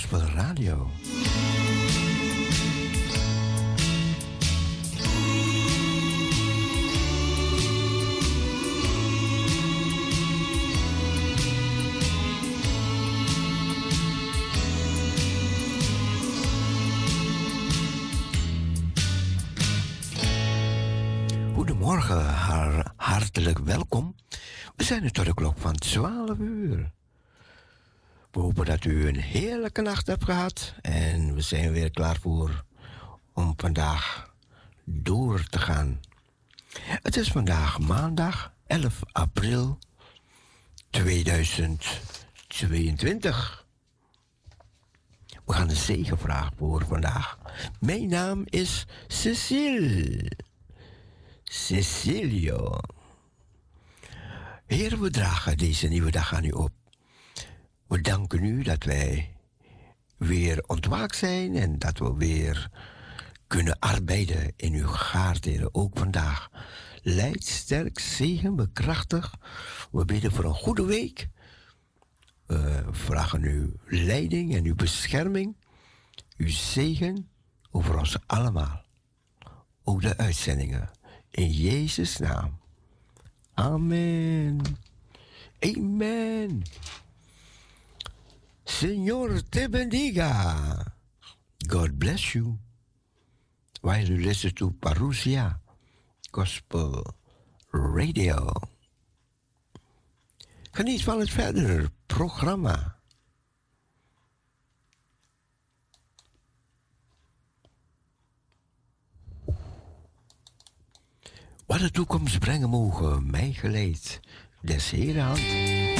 Gospel Radio. Goedemorgen, hartelijk welkom. We zijn nu tot de klok van 12 uur. Dat u een heerlijke nacht hebt gehad en we zijn weer klaar voor om vandaag door te gaan. Het is vandaag maandag 11 april 2022. We gaan een zegenvraag voor vandaag. Mijn naam is Cecile. Cecilio. Heer, we dragen deze nieuwe dag aan u op. We danken u dat wij weer ontwaakt zijn en dat we weer kunnen arbeiden in uw gaard, ook vandaag. Leid, sterk, zegen, bekrachtig. We bidden voor een goede week. We vragen uw leiding en uw bescherming, uw zegen over ons allemaal. Ook de uitzendingen. In Jezus' naam. Amen. Amen. Señor te bendiga. God bless you. While you listen to Parousia Gospel Radio. Geniet van het verdere programma. Wat de toekomst brengen mogen, mij geleid, des Heren hand.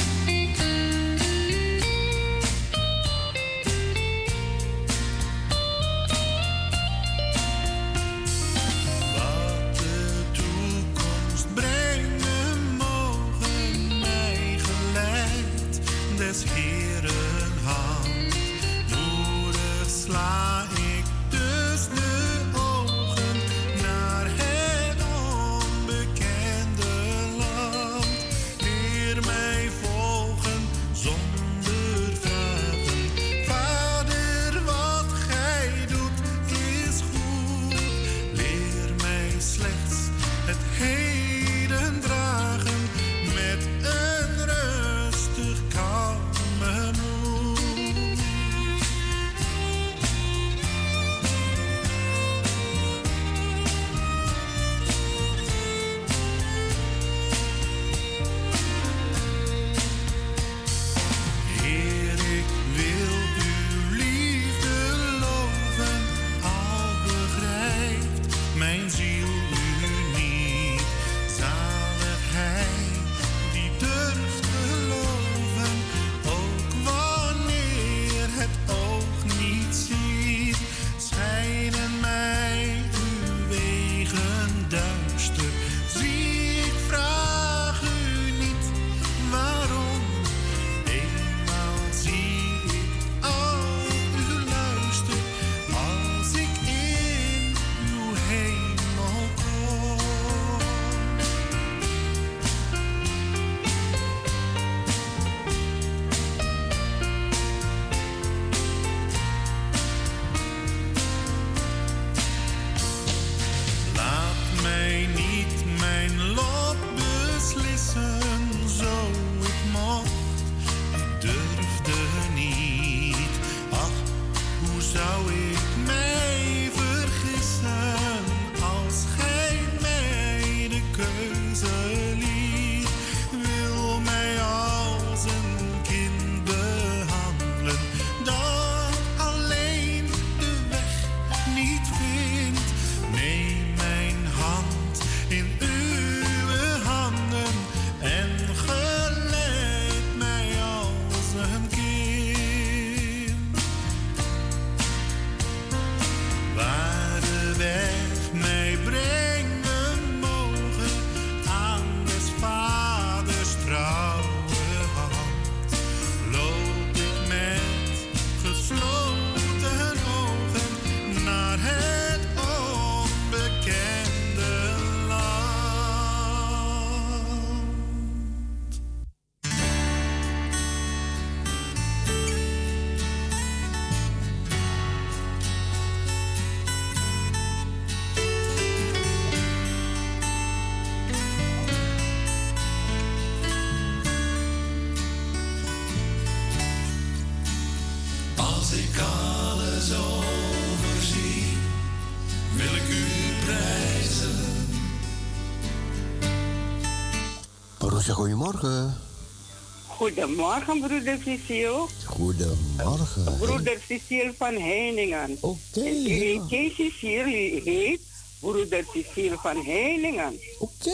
Goedemorgen, broeder Cecile. Goedemorgen. Broeder Cecile van Heiningen. Oké. Okay, ja. u heet broeder Cecile van Heiningen. Oké,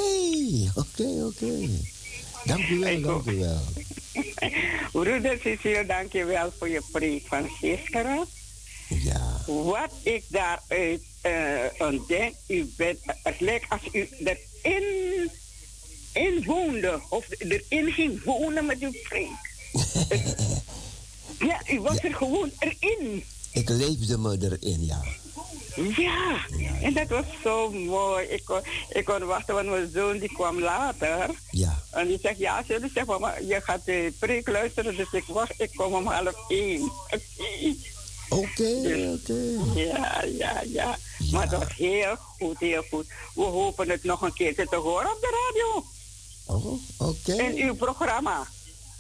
oké, oké. Dank u wel, dank u wel. broeder Cecile, dank je wel voor je preek van gisteren. Ja. Wat ik daaruit uh, ontdek, u bent, het lijkt als u erin in woonde, of erin ging wonen met uw preek. ja, u was er gewoon erin. Ik leefde me erin, ja. Ja, en dat was zo mooi. Ik kon, ik kon wachten, want mijn zoon die kwam later. Ja. En die zegt, ja, zullen zegt, mama, je gaat de preek luisteren. Dus ik wacht, ik kom om half één. Oké, oké. Ja, ja, ja, Maar dat was heel goed, heel goed. We hopen het nog een keer te horen op de radio. Oh, oké. In uw programma.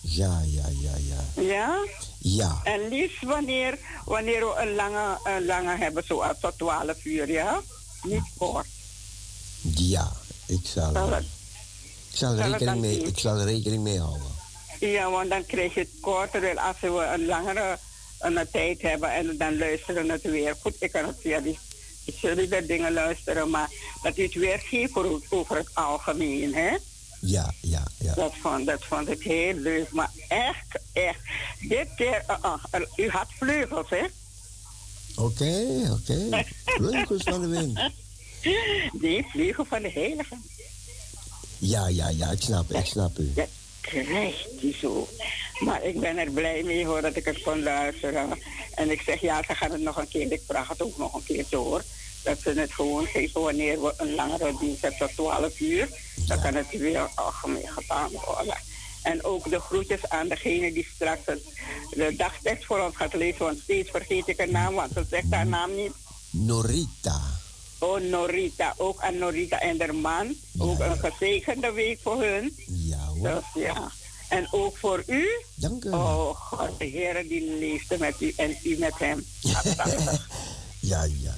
Ja, ja, ja, ja. Ja? Ja. En liefst wanneer, wanneer we een lange, een lange hebben, zoals tot 12 uur, ja? Niet kort. Ja, ik zal, zal het, ik zal, zal rekening mee, ik zal er rekening mee houden. Ja, want dan krijg je het korter als we een langere een tijd hebben en dan luisteren we het weer. Goed, ik kan het via die zullen dingen luisteren, maar dat u het weer geeft over het algemeen, hè? Ja, ja, ja. Dat vond, dat vond ik heel leuk. Maar echt, echt. Dit keer, uh, uh, u had vleugels, hè? Oké, okay, oké. Okay. Vleugels van de wind. Die vleugel van de heilige. Ja, ja, ja, ik snap, ik snap u. Dat krijgt hij zo. Maar ik ben er blij mee hoor dat ik het kon luisteren. En ik zeg ja, ze gaan het nog een keer. Ik vraag het ook nog een keer door. Dat ze het gewoon geven wanneer we een langere dienst hebben tot 12 uur. Dan kan het weer algemeen gedaan worden. En ook de groetjes aan degene die straks het, de dagtekst voor ons gaat lezen. Want steeds vergeet ik haar naam, want ze zegt haar naam niet. Norita. Oh, Norita. Ook aan Norita en haar man. Ja, ook een gezegende week voor hun. Ja hoor. Dus, ja. En ook voor u. Dank u. Oh, God, de Heer die leefde met u en u met hem. ja, ja, ja.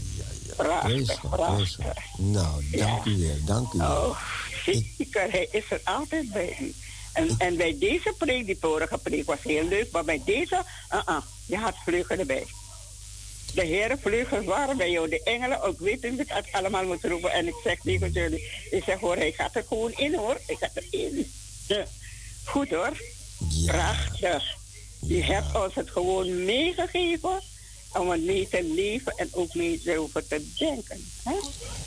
Prachtig, prachtig. Nou, dank ja. u weer, dank u wel. Oh, zeker, hij is er altijd bij u. En, en bij deze preek, die vorige preek was heel leuk, maar bij deze, uh -uh, je had vleugelen erbij. De heren vleugels waren bij jou, de engelen, ook weet niet dat ik allemaal moet roepen. En ik zeg tegen jullie, ik zeg hoor, hij gaat er gewoon in hoor, hij gaat erin. Ja. Goed hoor, ja. prachtig. Je ja. hebt ons het gewoon meegegeven om het mee te leven en ook mee erover te denken. Hè?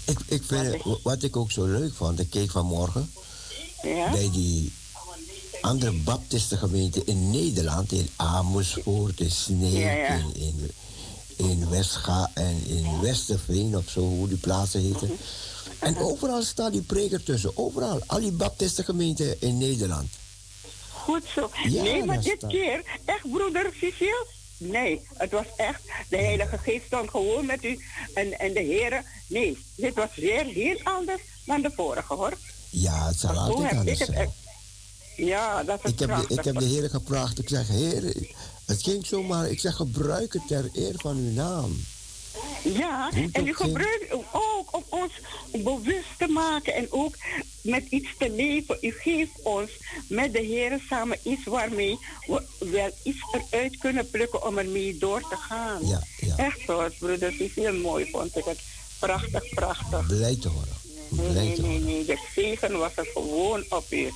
Ik, ik vind, wat, wat ik ook zo leuk vond, ik keek vanmorgen ja? bij die andere baptistengemeenten in Nederland, in Amersfoort, in Sneek, ja, ja. in, in, in Westga en in Westerveen of zo, hoe die plaatsen heten. Mhm. En overal staat die preker tussen, overal, al die baptistengemeenten in Nederland. Goed zo. Nee, maar dit staat- keer, echt broeder Cecile? Nee, het was echt, de Heilige Geest stond gewoon met u en, en de heren. Nee, dit was weer heel anders dan de vorige hoor. Ja, het zal altijd anders het zijn. echt- Ja, dat is Ik heb, de, ik heb de heren gevraagd. Ik zeg, heer, het ging zomaar. Ik zeg, gebruik het ter eer van uw naam. Ja, en u gebruikt ook om ons bewust te maken en ook met iets te leven. U geeft ons met de Heer samen iets waarmee we wel iets eruit kunnen plukken om ermee door te gaan. Ja, ja. Echt zoals broeder, het is heel mooi, vond ik het. Prachtig, prachtig. Blij te horen. Nee, Blij nee, te nee, horen. nee. De zegen was er gewoon op u.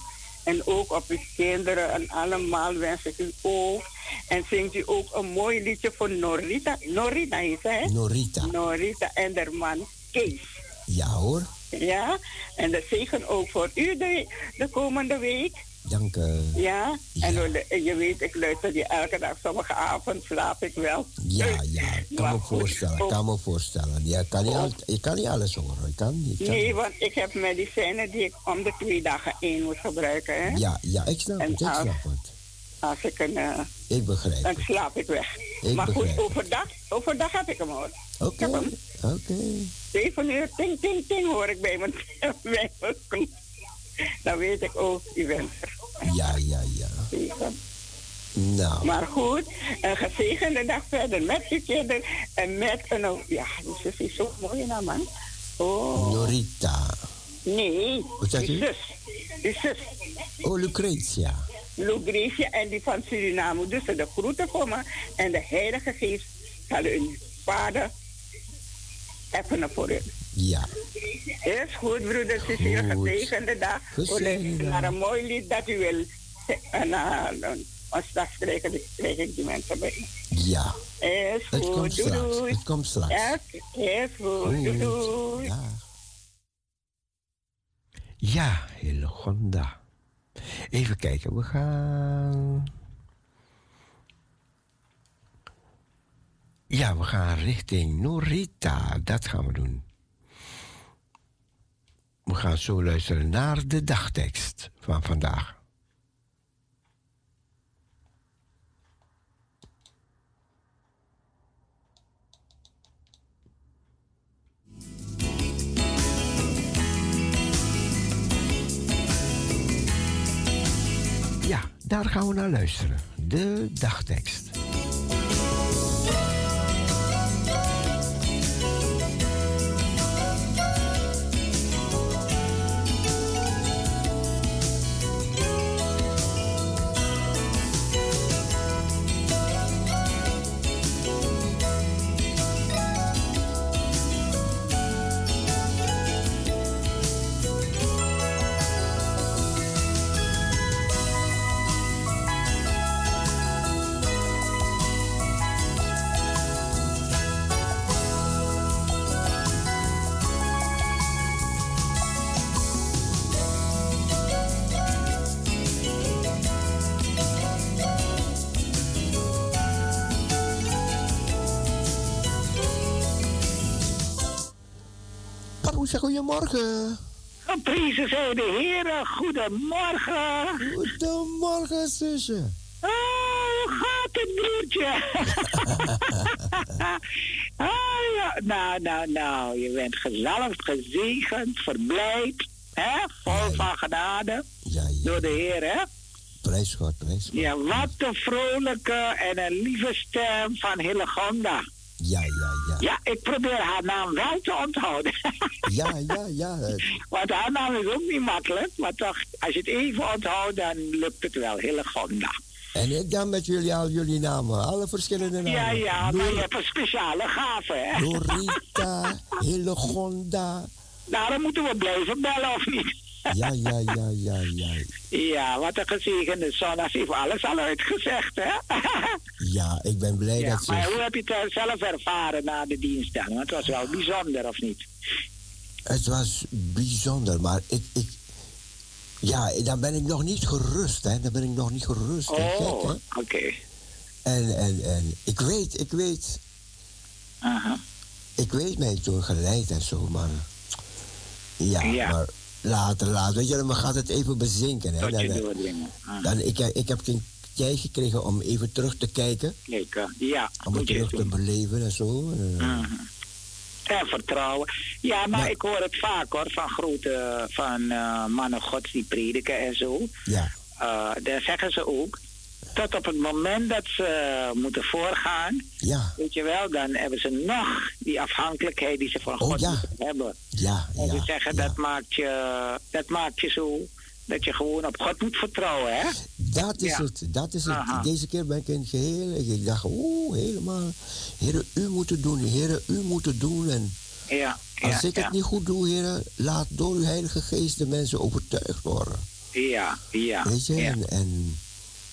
En ook op uw kinderen en allemaal wens ik u ook. En zingt u ook een mooi liedje voor Norita. Norita is hè? Norita. Norita en haar man Kees. Ja hoor. Ja, en de zegen ook voor u de, de komende week. Dank u. Ja, en Ja. je weet, ik luister die elke dag. Sommige avond slaap ik wel. Ja, ja. Ik kan me voorstellen. Ook- kan me voorstellen. Ja, kan al, je kan niet alles horen. Ik kan niet. kan Nee, want ik heb medicijnen die ik om de twee dagen één moet gebruiken. Hè? Ja, ja, ik snap En het. Ik als- snap het. Als ik een... eh, Ik begrijp dan slaap ik weg. Ik maar goed, het. overdag, overdag heb ik hem hoor. Oké, oké. Zeven uur, ting, ting, ting hoor ik bij mijn, bij mijn. Dan weet ik ook, u bent er. Ja, ja, ja. Nou, Maar goed, een gezegende dag verder met uw kinderen en met een... Ja, die zus is zo mooi nou man. Oh, Norita. nee, Wat u? zus. Uw zus. Oh, Lucretia. Lucretia en die van Suriname. Dus de groeten voor me. En de Heilige Geest zal u vader even voor u. Ja. Is goed, broeder. Het is een gezegende dag. Naar een mooi lied dat u wil. En uh, straks krijgen, krijg die mensen bij. Ja. Is goed. Het komt straks. Het komt straks. Is goed. Doei, doei. Ja. Ja, Hillegonda. Even kijken, we gaan. Ja, we gaan richting Norita. Dat gaan we doen. We gaan zo luisteren naar de dagtekst van vandaag. Ja, daar gaan we naar luisteren. De dagtekst. Goedemorgen. Geprezen zij de heren, goedemorgen. Goedemorgen, zusje. Oh, hoe gaat het, broertje? oh, ja. Nou, nou, nou, je bent gezalfd, gezegend, verblijd, hè? vol van genade. Door de Heer, hè? Prijs God, prijs God. Ja, wat een vrolijke en een lieve stem van Hillegonda. Ja, ja, ja. Ik probeer haar naam wel te onthouden. ja, ja, ja. Want haar naam is ook niet makkelijk. Maar toch, als je het even onthoudt, dan lukt het wel. Hillegonda. En ik dan met jullie al jullie namen, alle verschillende namen. Ja, ja, maar je hebt een speciale gave, hè? Dorita, Hillegonda. Daarom moeten we blijven bellen, of niet? Ja, ja, ja, ja, ja. Ja, wat een gezegende zondag heeft alles al uitgezegd, hè? ja, ik ben blij dat ze... Maar hoe heb je het zelf ervaren na de dienst dan? Want het was wel bijzonder, of niet? Het was bijzonder, maar ik... ik ja, dan ben ik nog niet gerust, hè. Dan ben ik nog niet gerust. Oh, oké. Okay. En, en, en ik weet, ik weet... Aha. Ik weet mij toen geleid en zo, maar... Ja, ja. maar later, later. Weet je, dan gaat het even bezinken. Hè? Dan, ah. dan, ik, ik heb geen tijd gekregen om even terug te kijken. Kijken, ja. Om het terug te beleven en zo. Uh En vertrouwen. Ja, maar ik hoor het vaak hoor, van grote van, uh, mannen gods die prediken en zo. Ja. Uh, daar zeggen ze ook tot op het moment dat ze moeten voorgaan, ja. weet je wel, dan hebben ze nog die afhankelijkheid die ze van oh, God ja. hebben. Ja, en ze zeggen dat, maakt je, dat maakt je zo dat je gewoon op God moet vertrouwen, hè? Dat is het, dat is het. Deze keer ben ik in het geheel. Ik dacht, oeh, helemaal. Heren, u moet het doen, heren, u moet het doen. En ja, als ik het niet goed doe, heren, laat door uw Heilige Geest de mensen overtuigd worden. Ja, ja. Weet je, en, en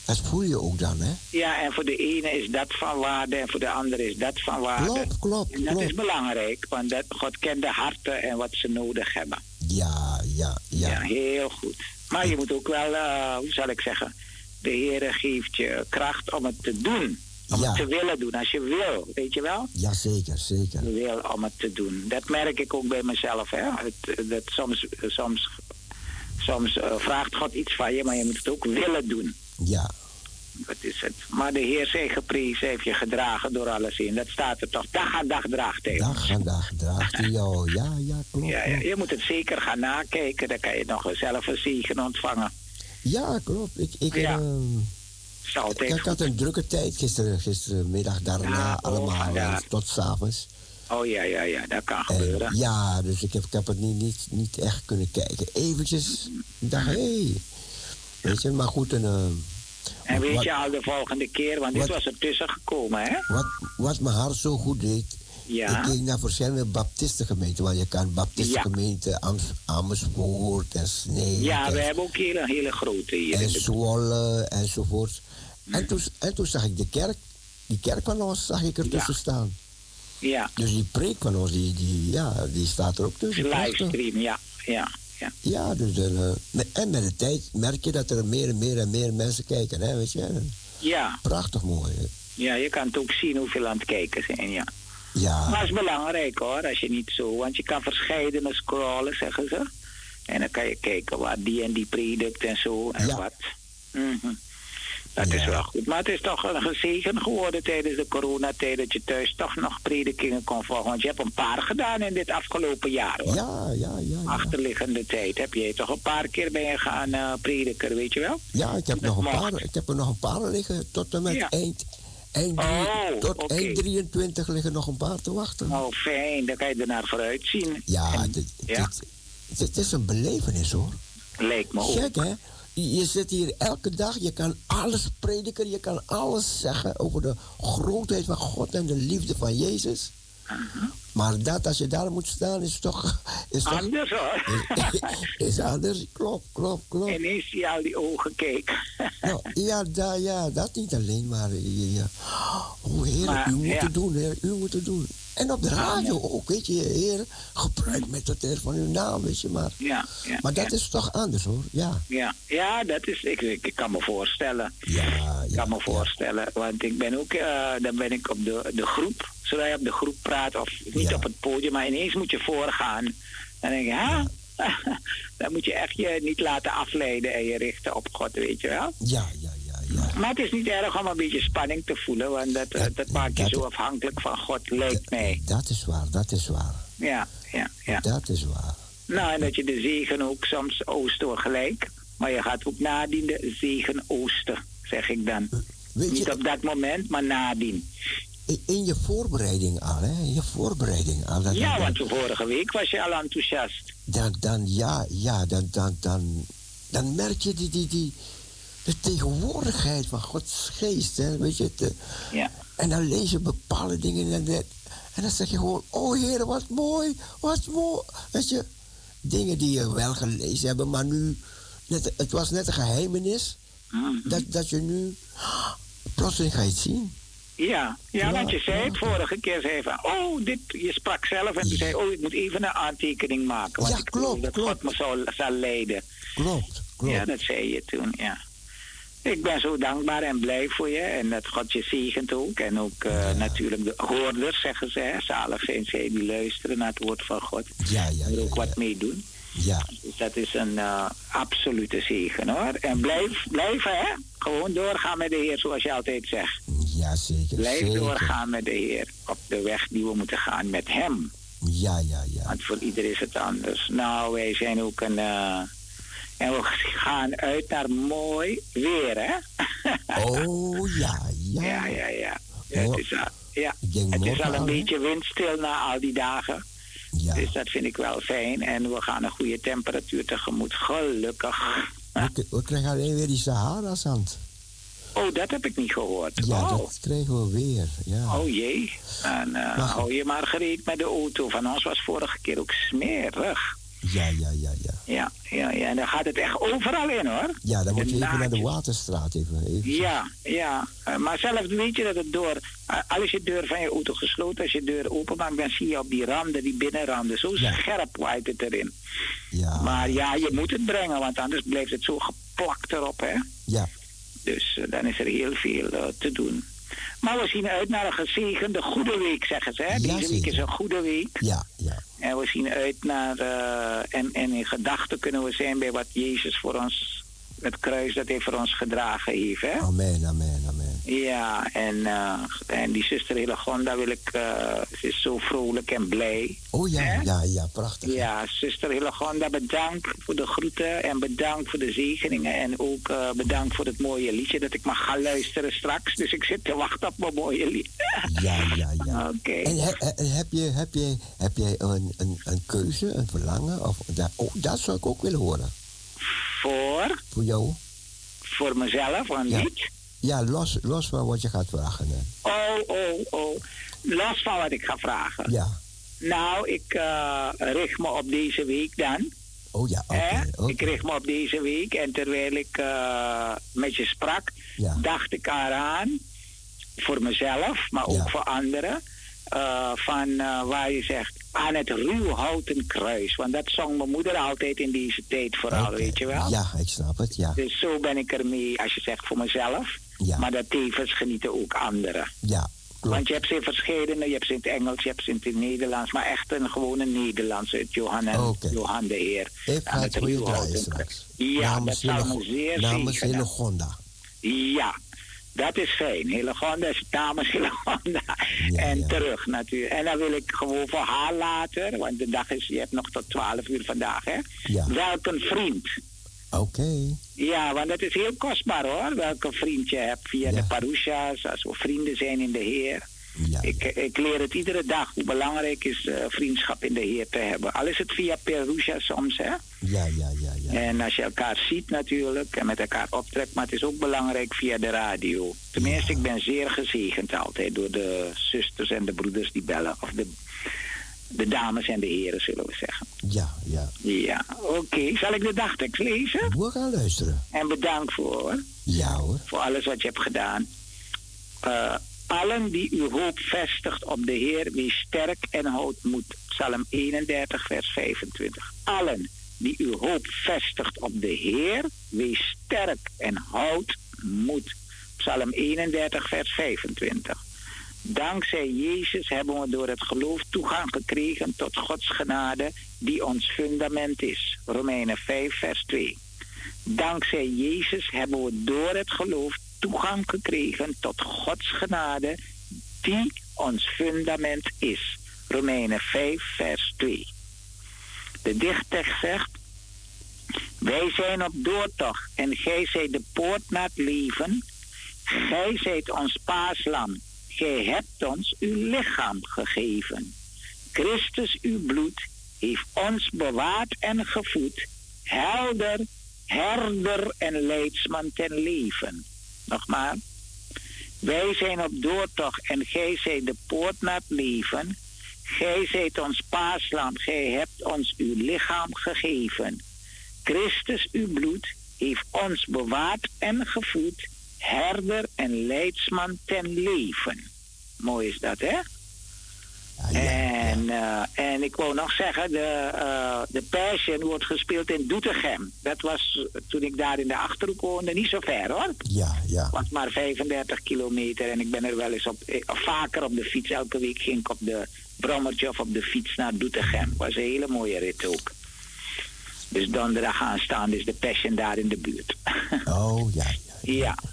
dat voel je ook dan, hè? Ja, en voor de ene is dat van waarde en voor de andere is dat van waarde. Klopt, klopt. En dat is belangrijk, want dat, God kent de harten en wat ze nodig hebben. Ja, ja, ja. Ja, heel goed. Maar je moet ook wel, uh, hoe zal ik zeggen, de Heer geeft je kracht om het te doen. Om het te willen doen, als je wil, weet je wel? Ja, zeker, zeker. Je wil om het te doen. Dat merk ik ook bij mezelf, hè. Het, dat soms, soms, soms uh, vraagt God iets van je, maar je moet het ook willen doen. Ja. Dat is het. Maar de Heer zij geprezen, heeft je gedragen door alles in. Dat staat er toch. Dag aan dag draagt hij. Dag aan dag draagt hij jou. Ja, ja, klopt. Ja, ja, je moet het zeker gaan nakijken. Dan kan je nog zelf een zegen ontvangen. Ja, klopt. Ik, ik, ja. Uh, ik, had een drukke tijd gisteren, gistermiddag daarna oh, allemaal ja. tot s'avonds. Oh ja, ja, ja, dat kan gebeuren. Ja, dus ik heb, ik heb het niet, niet, niet echt kunnen kijken. Eventjes, dacht hé, hey, Weet je, maar goed. En, uh, en weet je al de volgende keer, want dit was er tussen gekomen, hè? Wat, wat mijn hart zo goed deed. Ja. Ik keek naar verschillende baptistengemeenten, want je kan baptistengemeenten Am Amersfoort en Snee. Ja, we hebben ook hele, hele grote hier. En Zwolle enzovoort. En, hm. toen, en toen zag ik de kerk, die kerk van ons, zag ik er tussen staan. Ja. Dus die preek van ons, die, die, ja, die staat er ook tussen. Livestream, ja. ja. Ja, ja dus uh, en met de tijd merk je dat er meer en meer en meer mensen kijken, hè, weet je. Ja. Prachtig mooi. Hè? Ja, je kan het ook zien hoeveel aan het kijken zijn, ja. Ja. Maar het is belangrijk hoor, als je niet zo, want je kan verscheidene scrollen, zeggen ze. En dan kan je kijken waar die en die predikt en zo en ja. wat. Mm dat is wel goed. Maar het is toch een gezegen geworden tijdens de coronatijd dat je thuis toch nog predikingen kon volgen. Want je hebt een paar gedaan in dit afgelopen jaar hoor. Ja, ja, ja. Achterliggende tijd heb je toch een paar keer ben je gaan uh, prediken, weet je wel? Ja, ik heb, nog een paar, ik heb er nog een paar liggen tot en met eind. Eind, oh, tot okay. eind 23 liggen nog een paar te wachten. Oh, fijn. Dan kan je er naar vooruit zien. Ja, en, dit? Dit, dit, is een belevenis hoor. Lijkt me ook. Gek hè? Je zit hier elke dag, je kan alles prediken, je kan alles zeggen over de grootheid van God en de liefde van Jezus. Maar dat, als je daar moet staan, is toch... Is toch, anders hoor. Is, is, anders, klopt, klopt, klopt. En is hij al die ogen keek. nou, ja, da, ja, dat niet alleen, maar... Ja, oh, heer, maar, u moet ja. het doen, heer, u moet het doen. En op de radio ook, weet je, heer, gebruik met het eer van uw naam, weet je, maar... Ja, ja Maar dat ja. is toch anders, hoor, ja. Ja, ja dat is, ik, ik, kan me voorstellen. Ja, ja. Ik kan me voorstellen, want ik ben ook, uh, dan ben ik op de, de groep, zodra je op de groep praat, of niet Ja. op het podium, maar ineens moet je voorgaan. Dan denk je, hè? dan moet je echt je niet laten afleiden en je richten op God, weet je wel. Ja, ja, ja, ja. Maar het is niet erg om een beetje spanning te voelen, want dat, Ja, dat maakt je dat- zo afhankelijk van God, lijkt mij. Dat is waar, dat is waar. Ja, ja, ja. Dat is waar. Nou, en dat je de zegen ook soms oosten gelijk, maar je gaat ook nadien de zegen oosten, zeg ik dan. Weet Niet je, op dat moment, maar nadien. In- je voorbereiding al, hè, in je voorbereiding al. Dan, Ja, want vorige week was je al enthousiast. dan, dan, ja, ja, dan, dan, dan, dan merk je die, die, die, de tegenwoordigheid van Gods geest, hè, weet je. het, Ja. En dan lees je bepaalde dingen en, dat, en dan zeg je gewoon, oh heer, wat mooi, wat mooi. Weet je, dingen die je wel gelezen hebben, maar nu, net, het was net een geheimenis, Mhm. dat, dat je nu, plotseling ga je het zien. Ja, ja, want je zei het vorige keer, zei je van, oh, dit, je sprak zelf en toen zei je, oh, ik moet even een aantekening maken. Want Ja, ik klopt, dat klopt. God me zal, zal leiden. Klopt, klopt. Ja, dat zei je toen, ja. Ik ben zo dankbaar en blij voor je en dat God je zegent ook. En ook eh, natuurlijk de hoorders, zeggen ze, hè. zalig zijn zij die luisteren naar het woord van God. Ja, ja, En er ook wat mee doen. Ja, Dus dat is een eh, absolute zegen hoor. En blijf, blijf hè, gewoon doorgaan met de Heer zoals je altijd zegt. ja, zeker. Blijf zeker. doorgaan met de Heer op de weg die we moeten gaan met Hem. Ja, ja, ja. Want voor ieder is het anders. Nou, wij zijn ook een. eh, en we gaan uit naar mooi weer, hè? Oh, ja, ja. ja, ja, ja. Het is, al- ja. Het is al een beetje windstil na al die dagen. Ja. Dus dat vind ik wel fijn. En we gaan een goede temperatuur tegemoet. Gelukkig. We, we krijgen alleen weer die Sahara's aan. het. Oh, dat heb ik niet gehoord. Ja, oh. dat krijgen we weer. Ja. Oh jee. En eh, hou je maar gereed met de auto. Van ons was vorige keer ook smerig. Ja, ja, ja, ja. Ja, ja, ja. En dan gaat het echt overal in hoor. Ja, dan moet je even naar de waterstraat. Even, even. Ja, ja. Eh, maar zelf weet je dat het door... eh, als je deur van je auto gesloten, als je deur openmaakt... dan zie je op die randen, die binnenranden... zo Ja. scherp waait het erin. Ja, Maar ja, je moet het brengen, want anders blijft het zo geplakt erop, hè. ja, Dus eh, dan is er heel veel te doen. Maar we zien uit naar een gezegende goede week, zeggen ze. Hè? Ja, Deze week is een goede week. ja, ja. En we zien uit naar... eh, en, en in gedachten kunnen we zijn bij wat Jezus voor ons... het kruis dat hij voor ons gedragen heeft, hè. Amen, amen, amen. Ja, en, eh, en die zuster Hillegonda wil ik... eh, ze is zo vrolijk en blij. Oh ja, ja, ja, prachtig. Ja, zuster Hillegonda, bedankt voor de groeten en bedankt voor de zegeningen. En ook eh, bedankt voor het mooie liedje dat ik mag gaan luisteren straks. Dus ik zit te wachten op mijn mooie lied. Ja, ja, ja. Oké. En he- he- heb, je, heb, je, heb jij een, een, een keuze, een verlangen? Of, dat, oh, dat zou ik ook willen horen. Voor? Voor jou. Voor mezelf, een Ja. lied? Ja, los, los van wat je gaat vragen. Hè. Oh, oh, oh. Los van wat ik ga vragen. Ja. Nou, ik eh, richt me op deze week dan. Oh ja, oké. Ik richt me op deze week en terwijl ik eh, met je sprak, Ja. dacht ik eraan, voor mezelf, maar ook Ja. voor anderen, eh, van waar je zegt, aan het ruwhouten kruis. Want dat zong mijn moeder altijd in deze tijd vooral, weet je wel. Ja, ik snap het, ja. Dus zo ben ik ermee, als je zegt voor mezelf, Ja. maar dat tevens genieten ook anderen. Ja, klopt. Want je hebt ze in verschillende, je hebt ze in het Engels, je hebt ze in het Nederlands, maar echt een gewone Nederlands uit Johan en Oké. Johan de Heer. Ik ga het draaien straks. Ja, namens dat zou me zeer namens zegenen. hele Gonda. Ja, dat is fijn. Hillegonda is dames Hillegonda. Ja, en ja. terug natuurlijk. En dan wil ik gewoon voor haar later, want de dag is, je hebt nog tot 12 uur vandaag, hè? Ja. Welk een vriend. Oké. Ja, want het is heel kostbaar hoor, welke vriend je hebt via Ja. de parousia's, als we vrienden zijn in de Heer. Ja, Ik, ik leer het iedere dag hoe belangrijk is eh, vriendschap in de Heer te hebben. Al is het via Perusia soms, hè? ja, ja, ja. ja. En als je elkaar ziet natuurlijk en met elkaar optrekt, maar het is ook belangrijk via de radio. Tenminste, ik ben zeer gezegend altijd door de zusters en de broeders die bellen. Of de, de dames en de heren, zullen we zeggen. Ja, ja. Ja, oké. Zal ik de dagtekst lezen? We gaan luisteren. En bedankt voor, hoor, Ja hoor. voor alles wat je hebt gedaan. Eh, allen die uw hoop vestigt op de Heer, wees sterk en houd moed. Psalm 31, vers 25. Allen die uw hoop vestigt op de Heer, wees sterk en houd moed. Psalm 31, vers 25. Dankzij Jezus hebben we door het geloof toegang gekregen tot Gods genade, die ons fundament is. Romeinen 5, vers 2. Dankzij Jezus hebben we door het geloof toegang gekregen tot Gods genade, die ons fundament is. Romeinen 5, vers 2. De dichttekst zegt: Wij zijn op doortocht en gij zijt de poort naar het leven. Gij zijt ons paaslam. Gij hebt ons uw lichaam gegeven. Christus, uw bloed, heeft ons bewaard en gevoed. Helder, herder en leidsman ten leven. Nogmaals. Wij zijn op doortocht en gij zijt de poort naar het leven. Gij zijt ons paaslam, gij hebt ons uw lichaam gegeven. Christus, uw bloed, heeft ons bewaard en gevoed, herder en leidsman ten leven. Mooi is dat, hè? Ja, ja, En, eh, en ik wou nog zeggen, de, eh de Passion wordt gespeeld in Doetinchem. Dat was eh, toen ik daar in de Achterhoek woonde, niet zo ver hoor. ja, ja. was maar 35 kilometer en ik ben er wel eens op, eh, vaker op de fiets. Elke week ging ik op de brommertje of op de fiets naar Doetinchem. Was een hele mooie rit ook. Dus donderdag aanstaan is de Passion daar in de buurt. Oh, ja, ja. ja.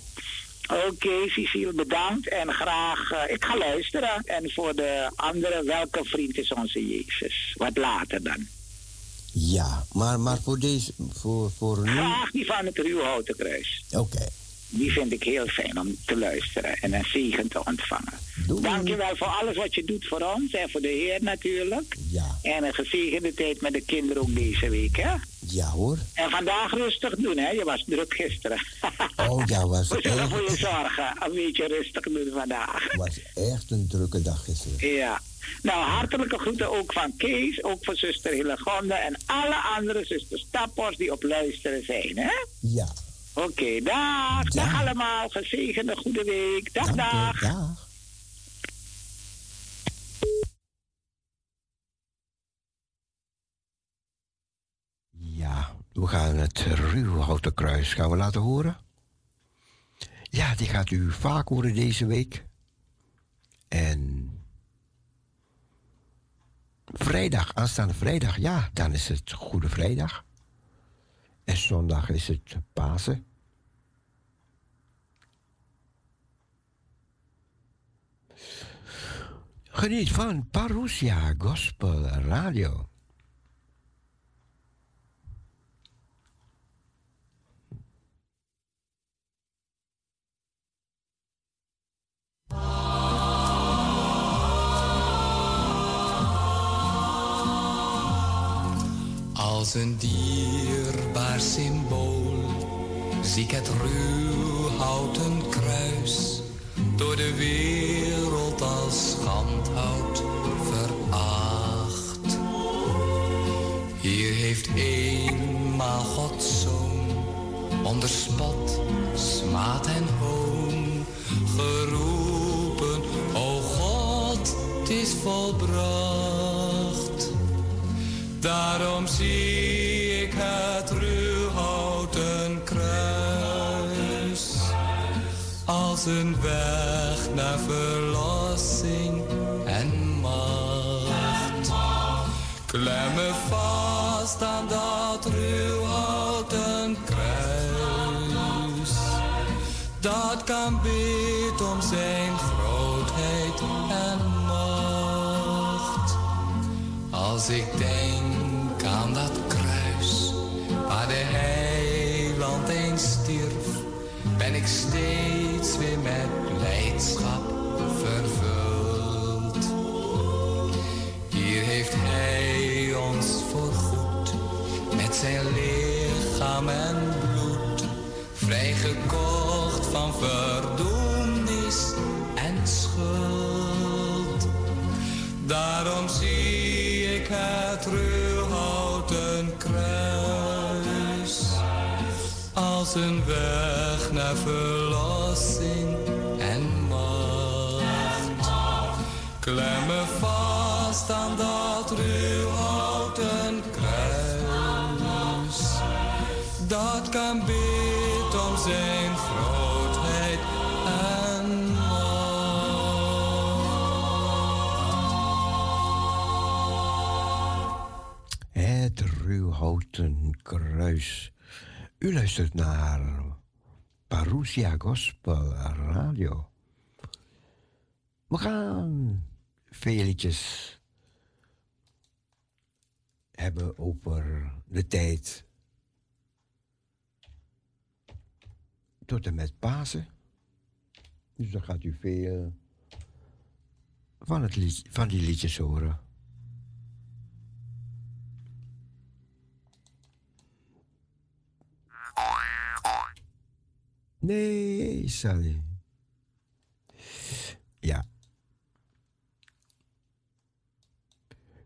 Oké, Cecile, bedankt en graag. eh, ik ga luisteren. En voor de anderen, welke vriend is onze Jezus? Wat later dan. Ja, maar, maar voor deze, voor, voor nu... Graag die van het Ruwhouten Kruis. Oké. Die vind ik heel fijn om te luisteren en een zegen te ontvangen. Doei. Dankjewel voor alles wat je doet voor ons en voor de Heer natuurlijk. Ja, En een gezegende tijd met de kinderen ook deze week, hè? ja hoor. En vandaag rustig doen, hè? Je was druk gisteren. Oh ja, was We zullen voor je zorgen. Een beetje rustig doen vandaag. was echt een drukke dag gisteren. Ja. Nou, hartelijke groeten ook van Kees, ook van zuster Hillegonde en alle andere zusters Tappers die op luisteren zijn, hè? Ja, Oké, dag. Dag Dag. allemaal. Gezegende goede week. Dag, dag. Dag. Ja, we gaan het ruwhouten kruis gaan we laten horen. Ja, die gaat u vaak horen deze week. En vrijdag, aanstaande vrijdag, ja, dan is het Goede Vrijdag. En zondag is het Pasen. Geniet van Parousia Gospel Radio. Als een symbool zie ik het ruwhouten kruis door de wereld als schandhout veracht. Hier heeft eenmaal Gods zoon onder spot, smaad en hoon geroepen, o God, het is volbracht. Daarom zie als een weg naar verlossing en macht. Klem me vast aan dat ruwhouten kruis. Dat kan bid om zijn grootheid en macht. Als ik denk aan dat kruis waar de heiland eens stierf, ben ik steeds weer met blijdschap vervuld. Hier heeft hij ons voorgoed met zijn lichaam en bloed vrijgekocht van verdoemnis en schuld. Daarom zie ik het ruwhouten kruis als een weg naar verlossing vast aan dat ruwhouten kruis. Dat kan bid om zijn grootheid en Het ruwhouten kruis. U luistert naar Parousia Gospel Radio. We gaan veel hebben over de tijd tot en met Pasen. Dus dan gaat u veel van, het lied, van die liedjes horen. Nee, Sally. Ja.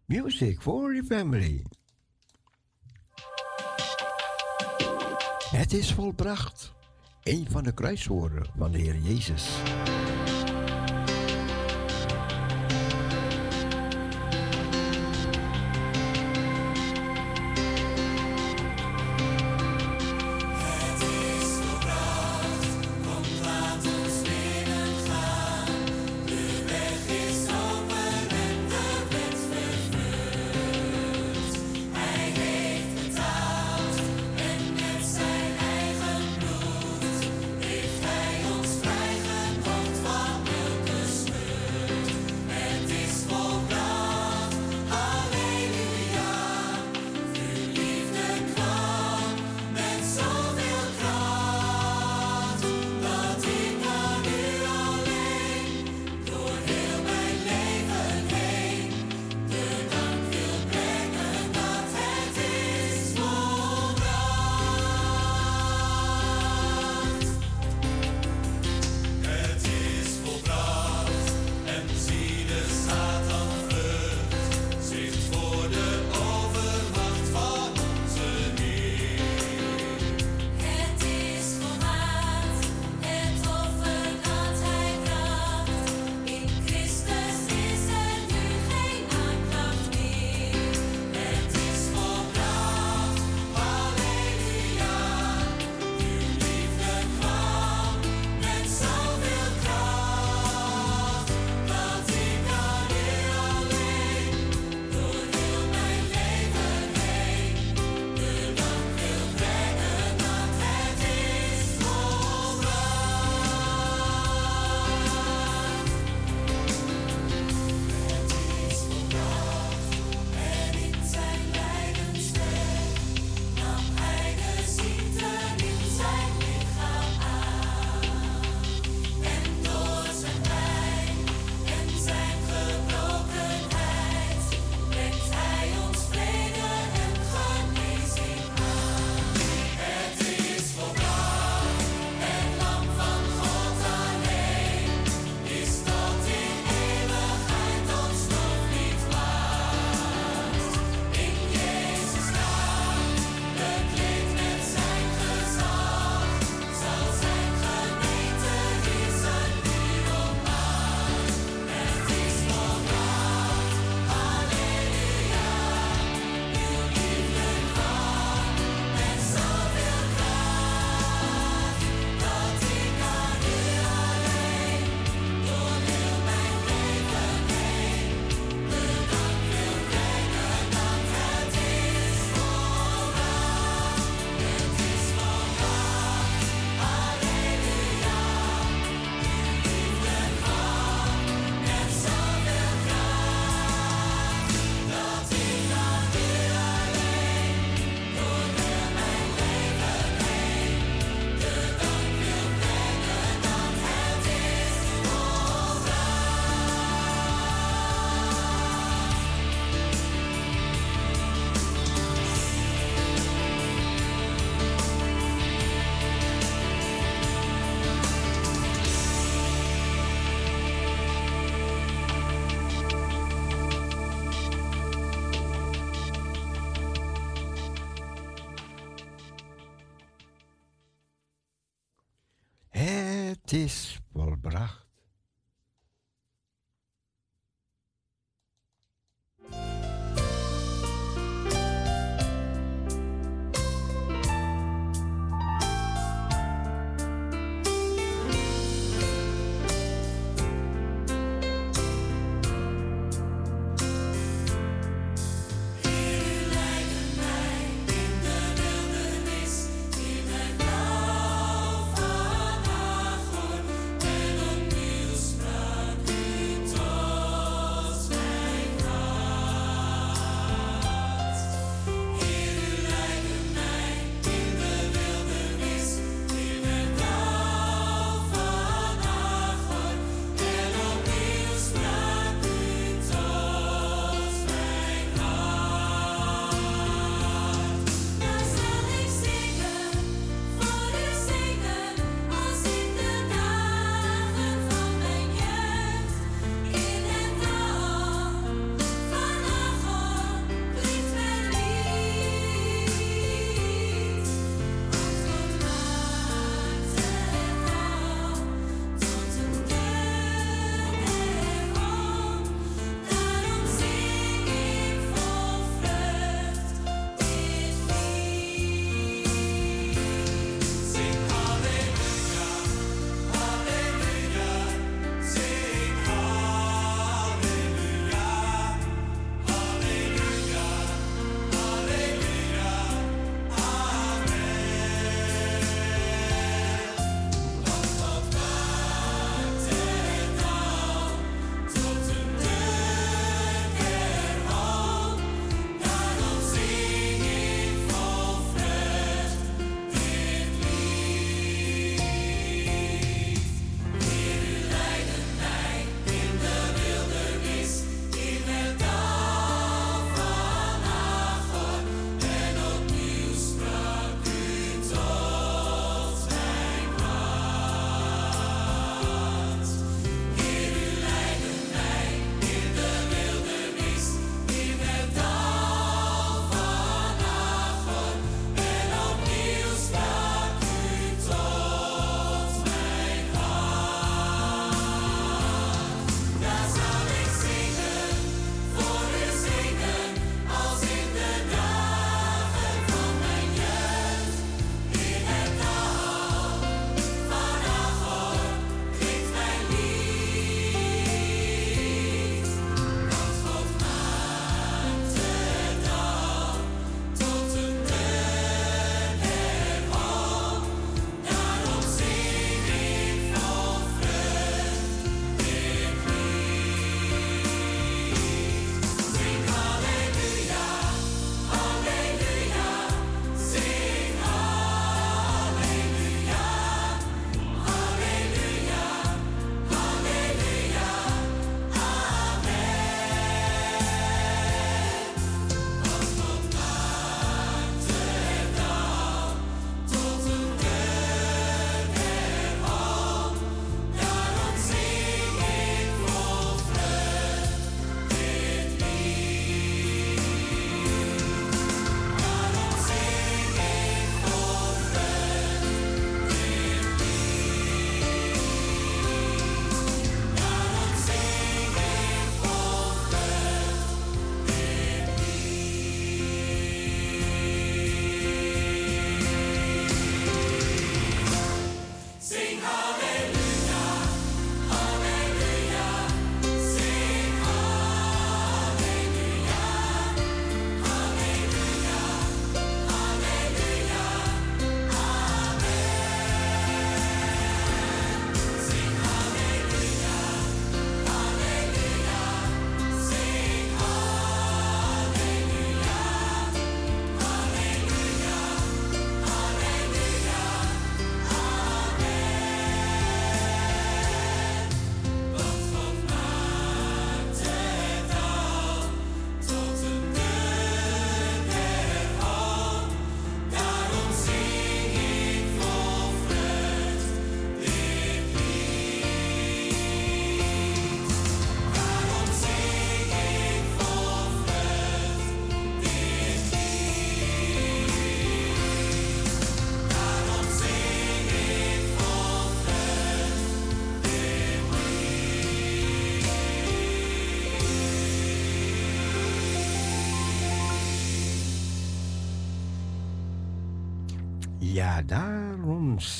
Music for the family. Het is volbracht. Een van de kruiswoorden van de Heer Jezus.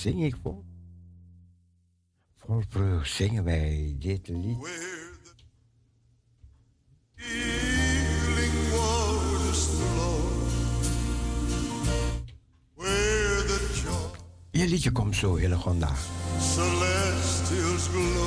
zing ik vol. Vol vreugd zingen wij dit lied. Je liedje komt zo, Hillegonda. Celestials glow.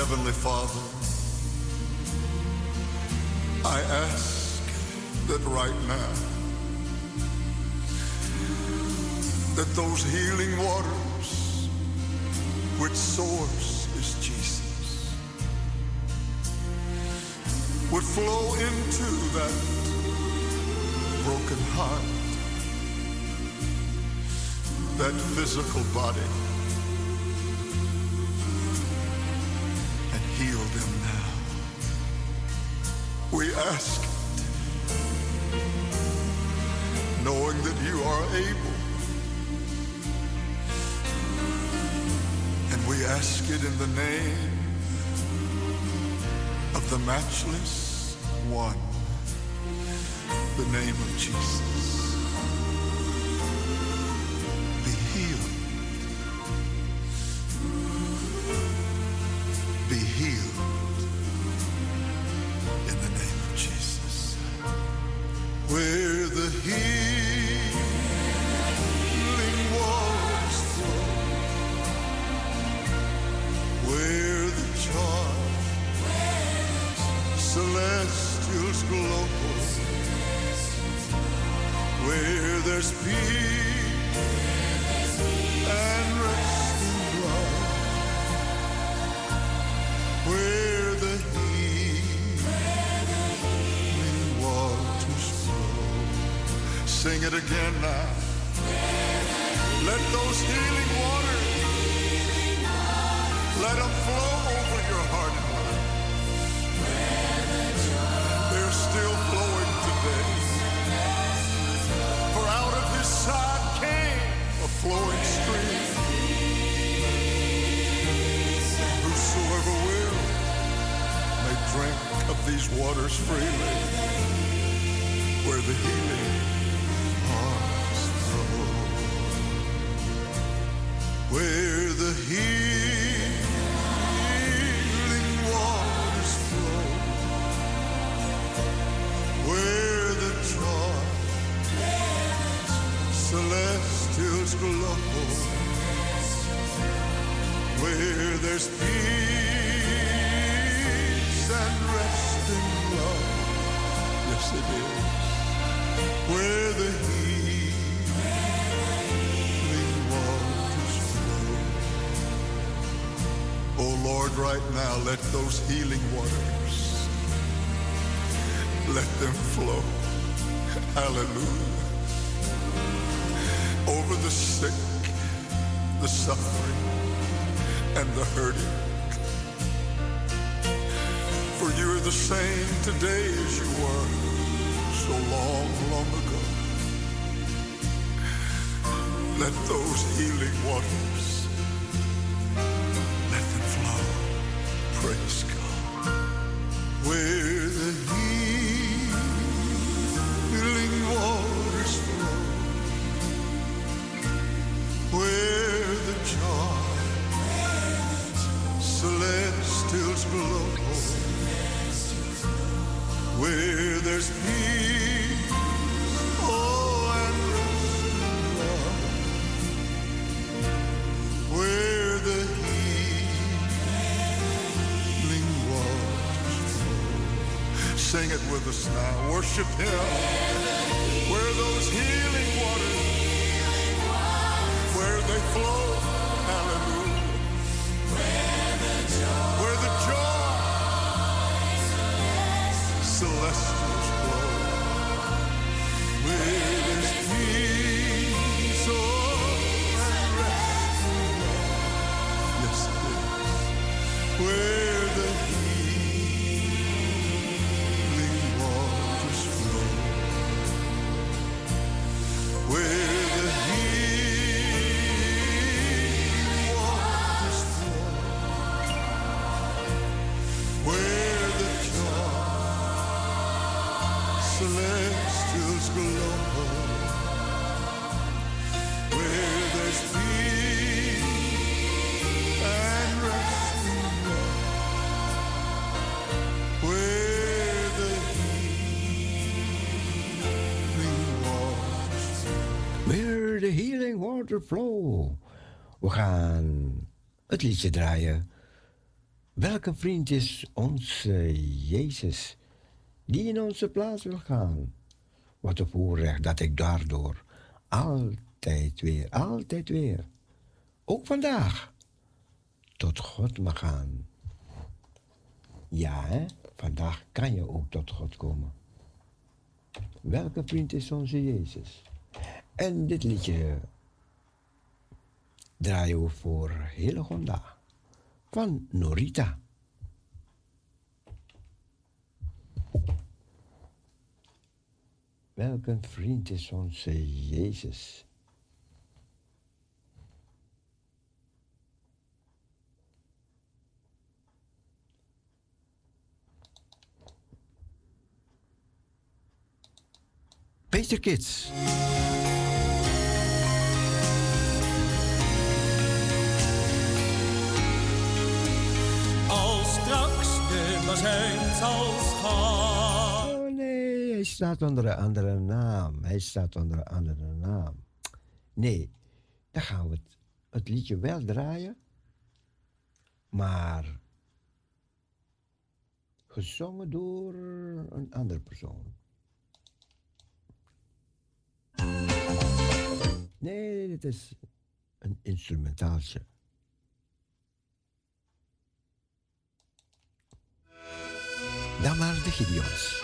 Heavenly Father, I ask that right now, that those healing waters, which source is Jesus, would flow into that broken heart, that physical body. asked, knowing that you are able. And we ask it in the name of the matchless one, the name of Jesus. Now, let those healing waters, let them flow. Hallelujah. Over the sick, the suffering, and the hurting. For you're the same today as you were so long, long ago. Let those healing waters the healing water flow. We gaan het liedje draaien. Welke vriend is onze Jezus die in onze plaats wil gaan? Wat een voorrecht dat ik daardoor altijd weer, altijd weer, ook vandaag, tot God mag gaan. Ja, hè? vandaag kan je ook tot God komen. Welke vriend is onze Jezus? En dit liedje draaien we voor Hillegonda van Norita. Welke vriend is onze Jezus? Peter Kids. Bazuin zal. Oh nee, hij staat onder een andere naam. Hij staat onder een andere naam. Nee, dan gaan we het, het liedje wel draaien. Maar gezongen door een andere persoon. Nee, dit is een instrumentaaltje. Dan maar de Gideons.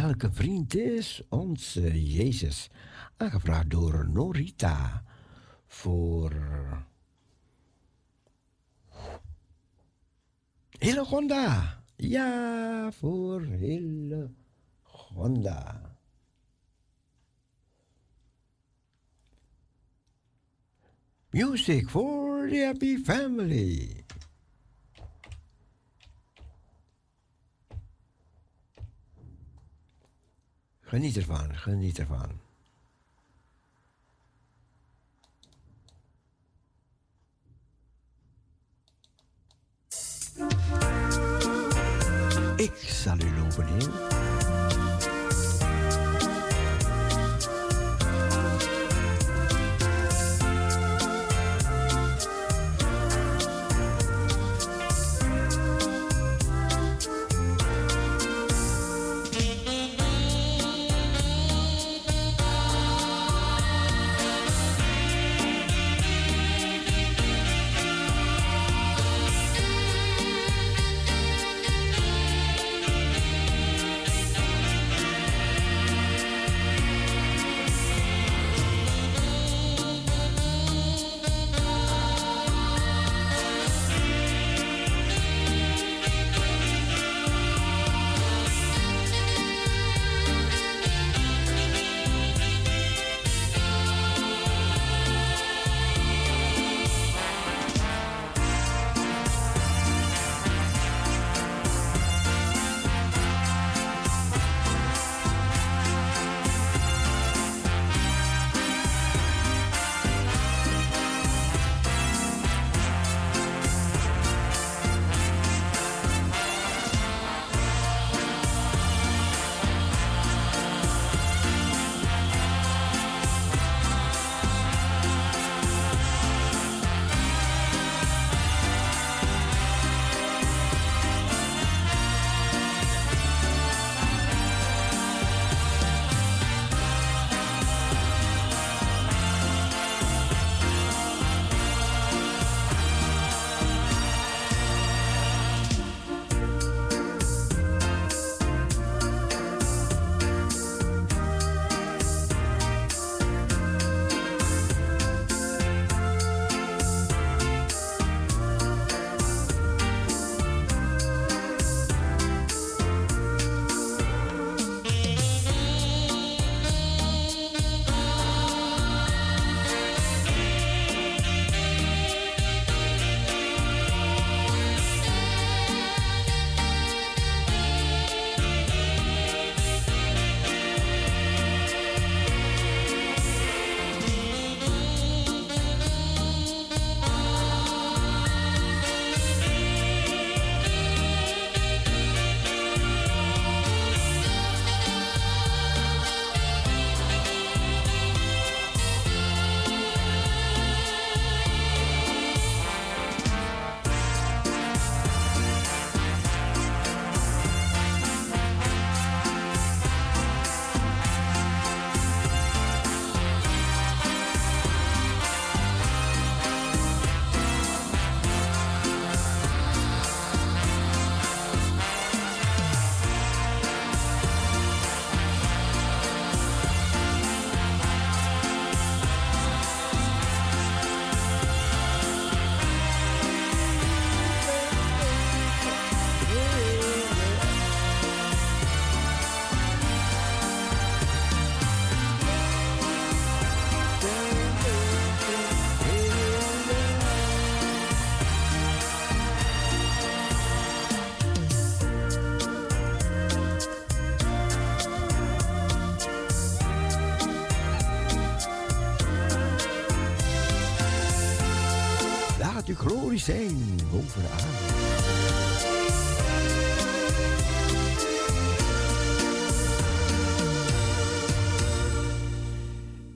Welke vriend is onze Jezus? Aangevraagd door Norita voor Hillegonda. Ja, voor Hillegonda. Music for the happy family. Geniet ervan, geniet ervan. Ik zal u lopen. Zijn boven de aarde.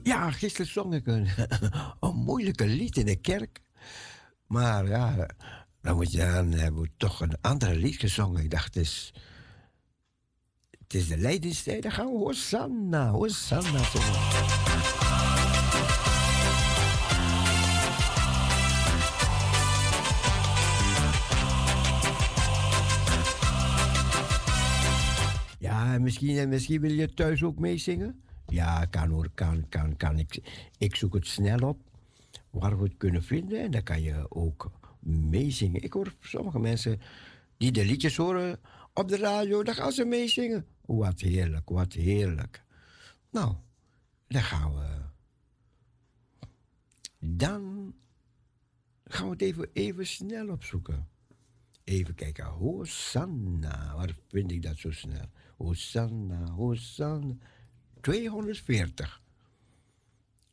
Ja, gisteren zong ik een, een moeilijke lied in de kerk. Maar ja, dan, moet je, dan hebben we toch een andere lied gezongen. Ik dacht, het is, het is de leidenstijd. Dan gaan we Hosanna, Hosanna. Ja, misschien, misschien wil je thuis ook meezingen? Ja, kan hoor, kan, kan, kan. Ik, ik zoek het snel op waar we het kunnen vinden en dan kan je ook meezingen. Ik hoor sommige mensen die de liedjes horen op de radio, dan gaan ze meezingen. Wat heerlijk, wat heerlijk. Nou, dan gaan we. Dan gaan we het even, even snel opzoeken. Even kijken. Hosanna. Waar vind ik dat zo snel? Hosanna, Hosanna. 240.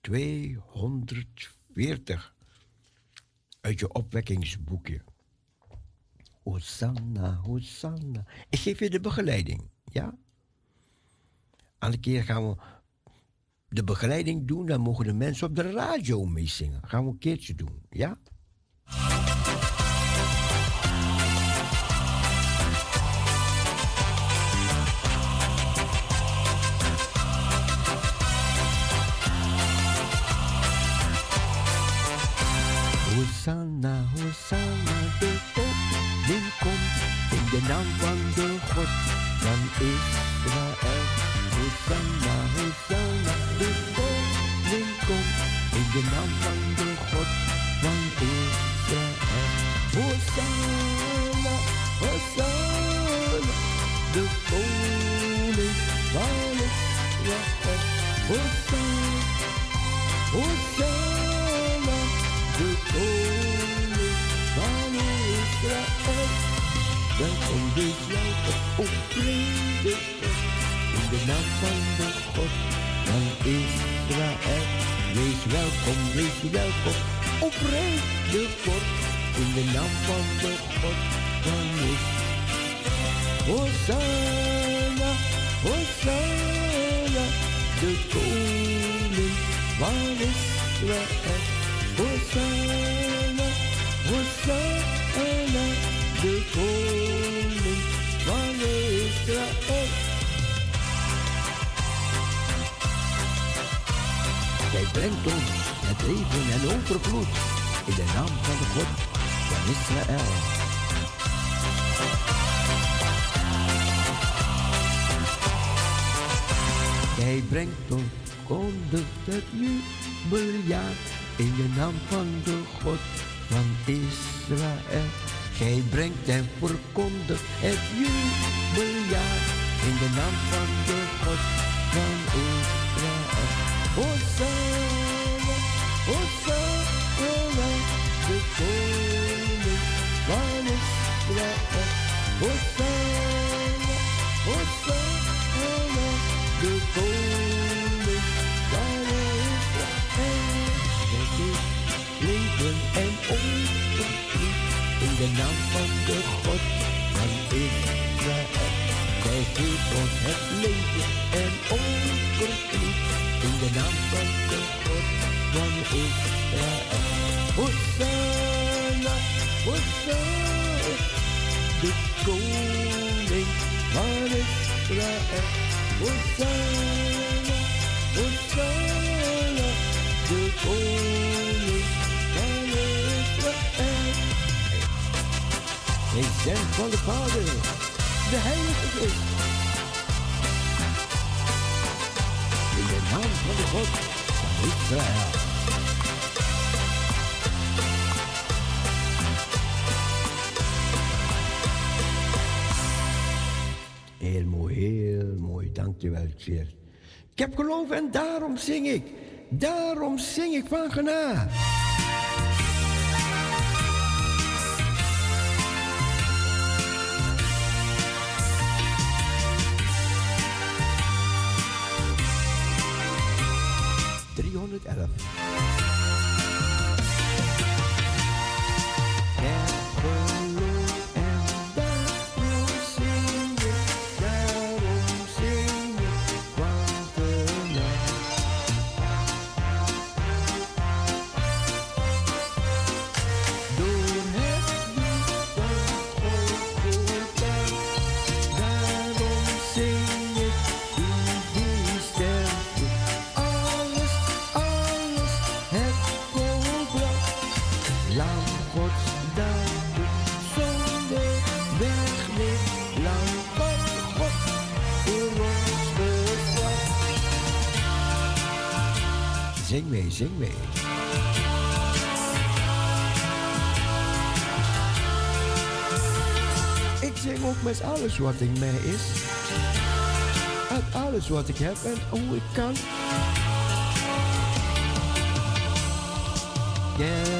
240. Uit je opwekkingsboekje. Hosanna, Hosanna. Ik geef je de begeleiding, ja? Aan keer gaan we de begeleiding doen, dan mogen de mensen op de radio meezingen. Gaan we een keertje doen, ja? Hosanna, Hosanna, de koning komt in de naam van de God van Israël. Hosanna, Hosanna, de koning komt in de naam van de God van Israël. Hosanna, Hosanna, de koning van Israël. Hosanna, Hosanna naam van de God van Israël. Wees welkom, wees welkom, o vrede God in de naam van de God van Israël. Hosanna, Hosanna, de koning van Israël. Hosanna, Hosanna, de koning brengt ons het leven en overvloed in de naam van de God van Israël. Jij brengt ons, kondigt het jubeljaar in de naam van de God van Israël. Gij brengt en verkondigt het jubeljaar in de naam van de God van Israël. In de God van Israël. Zij geeft ons het leven en overvloed in de naam van de God van Israël. Hosanna, de koning van Israël. Hosanna, Hij zendt van de Vader, de Heilige Geest. In de naam van de God van Israël. Heel mooi, heel mooi. Dankjewel, Tjeerd. Ik heb geloof en daarom zing ik. Daarom zing ik van genade. Alles wat in mij is. Uit alles wat ik heb en hoe ik kan. Ik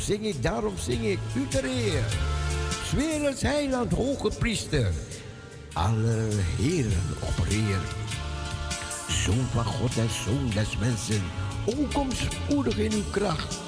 zing ik, daarom zing ik. U ter eer. Zwerens heiland, hoge priester. Alle heren opereer. Zoon van God en zoon des mensen. O, kom spoedig in uw kracht.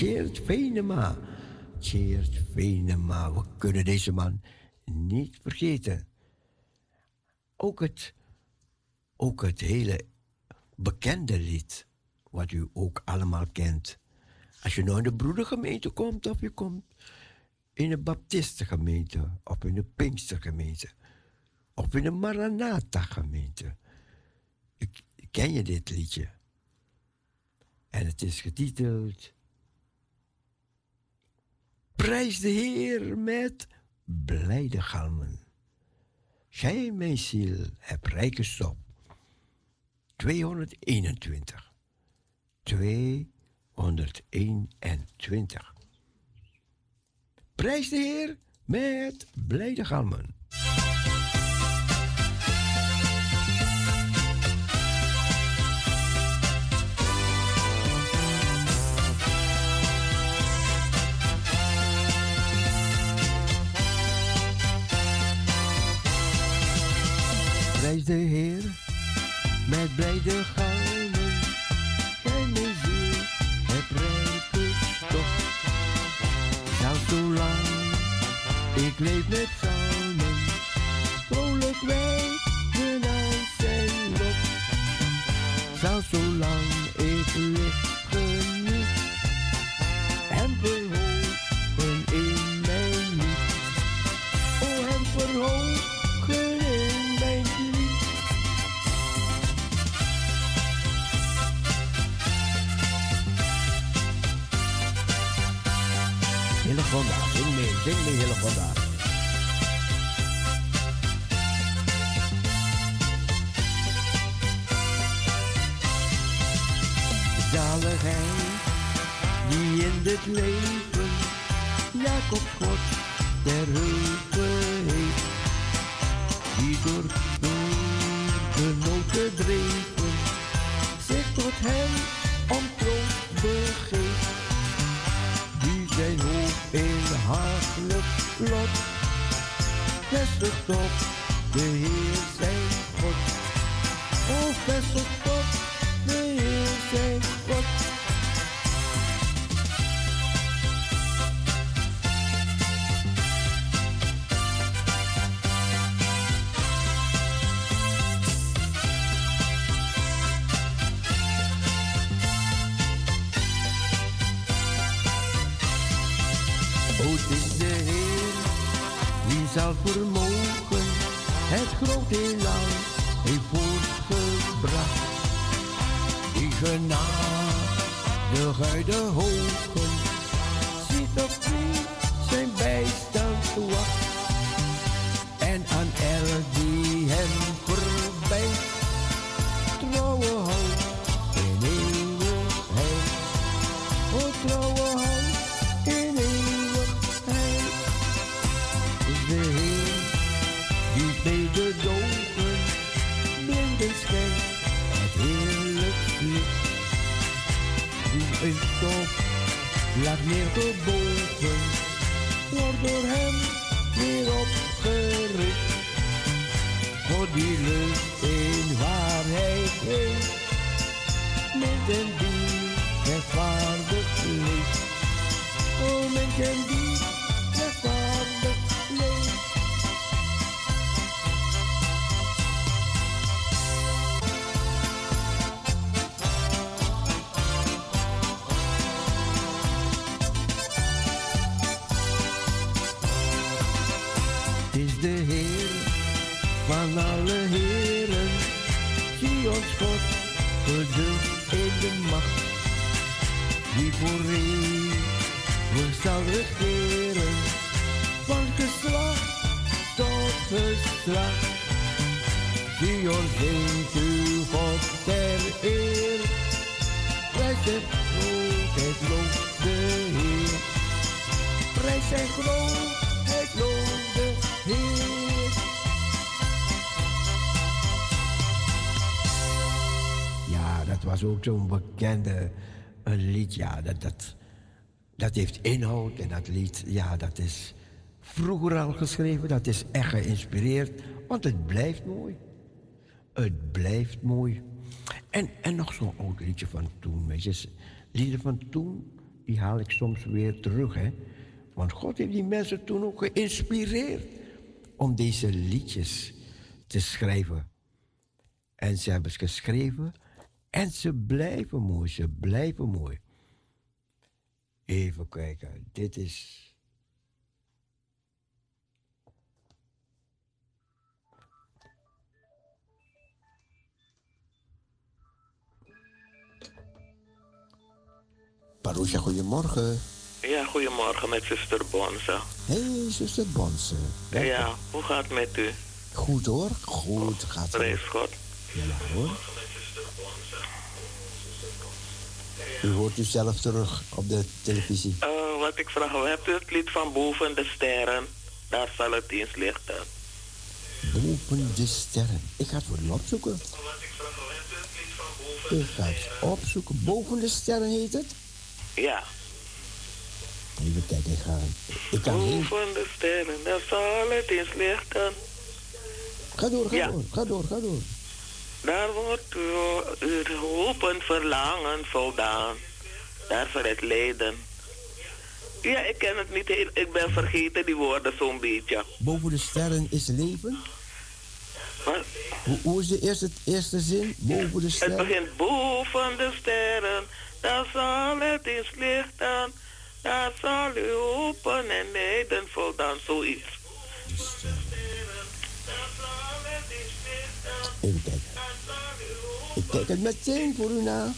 Tjeerd Venema. Venema, we kunnen deze man niet vergeten. Ook het, ook het hele bekende lied, wat u ook allemaal kent. Als je nou in de broedergemeente komt, of je komt in een baptistengemeente, of in een pinkstergemeente, of in een Maranatha-gemeente. Ik- Ken je dit liedje? En het is getiteld Prijs de Heer met blijde galmen. Gij, mijn ziel, hebt rijke stop. 221. 221. Prijs de Heer met blijde galmen. Prijs de Heer met blijde galmen. Gij mijn ziel, het rijke stof. Zelfs zolang ik leef met psalmen, vrolijk wijden aan zijn lof. Zelfs zolang ik licht zing mee Hillegonda. Zaligheid die in dit leven Jacob God ter hulpe vestigt zo'n bekende een lied. Ja, dat, dat, dat heeft inhoud en dat lied, ja, dat is vroeger al geschreven. Dat is echt geïnspireerd, want het blijft mooi. Het blijft mooi. En, en nog zo'n oud liedje van toen. Weet je, lieden van toen, die haal ik soms weer terug. Hè? Want God heeft die mensen toen ook geïnspireerd om deze liedjes te schrijven. En ze hebben ze geschreven en ze blijven mooi, ze blijven mooi. Even kijken, dit is. Parousia, goedemorgen. Ja, goedemorgen met zuster Bonze. Hé, hey, zuster Bonse. Ja, hoe gaat het met u? Goed hoor, goed gaat het. Prijs God. Ja hoor. U hoort u zelf terug op de televisie. Eh, wat ik vraag, hebt u het lied van Boven de Sterren? Daar zal het eens lichten. Boven de sterren. Ik ga het voor u opzoeken. Ik ga het opzoeken. Boven de sterren heet het? Ja. Even kijken, ik ga... Ik kan. Boven de sterren, daar zal het eens lichten. Ga door, ga Ja. door, ga door, ga door. Daar wordt uw, uw hoop en verlangen voldaan. Daar voor het lijden. Ja, ik ken het niet heel. Ik ben vergeten die woorden zo'n beetje. Boven de sterren is leven. Maar Hoe, hoe is de eerste, eerste zin? Boven de het sterren. begint boven de sterren. Daar zal het eens lichten. Daar zal u hopen en lijden voldaan. Zoiets. Kijk het meteen voor u na.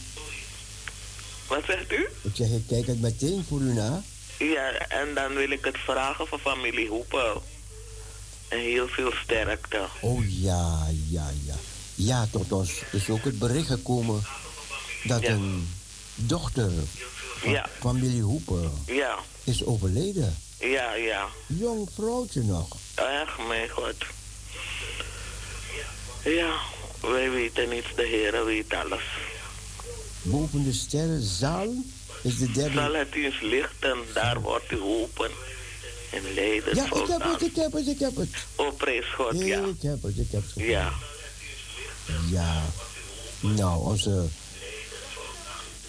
Wat zegt u? Ik zeg, ik kijk het meteen voor u na. Ja, en dan wil ik het vragen van familie Hoepel. En heel veel sterkte. Oh ja, ja, ja. Ja, tot ons is ook het bericht gekomen dat Ja. een dochter van Ja. familie Hoeper Ja, is overleden. ja, ja. Jong vrouwtje nog. Echt, mijn God. Ja, wij weten niets, de Heer weet alles. Boven de sterrenzaal is de Zal derde. het eens lichten, daar wordt u open. En lijden Ja, ik heb het, ik heb het, ik heb het. Oh, prijs God, ja. Ik heb het, ik heb het. Ja, Ja. Nou, onze.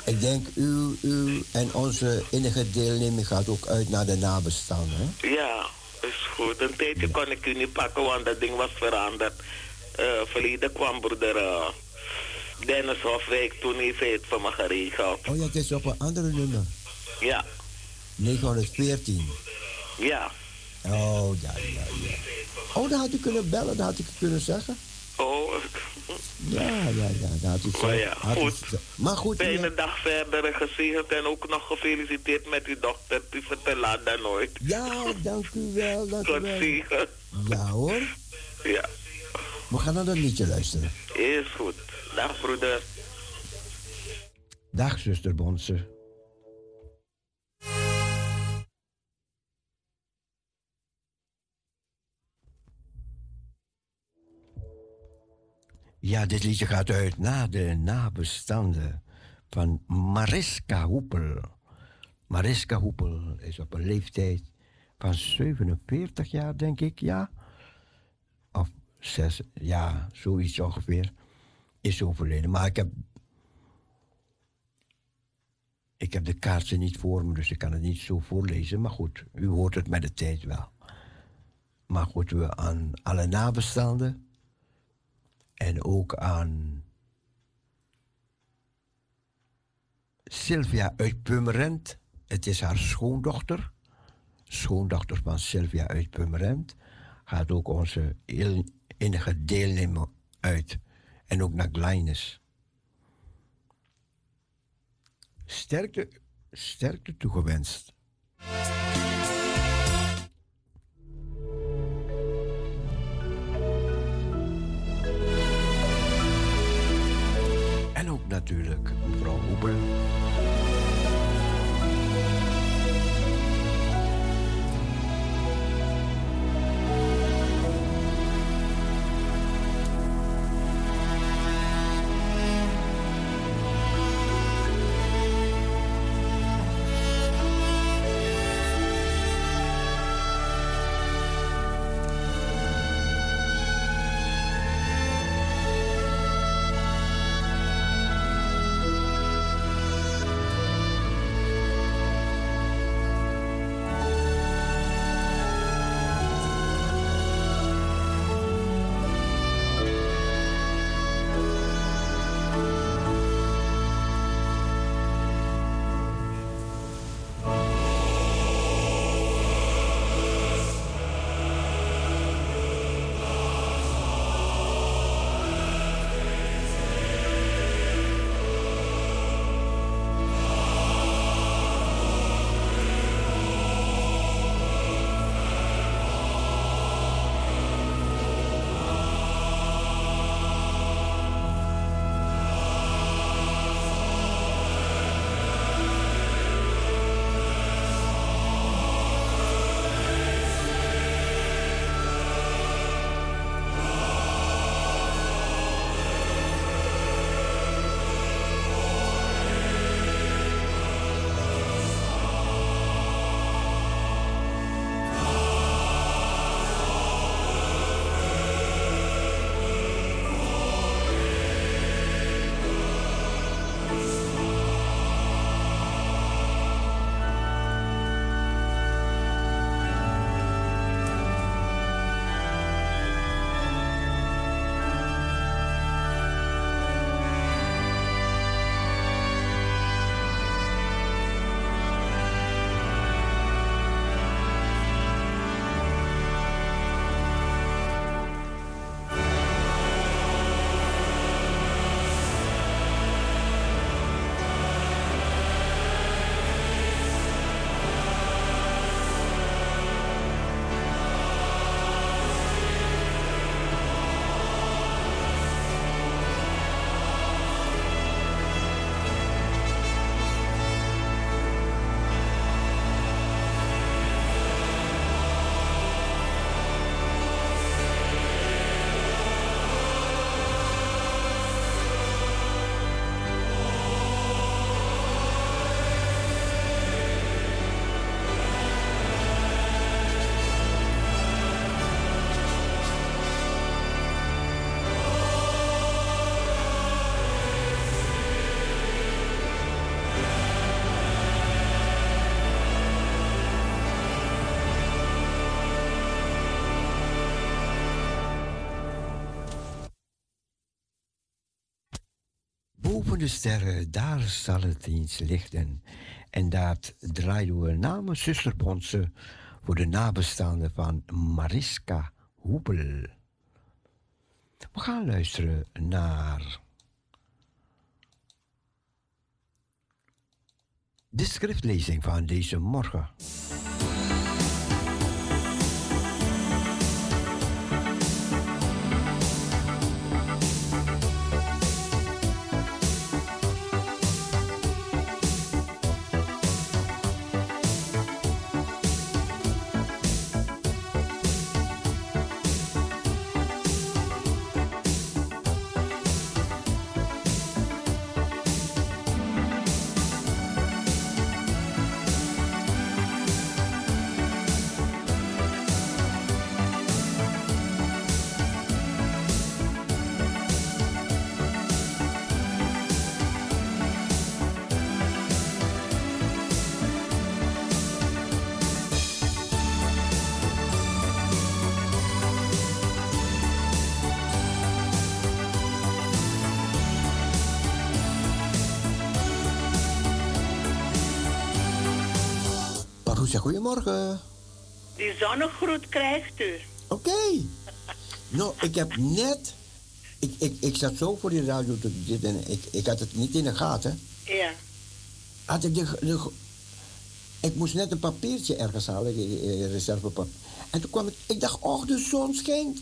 Ik denk u, u en onze innige deelneming gaat ook uit naar de nabestaanden. Hè? ja, is goed. Een tijdje kon ik u niet pakken, want dat ding was veranderd. Eh verleden kwam broeder eh, Dennis Hofwijk, toen heeft hij het voor me geregeld. Oh ja, het is op een andere nummer. Ja, 914. ja. Oh, ja, ja, ja. Oh, dan had u kunnen bellen, dan had ik kunnen zeggen. Oh, Ja, ja, ja, dan had u het Maar ja, had u goed. Maar goed, u- fijne dag verder en gezegend en ook nog gefeliciteerd met uw dochter. Die vertelt dat nooit. ja, dank u wel, dank u wel. zegen. Ja hoor, Ja, we gaan naar dat liedje luisteren. is goed. Dag broeder. Dag, zuster Bonse. Ja, dit liedje gaat uit naar de nabestaanden van Mariska Hoepel. Mariska Hoepel is op een leeftijd van 47 jaar, denk ik, ja. Zes, ja, zoiets ongeveer. Is overleden. Maar ik heb. Ik heb de kaarten niet voor me, dus ik kan het niet zo voorlezen. Maar goed, u hoort het met de tijd wel. Maar goed, we aan alle nabestaanden. En ook aan Sylvia uit Pummerend. Het is haar schoondochter. Schoondochter van Sylvia uit Pummerend. Gaat ook onze enige deelnemer uit. En ook naar Gleines. Sterkte, sterkte toegewenst. En ook natuurlijk mevrouw Hoebel. De sterren, daar zal het eens lichten. En dat draaien we namens zusterbondse voor de nabestaanden van Mariska Hoepel. We gaan luisteren naar de schriftlezing van deze morgen. Goedemorgen. Die zonnegroet krijgt u. Oké. Nou, ik heb net... Ik, ik, ik zat zo voor die radio te zitten. Ik, ik had het niet in de gaten. Ja. Had ik de, de, ik moest net een papiertje ergens halen, een reservepapier. En toen kwam ik, ik dacht, oh, de zon schijnt.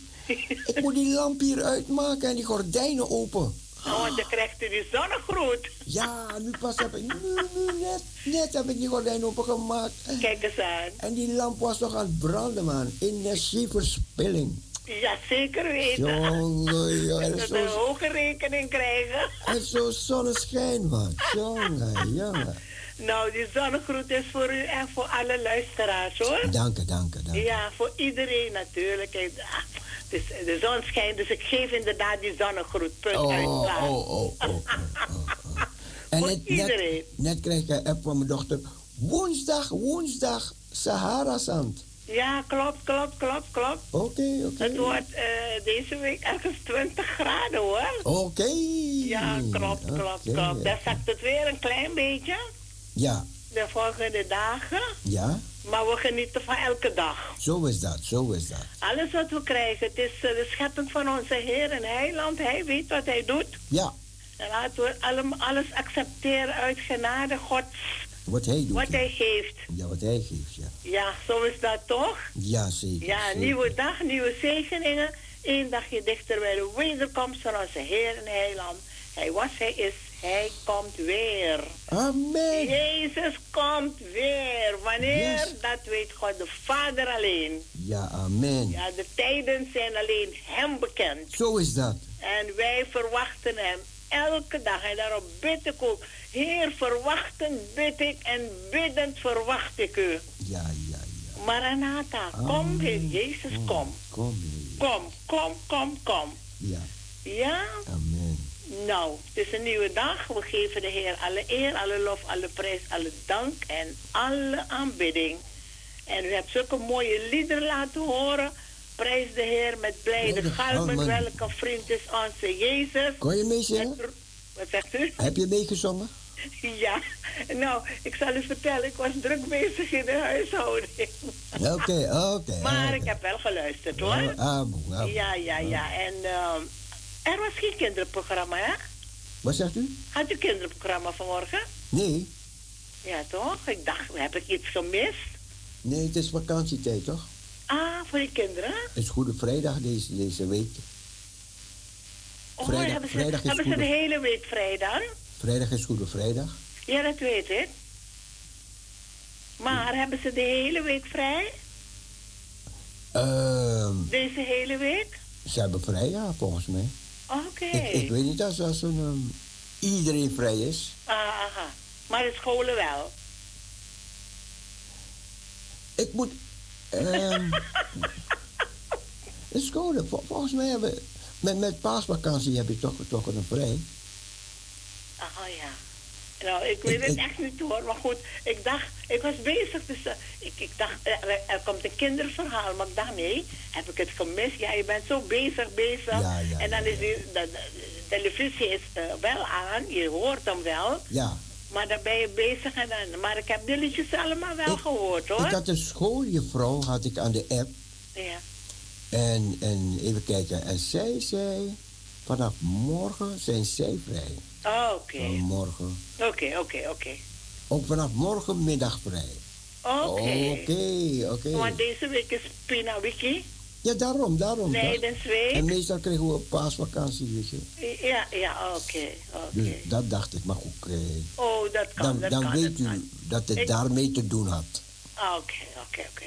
ik moet die lamp hier uitmaken en die gordijnen open. Want dan krijgt u die zonnegroet. Ja, nu pas heb ik, nu, nu net, net heb ik die gordijnen opengemaakt. Kijk eens aan. En die lamp was nog aan het branden, man. Energieverspilling. Ja, zeker weten. Jongen, jongen. Dat we een hoge rekening krijgen. En zo zonneschijn, man. Jongen, jongen. Nou, die zonnegroet is voor u en voor alle luisteraars, hoor. Dank je, dank je, dank je. Ja, voor iedereen natuurlijk. Dus de zon schijnt, dus ik geef inderdaad die zonnegroet. Punt oh, uit. Oh, oh, oh, oh, oh, oh. En net. Net, net kreeg ik een app van mijn dochter. Woensdag, woensdag, Sahara-zand. Ja, klopt, klopt, klopt, klopt. Oké, oké. Het wordt uh, deze week ergens 20 graden hoor. Oké. Ja, klopt, klopt, klopt. Dan zakt het weer een klein beetje. Ja. De volgende dagen. Ja. Maar we genieten van elke dag. Zo is dat, zo is dat. Alles wat we krijgen, het is uh, de schepping van onze Heer en Heiland. Hij weet wat hij doet. Ja. En laten we alles accepteren uit genade Gods. Wat hij doet. Wat ja. hij geeft. Ja, wat hij geeft, ja. Ja, zo is dat toch? Ja, zeker. Ja, zeker. nieuwe dag, nieuwe zegeningen. Eén dagje dichter bij de wederkomst van onze Heer en Heiland. Hij was, hij is, hij komt weer. Amen. Jezus komt weer. Wanneer? Yes. Dat weet God de Vader alleen. Ja, amen. Ja, de tijden zijn alleen Hem bekend. Zo is dat. En wij verwachten Hem elke dag. En daarom bid ik ook. Heer, verwachtend bid ik en biddend verwacht ik u. Ja, ja, ja. Maranatha, kom Heer Jezus, kom. Kom. Kom, kom, kom, kom. Ja. Ja? Amen. Nou, het is een nieuwe dag. We geven de Heer alle eer, alle lof, alle prijs, alle dank en alle aanbidding. En u hebt zulke mooie liederen laten horen. Prijs de Heer met blijde galmen. Welke vriend is onze Jezus? Kon je meezingen? Wat zegt u? Heb je meegezongen? Ja, nou, ik zal u vertellen, ik was druk bezig in de huishouding. Oké, okay, oké. Okay, maar okay. ik heb wel geluisterd hoor. Ah, ah, ah, ja, ja, ja. En uh, er was geen kinderprogramma, hè? Wat zegt u? Had u kinderprogramma vanmorgen? Nee. Ja, toch? Ik dacht, heb ik iets gemist? Nee, het is vakantietijd, toch? Ah, voor die kinderen? Het is Goede Vrijdag deze, deze week. Oh, vrijdag, hebben ze, vrijdag hebben goede... ze de hele week vrij dan? Vrijdag is Goede Vrijdag. Ja, dat weet ik. Maar ja. hebben ze de hele week vrij? Uh, Deze hele week? Ze hebben vrij, ja, volgens mij. Oké. Okay. Ik, ik, weet niet als, als een, um, iedereen vrij is. Aha. Maar de scholen wel? Ik moet... Um, de scholen, vol, volgens mij hebben... Met, met paasvakantie heb je toch, toch een vrij. Oh ja. Nou, ik weet het echt niet hoor. Maar goed, ik dacht, ik was bezig. Dus uh, ik, ik dacht, er, er, komt een kinderverhaal. Maar nee, heb ik het gemist? Ja, je bent zo bezig, bezig. Ja, ja, en dan is die, de, de, televisie is uh, wel aan. Je hoort hem wel. Ja. Maar dan ben je bezig. En dan, maar ik heb de liedjes allemaal wel gehoord, hoor. Ik had een schooljuffrouw, had ik aan de app. Ja. En, en even kijken. En zij zei, vanaf morgen zijn zij vrij. Oh, oké. Okay. morgen. Oké, oké, oké. Ook vanaf morgenmiddag vrij. Oké. Oké, oké. Want deze week is Pina Wiki. Ja, daarom, daarom. Leidensweek. En meestal kregen we een paasvakantie, weet je. Ja, ja, oké, oké. Dus dat dacht ik, maar goed. Eh, oh, dat kan, dan, dat dan kan, weet dat u kan. dat het ik... daarmee te doen had. Oké, oké, oké.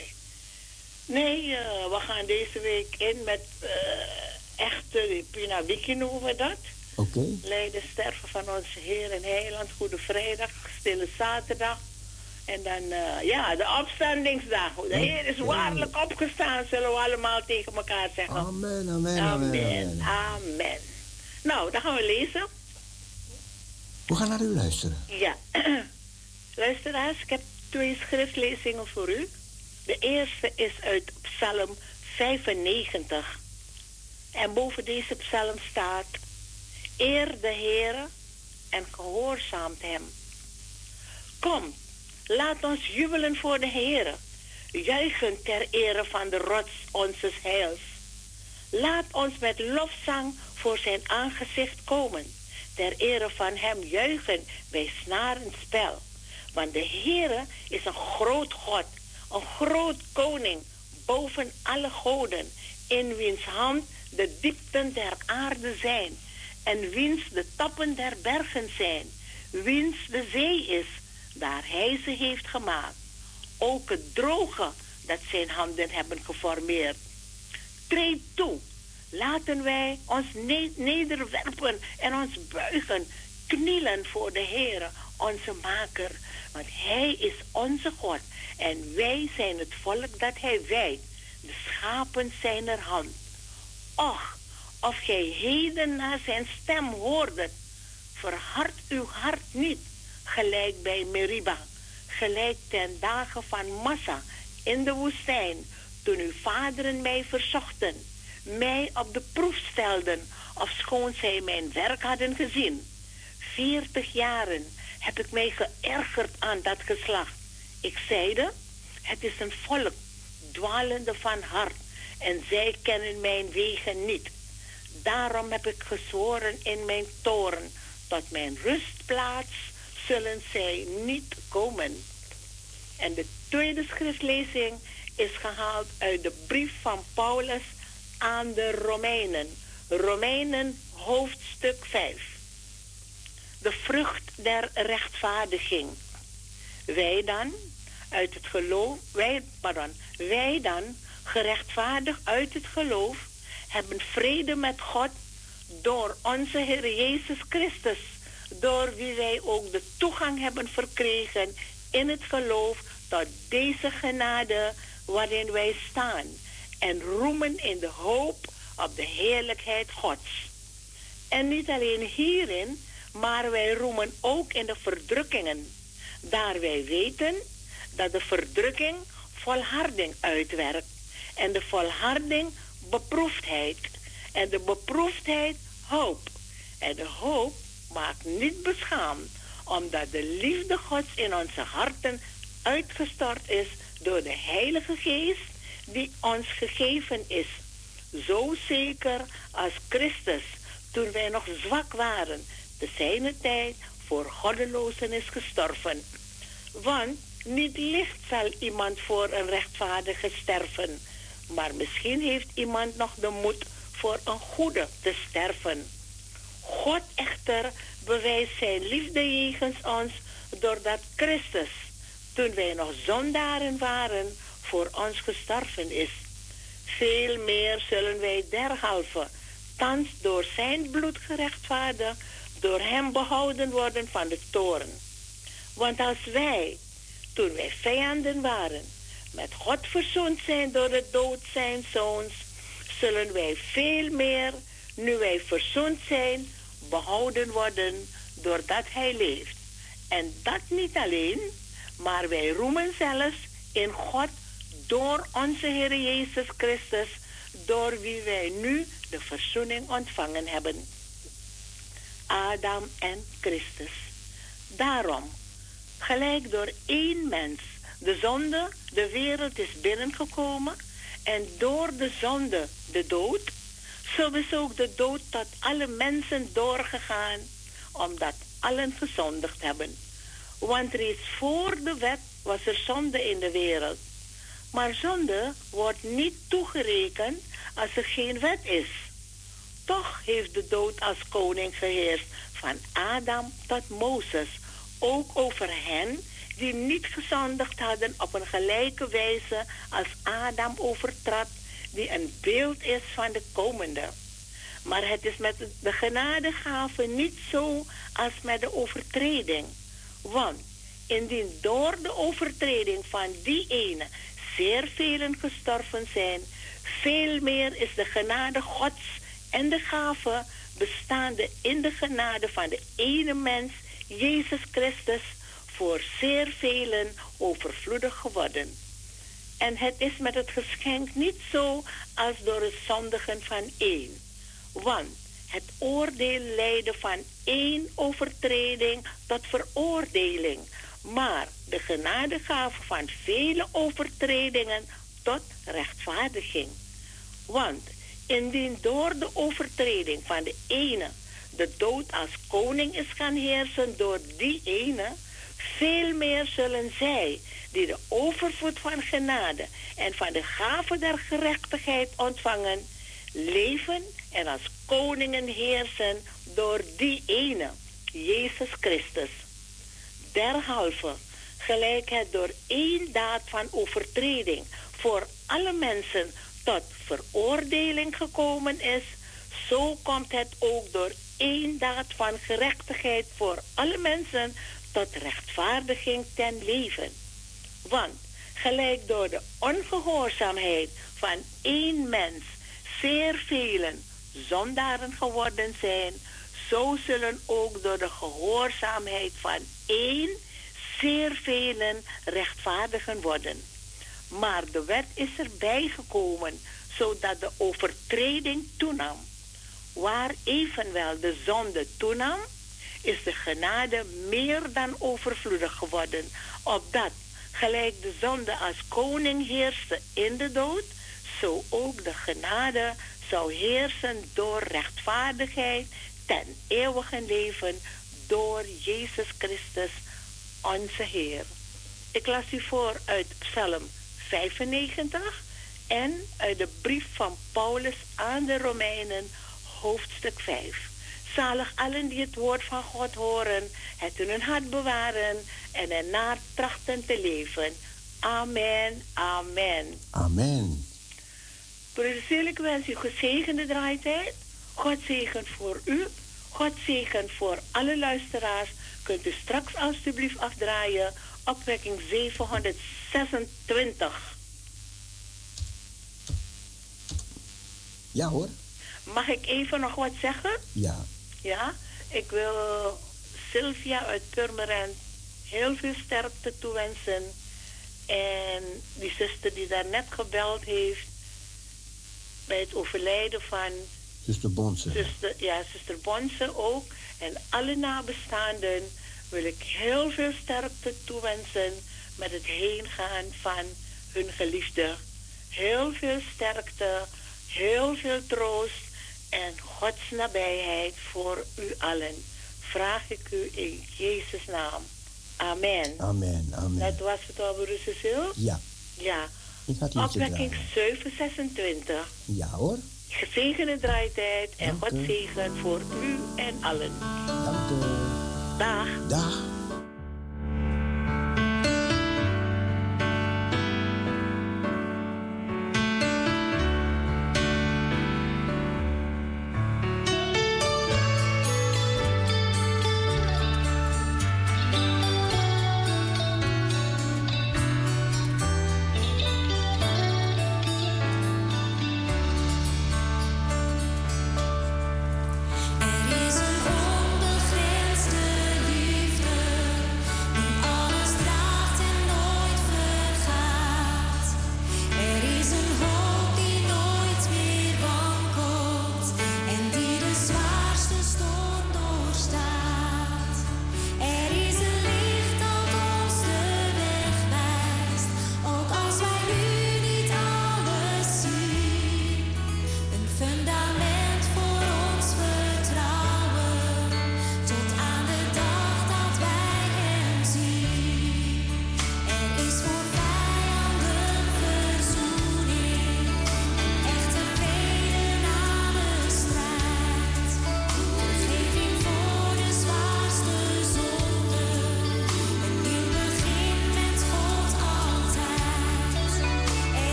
Nee, uh, we gaan deze week in met uh, echte Pina Wiki noemen we dat. Oké. Okay. Lijden sterven van onze Heer en Heiland. Goede Vrijdag, Stille Zaterdag. En dan, uh, ja, de opstandingsdag. De Heer is waarlijk opgestaan, zullen we allemaal tegen elkaar zeggen. Amen, amen, amen. Amen, amen. Nou, dan gaan we lezen. We gaan naar u luisteren. Ja. Luisteraars, ik heb twee schriftlezingen voor u. De eerste is uit Psalm 95. En boven deze psalm staat... Eer de Heere en gehoorzaamt hem. Kom, Laat ons jubelen voor de Heer. Juichen ter ere van de rots onzes heils. Laat ons met lofzang voor zijn aangezicht komen. Ter ere van hem juichen bij snarenspel. Want de Heere is een groot God, een groot koning boven alle goden, in wiens hand de diepten der aarde zijn en wiens de tappen der bergen zijn, wiens de zee is, daar hij ze heeft gemaakt. Ook het droge dat zijn handen hebben geformeerd. Treed toe, laten wij ons nederwerpen en ons buigen, knielen voor de Heer, onze Maker. Want Hij is onze God en wij zijn het volk dat Hij wijdt, de schapen zijn er hand. Och, of gij heden naar zijn stem hoordet, verhard uw hart niet, gelijk bij Meriba, gelijk ten dagen van Massa in de woestijn, toen uw vaderen mij verzochten, mij op de proef stelden, of schoon zij mijn werk hadden gezien. Veertig jaren heb ik mij geërgerd aan dat geslacht. Ik zeide, het is een volk, dwalende van hart, en zij kennen mijn wegen niet. Daarom heb ik gezworen in mijn toren, tot mijn rustplaats zullen zij niet komen. En de tweede schriftlezing is gehaald uit de brief van Paulus aan de Romeinen. Romeinen hoofdstuk 5. De vrucht der rechtvaardiging. Wij dan, uit het geloof, wij, pardon, wij dan, gerechtvaardigd uit het geloof, hebben vrede met God door onze Heer Jezus Christus, door wie wij ook de toegang hebben verkregen in het geloof tot deze genade waarin wij staan en roemen in de hoop op de heerlijkheid Gods. En niet alleen hierin, maar wij roemen ook in de verdrukkingen, daar wij weten dat de verdrukking volharding uitwerkt en de volharding beproefdheid. En de beproefdheid hoop. En de hoop maakt niet beschaamd, omdat de liefde Gods in onze harten uitgestort is door de Heilige Geest die ons gegeven is. Zo zeker als Christus, toen wij nog zwak waren, de zijne tijd voor goddelozen is gestorven. Want niet licht zal iemand voor een rechtvaardige sterven maar misschien heeft iemand nog de moed voor een goede te sterven. God echter bewijst zijn liefde jegens ons doordat Christus, toen wij nog zondaren waren, voor ons gestorven is. Veel meer zullen wij derhalve, thans door zijn bloed gerechtvaardigd, door hem behouden worden van de toren. Want als wij, toen wij vijanden waren, met God verzoend zijn door de dood zijn zoons, zullen wij veel meer, nu wij verzoend zijn, behouden worden doordat Hij leeft. En dat niet alleen, maar wij roemen zelfs in God door onze Heer Jezus Christus, door wie wij nu de verzoening ontvangen hebben. Adam en Christus. Daarom, gelijk door één mens de zonde, de wereld is binnengekomen en door de zonde de dood. Zo is ook de dood tot alle mensen doorgegaan, omdat allen gezondigd hebben. Want reeds voor de wet was er zonde in de wereld. Maar zonde wordt niet toegerekend als er geen wet is. Toch heeft de dood als koning geheerst van Adam tot Mozes, ook over hen die niet gezondigd hadden op een gelijke wijze als Adam overtrad, die een beeld is van de komende. Maar het is met de genadegave niet zo als met de overtreding. Want indien door de overtreding van die ene zeer velen gestorven zijn, veel meer is de genade Gods en de gave bestaande in de genade van de ene mens, Jezus Christus, voor zeer velen overvloedig geworden. En het is met het geschenk niet zo als door het zondigen van één. Want het oordeel leidde van één overtreding tot veroordeling. maar de genadegave van vele overtredingen tot rechtvaardiging. Want indien door de overtreding van de ene de dood als koning is gaan heersen door die ene, veel meer zullen zij die de overvloed van genade en van de gave der gerechtigheid ontvangen, leven en als koningen heersen door die ene, Jezus Christus. Derhalve, gelijk het door één daad van overtreding voor alle mensen tot veroordeling gekomen is, zo komt het ook door één daad van gerechtigheid voor alle mensen tot rechtvaardiging ten leven. Want gelijk door de ongehoorzaamheid van één mens zeer velen zondaren geworden zijn, zo zullen ook door de gehoorzaamheid van één zeer velen rechtvaardigen worden. Maar de wet is erbij gekomen, zodat de overtreding toenam. Waar evenwel de zonde toenam, is de genade meer dan overvloedig geworden, opdat gelijk de zonde als koning heerste in de dood, zo ook de genade zou heersen door rechtvaardigheid ten eeuwige leven door Jezus Christus, onze Heer. Ik las u voor uit Psalm 95 en uit de brief van Paulus aan de Romeinen, hoofdstuk 5. Zalig allen die het woord van God horen, het in hun hart bewaren en ernaar trachten te leven. Amen, amen. Amen. Broeder ik wens u gezegende draaitijd. God zegen voor u. God zegen voor alle luisteraars. Kunt u straks alstublieft afdraaien. Opwekking 726. Ja hoor. Mag ik even nog wat zeggen? Ja. Ja, ik wil Sylvia uit Purmerend heel veel sterkte toewensen. En die zuster die daar net gebeld heeft bij het overlijden van... Zuster Bonse. Zuster, ja, zuster Bonse ook. En alle nabestaanden wil ik heel veel sterkte toewensen met het heengaan van hun geliefde. Heel veel sterkte, heel veel troost en Gods nabijheid voor u allen. Vraag ik u in Jezus' naam. Amen. Amen, amen. Dat was het al, broer Cecil? Ja. Ja. Ik had Opwekking 726. Ja hoor. Gezegende draaitijd en God zegen voor u en allen. Dank u. Dag. Dag.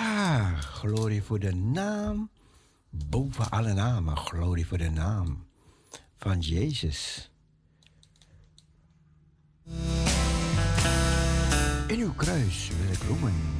Ja, glorie voor de naam. Boven alle namen, glorie voor de naam van Jezus. In uw kruis wil ik roemen.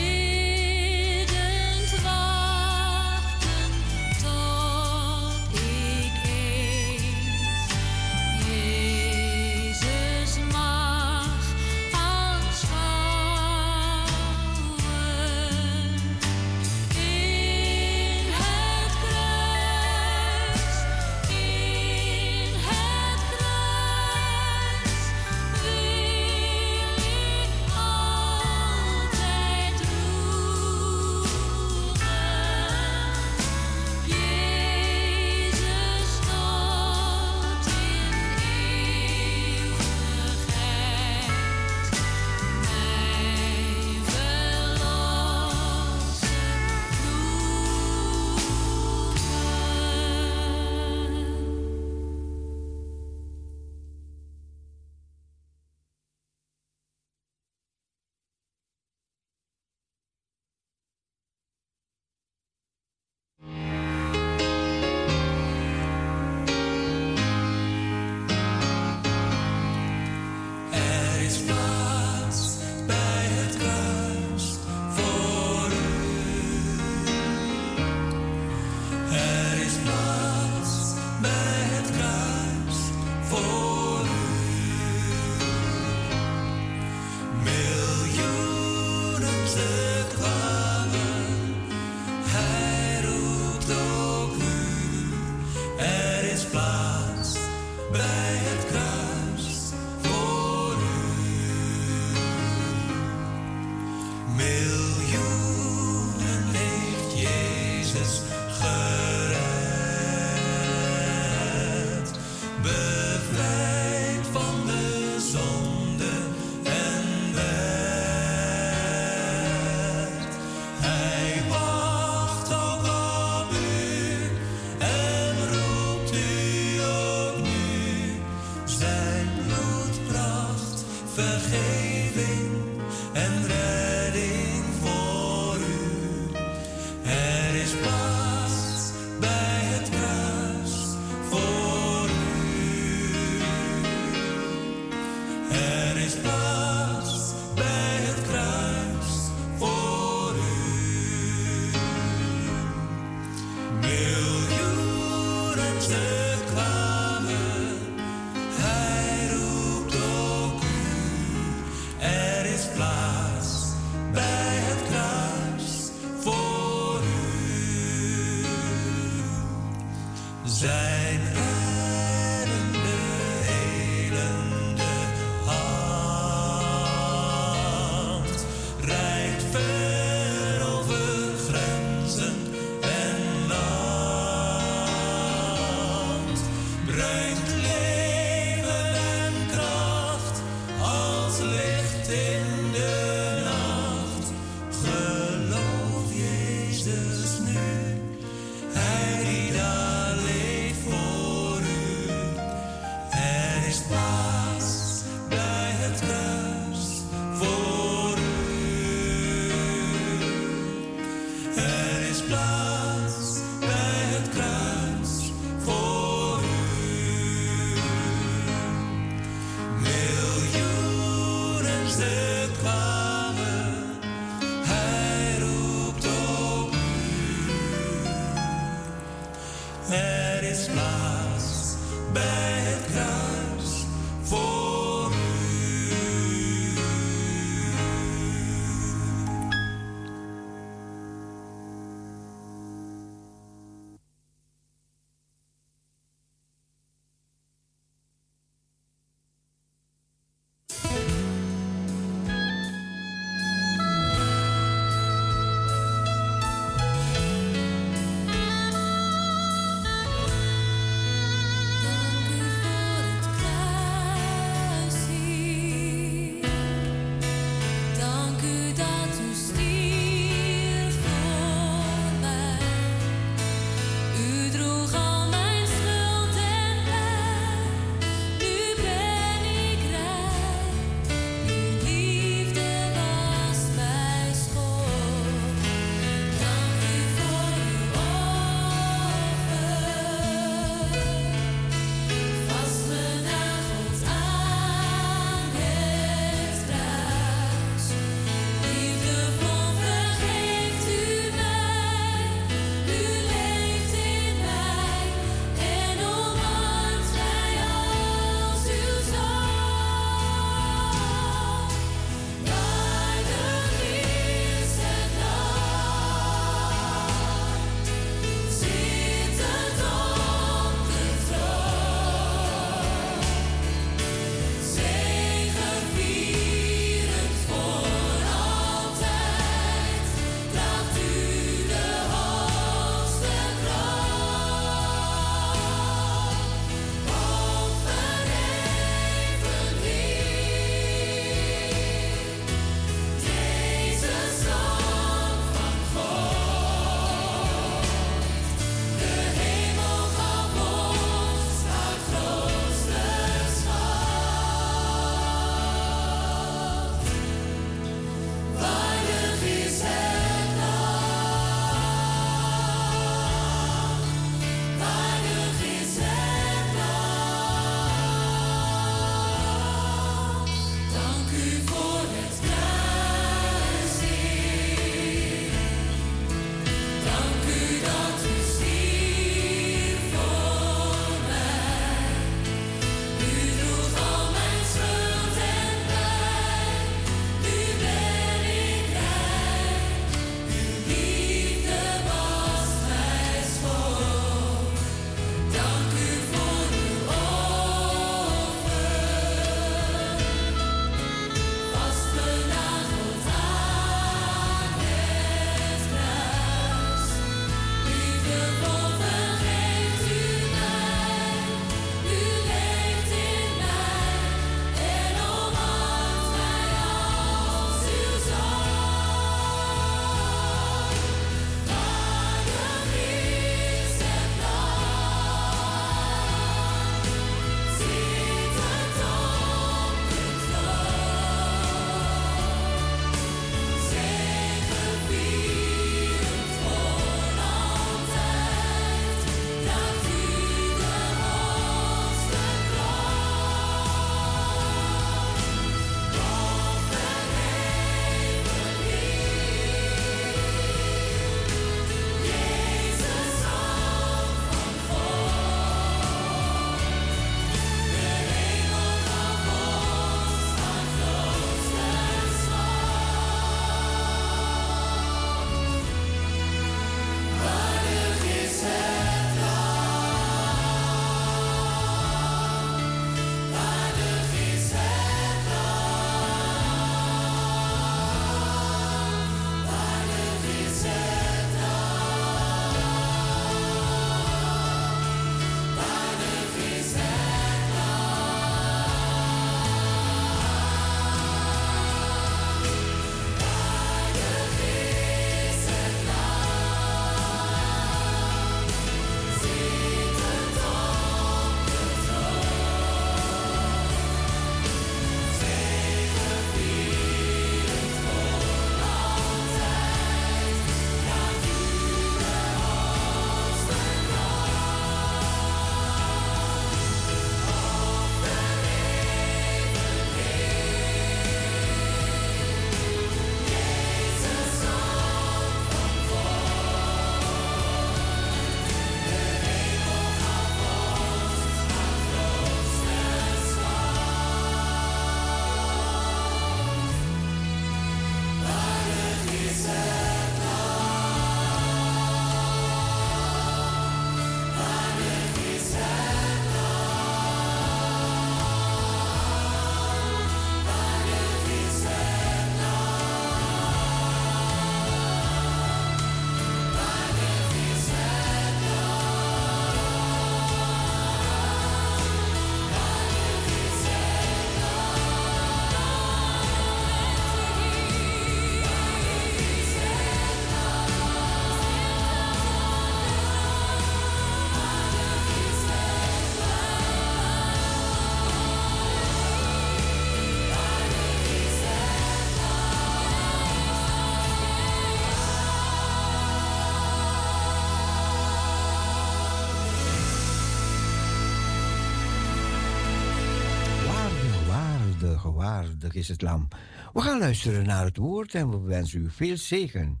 Is het lam. We gaan luisteren naar het woord en we wensen u veel zegen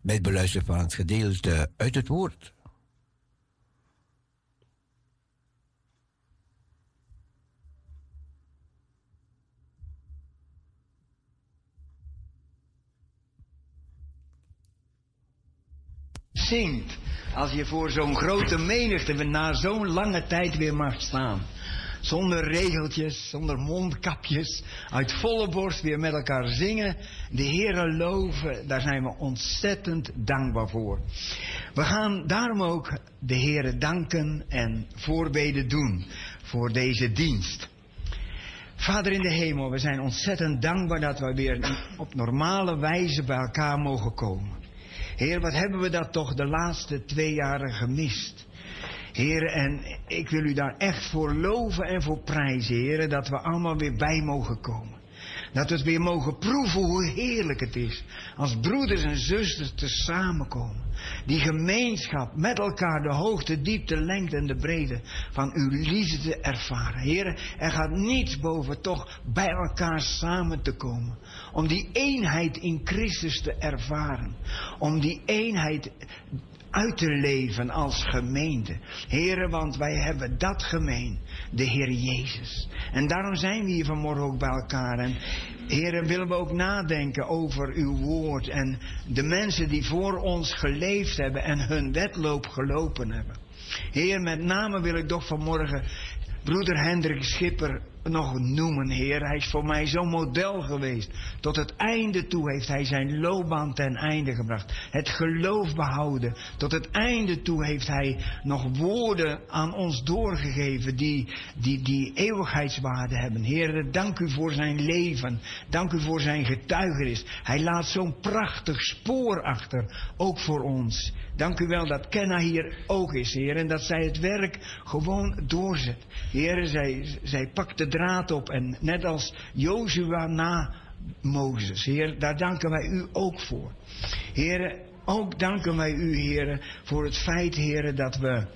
bij het beluisteren van het gedeelte uit het woord. zingt. Als je voor zo'n grote menigte na zo'n lange tijd weer mag staan. Zonder regeltjes, zonder mondkapjes. Uit volle borst weer met elkaar zingen. De Heere loven. Daar zijn we ontzettend dankbaar voor. We gaan daarom ook de Heere danken en voorbeden doen voor deze dienst. Vader in de hemel, we zijn ontzettend dankbaar dat we weer op normale wijze bij elkaar mogen komen. Heer, wat hebben we dat toch de laatste twee jaren gemist. Heer, en ik wil u daar echt voor loven en voor prijzen, Heer, dat we allemaal weer bij mogen komen. Dat we het weer mogen proeven hoe heerlijk het is. Als broeders en zusters te samenkomen. Die gemeenschap met elkaar de hoogte, diepte, lengte en de breedte van uw liefde ervaren. Heer, er gaat niets boven toch bij elkaar samen te komen. Om die eenheid in Christus te ervaren. Om die eenheid uit te leven als gemeente. Heren, want wij hebben dat gemeen, de Heer Jezus. En daarom zijn we hier vanmorgen ook bij elkaar. En heren, willen we ook nadenken over uw woord en de mensen die voor ons geleefd hebben en hun wedloop gelopen hebben. Heer, met name wil ik toch vanmorgen broeder Hendrik Schipper nog noemen, Heer. Hij is voor mij zo'n model geweest. Tot het einde toe heeft hij zijn loopbaan ten einde gebracht. Het geloof behouden. Tot het einde toe heeft hij nog woorden aan ons doorgegeven die, die, die eeuwigheidswaarde hebben. Heer, dank u voor zijn leven. Dank u voor zijn getuigenis. Hij laat zo'n prachtig spoor achter, ook voor ons. Dank u wel dat Kenna hier ook is, Heer. En dat zij het werk gewoon doorzet. Heer, zij, zij pakt de draad op. En net als Jozua na Mozes. Heer, daar danken wij u ook voor. Heer, ook danken wij u, Heer, voor het feit, Heer, dat we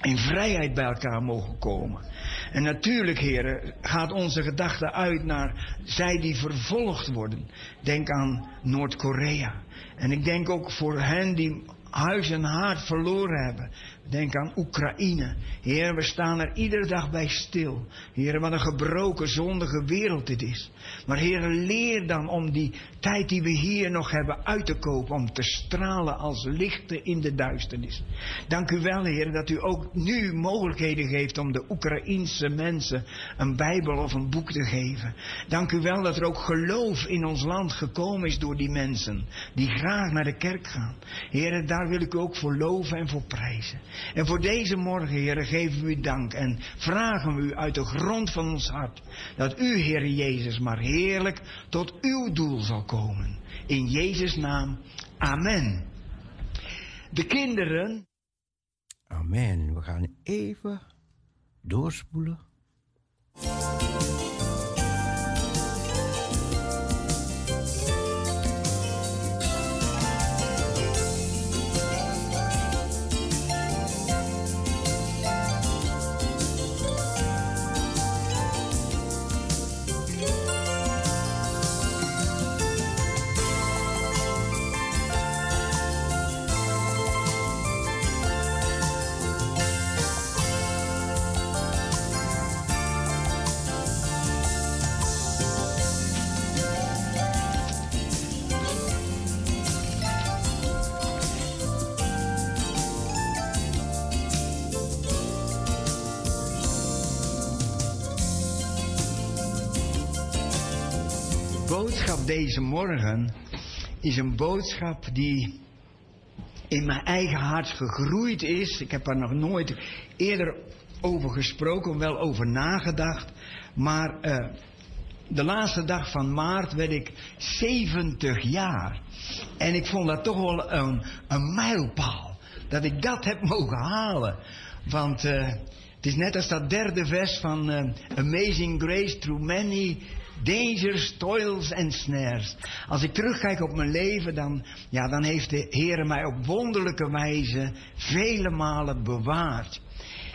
in vrijheid bij elkaar mogen komen. En natuurlijk, heren, gaat onze gedachte uit naar zij die vervolgd worden. Denk aan Noord-Korea. En ik denk ook voor hen die huis en haard verloren hebben. Denk aan Oekraïne. Heer, we staan er iedere dag bij stil. Heer, wat een gebroken, zondige wereld dit is. Maar Heer, leer dan om die tijd die we hier nog hebben uit te kopen. Om te stralen als lichten in de duisternis. Dank u wel, Heer, dat u ook nu mogelijkheden geeft om de Oekraïense mensen een Bijbel of een boek te geven. Dank u wel dat er ook geloof in ons land gekomen is door die mensen. Die graag naar de kerk gaan. Heer, daar wil ik u ook voor loven en voor prijzen. En voor deze morgen, Heer, geven we u dank en vragen we u uit de grond van ons hart dat u, Heer Jezus, maar heerlijk tot uw doel zal komen. In Jezus' naam, amen. De kinderen. Amen. We gaan even doorspoelen. Deze morgen is een boodschap die in mijn eigen hart gegroeid is. Ik heb er nog nooit eerder over gesproken, wel over nagedacht. Maar uh, de laatste dag van maart werd ik 70 jaar. En ik vond dat toch wel een, een mijlpaal. Dat ik dat heb mogen halen. Want uh, het is net als dat derde vers van uh, Amazing Grace Through Many dangers, toils en snares. Als ik terugkijk op mijn leven, dan, ja, dan heeft de Heer mij op wonderlijke wijze vele malen bewaard.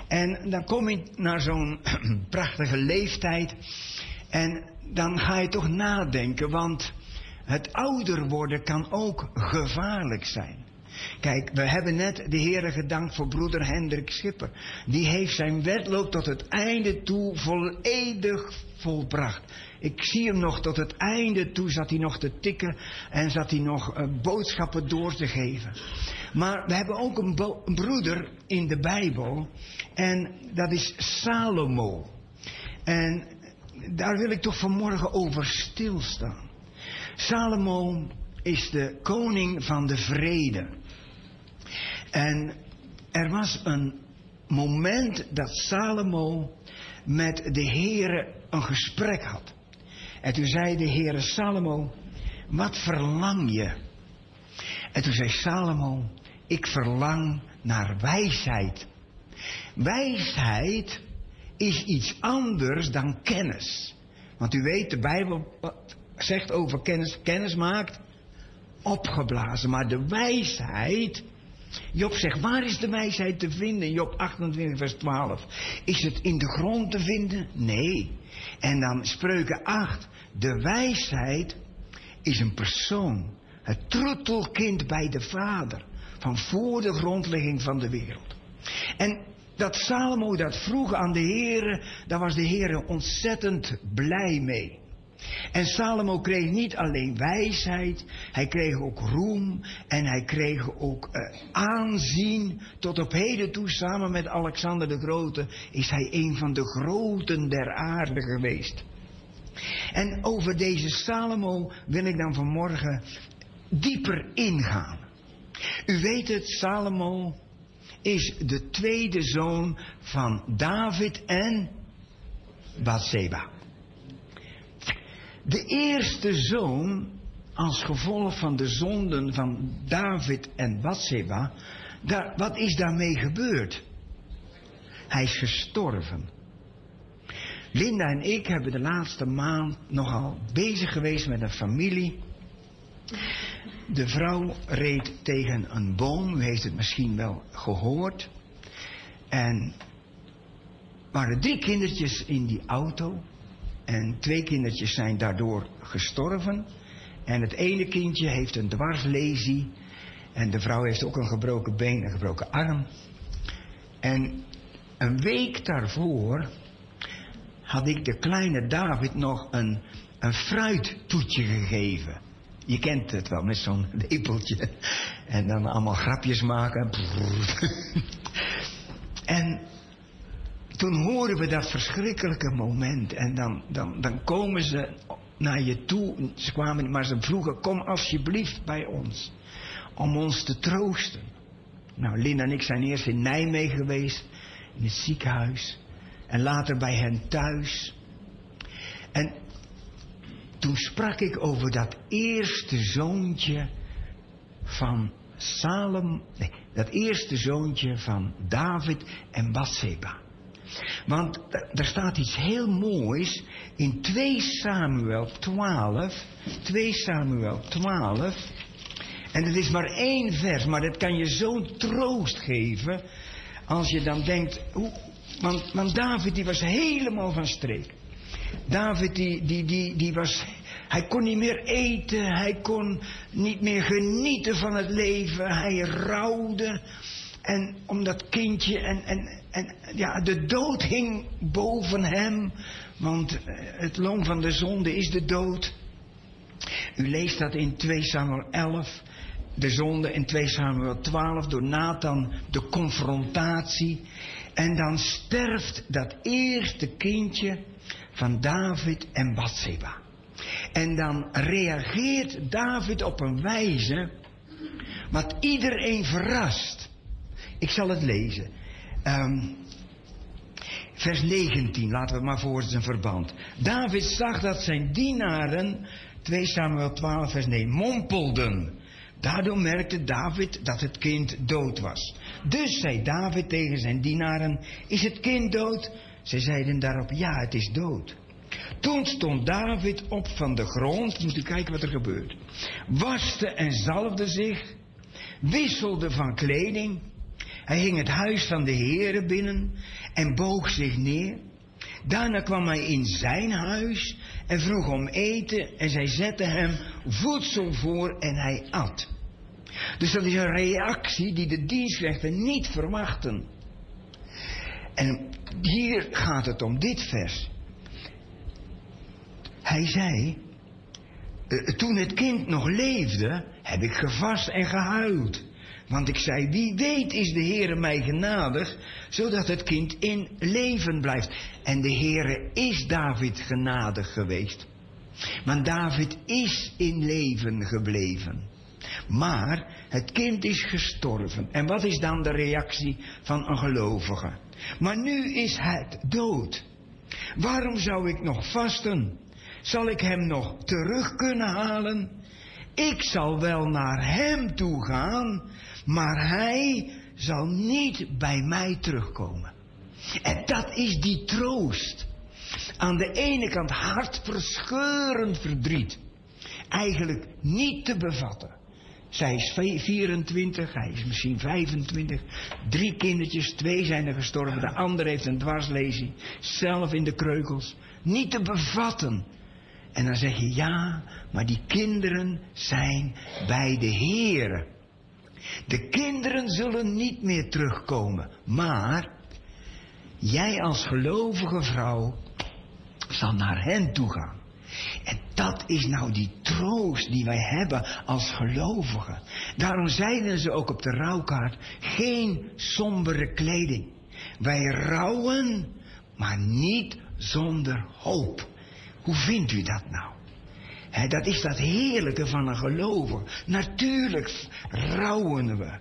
En dan kom ik naar zo'n prachtige leeftijd. En dan ga je toch nadenken, want het ouder worden kan ook gevaarlijk zijn. Kijk, we hebben net de Heere gedankt voor broeder Hendrik Schipper. Die heeft zijn wedloop tot het einde toe volledig volbracht. Ik zie hem nog tot het einde toe zat hij nog te tikken en zat hij nog uh, boodschappen door te geven. Maar we hebben ook een, een broeder in de Bijbel en dat is Salomo. En daar wil ik toch vanmorgen over stilstaan. Salomo is de koning van de vrede. En er was een moment dat Salomo met de Heere een gesprek had. En toen zei de Heere Salomo, wat verlang je? En toen zei Salomo, ik verlang naar wijsheid. Wijsheid is iets anders dan kennis. Want u weet, de Bijbel zegt over kennis, kennis maakt opgeblazen. Maar de wijsheid, Job zegt, waar is de wijsheid te vinden? Job 28, vers 12. Is het in de grond te vinden? Nee. En dan spreuken 8. De wijsheid is een persoon. Het troetelkind bij de vader. Van voor de grondlegging van de wereld. En dat Salomo dat vroeg aan de Heer, daar was de Heer ontzettend blij mee. En Salomo kreeg niet alleen wijsheid, hij kreeg ook roem en hij kreeg ook uh, aanzien. Tot op heden toe, samen met Alexander de Grote, is hij een van de groten der aarde geweest. En over deze Salomo wil ik dan vanmorgen dieper ingaan. U weet het, Salomo is de tweede zoon van David en Bathseba. De eerste zoon, als gevolg van de zonden van David en Bathseba, daar, wat is daarmee gebeurd? Hij is gestorven. Linda en ik hebben de laatste maand nogal bezig geweest met een familie. De vrouw reed tegen een boom, u heeft het misschien wel gehoord. En waren drie kindertjes in die auto. En twee kindertjes zijn daardoor gestorven. En het ene kindje heeft een dwarslesie. En de vrouw heeft ook een gebroken been en een gebroken arm. En een week daarvoor had ik de kleine David nog een, een fruittoetje gegeven. Je kent het wel, met zo'n lepeltje. En dan allemaal grapjes maken. en toen horen we dat verschrikkelijke moment. En dan, dan, dan komen ze naar je toe. Ze kwamen, maar ze vroegen, kom alsjeblieft bij ons. Om ons te troosten. Nou, Lin en ik zijn eerst in Nijmegen geweest. In het ziekenhuis. En later bij hen thuis. En toen sprak ik over dat eerste zoontje van Salem. Nee, dat eerste zoontje van David en Bathseba. Want er staat iets heel moois in 2 Samuel 12. 2 Samuel 12. En het is maar één vers, maar dat kan je zo'n troost geven. Als je dan denkt, hoe, want, want David die was helemaal van streek. David die, die, die, die was, hij kon niet meer eten, hij kon niet meer genieten van het leven, hij rouwde. En om dat kindje, en, en, en ja, de dood hing boven hem, want eh, het loon van de zonde is de dood. U leest dat in 2 Samuel 11, de zonde in 2 Samuel 12, door Nathan de confrontatie. En dan sterft dat eerste kindje van David en Bathseba. En dan reageert David op een wijze wat iedereen verrast. Ik zal het lezen. Um, vers 19, laten we maar voor zijn verband. David zag dat zijn dienaren, 2 Samuel 12, vers 9, mompelden. Daardoor merkte David dat het kind dood was. Dus zei David tegen zijn dienaren: Is het kind dood? Ze zeiden daarop: Ja, het is dood. Toen stond David op van de grond. Moet u kijken wat er gebeurt. Waste en zalfde zich. Wisselde van kleding. Hij ging het huis van de heren binnen en boog zich neer. Daarna kwam hij in zijn huis en vroeg om eten en zij zetten hem voedsel voor en hij at. Dus dat is een reactie die de dienstrechten niet verwachten. En hier gaat het om dit vers. Hij zei, eh, toen het kind nog leefde, heb ik gevast en gehuild. Want ik zei, wie weet is de Heere mij genadig, zodat het kind in leven blijft. En de Heere is David genadig geweest. Want David is in leven gebleven. Maar het kind is gestorven. En wat is dan de reactie van een gelovige? Maar nu is het dood. Waarom zou ik nog vasten? Zal ik hem nog terug kunnen halen? Ik zal wel naar hem toe gaan, maar hij zal niet bij mij terugkomen. En dat is die troost. Aan de ene kant hartverscheurend verdriet. Eigenlijk niet te bevatten. Zij is 24, hij is misschien 25. Drie kindertjes, twee zijn er gestorven. De ander heeft een dwarslezing. Zelf in de kreukels. Niet te bevatten. En dan zeg je ja, maar die kinderen zijn bij de Heer. De kinderen zullen niet meer terugkomen. Maar jij als gelovige vrouw zal naar hen toe gaan. En dat is nou die troost die wij hebben als gelovigen. Daarom zeiden ze ook op de rouwkaart, geen sombere kleding. Wij rouwen, maar niet zonder hoop. Hoe vindt u dat nou? Dat is dat heerlijke van een gelover. Natuurlijk rouwen we.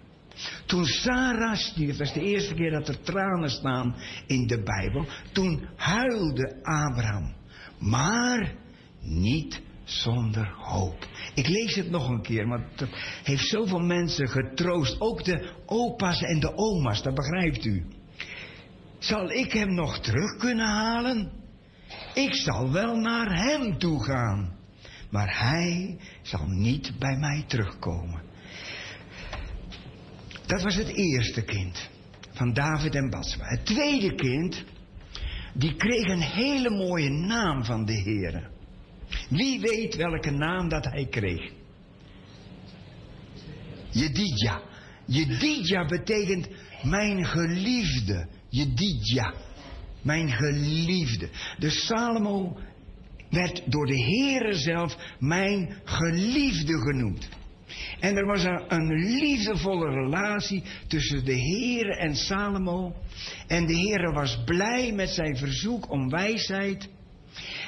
Toen Sarah stierf, dat is de eerste keer dat er tranen staan in de Bijbel. Toen huilde Abraham. Maar niet zonder hoop. Ik lees het nog een keer, want het heeft zoveel mensen getroost. Ook de opa's en de oma's, dat begrijpt u. Zal ik hem nog terug kunnen halen? Ik zal wel naar hem toe gaan, maar hij zal niet bij mij terugkomen. Dat was het eerste kind van David en Batsba. Het tweede kind, die kreeg een hele mooie naam van de Heer. Wie weet welke naam dat hij kreeg? Jedidja. Jedidja betekent mijn geliefde. Jedidja. Mijn geliefde. Dus Salomo werd door de Heere zelf mijn geliefde genoemd. En er was een, een liefdevolle relatie tussen de Heere en Salomo. En de Heere was blij met zijn verzoek om wijsheid.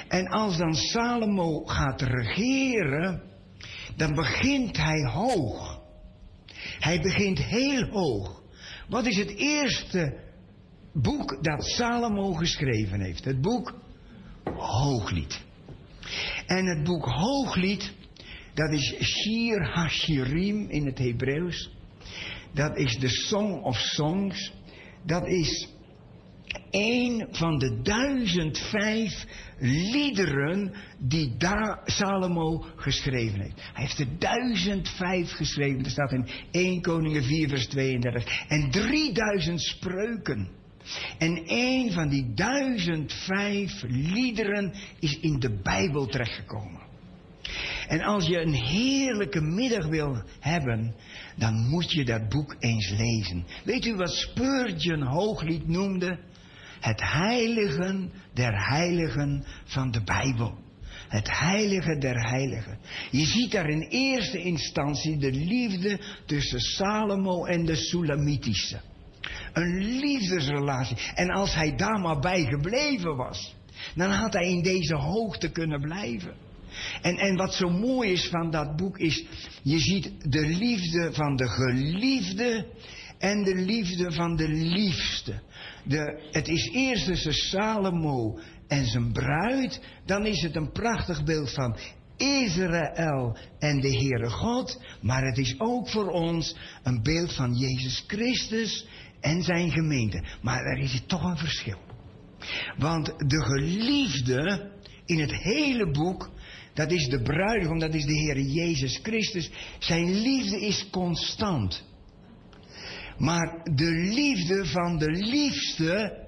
En als dan Salomo gaat regeren, dan begint hij hoog. Hij begint heel hoog. Wat is het eerste boek dat Salomo geschreven heeft? Het boek Hooglied. En het boek Hooglied, dat is Shir Hashirim in het Hebreeuws. Dat is de Song of Songs. Dat is een van de duizend vijf liederen die da Salomo geschreven heeft. Hij heeft er duizend vijf geschreven. Er staat in 1 Koningen 4 vers 32. En 3000 spreuken. En een van die duizend vijf liederen is in de Bijbel terechtgekomen. En als je een heerlijke middag wil hebben, dan moet je dat boek eens lezen. Weet u wat Spurgeon Hooglied noemde? Het heiligen der heiligen van de Bijbel. Het heilige der heiligen. Je ziet daar in eerste instantie de liefde tussen Salomo en de Sulamitische. Een liefdesrelatie. En als hij daar maar bij gebleven was, dan had hij in deze hoogte kunnen blijven. En, en wat zo mooi is van dat boek is, je ziet de liefde van de geliefde en de liefde van de liefste. De, het is eerst tussen Salomo en zijn bruid, dan is het een prachtig beeld van Israël en de Heere God, maar het is ook voor ons een beeld van Jezus Christus en zijn gemeente. Maar er is toch een verschil. Want de geliefde in het hele boek, dat is de bruidegom, dat is de Heer Jezus Christus. Zijn liefde is constant. Maar de liefde van de liefste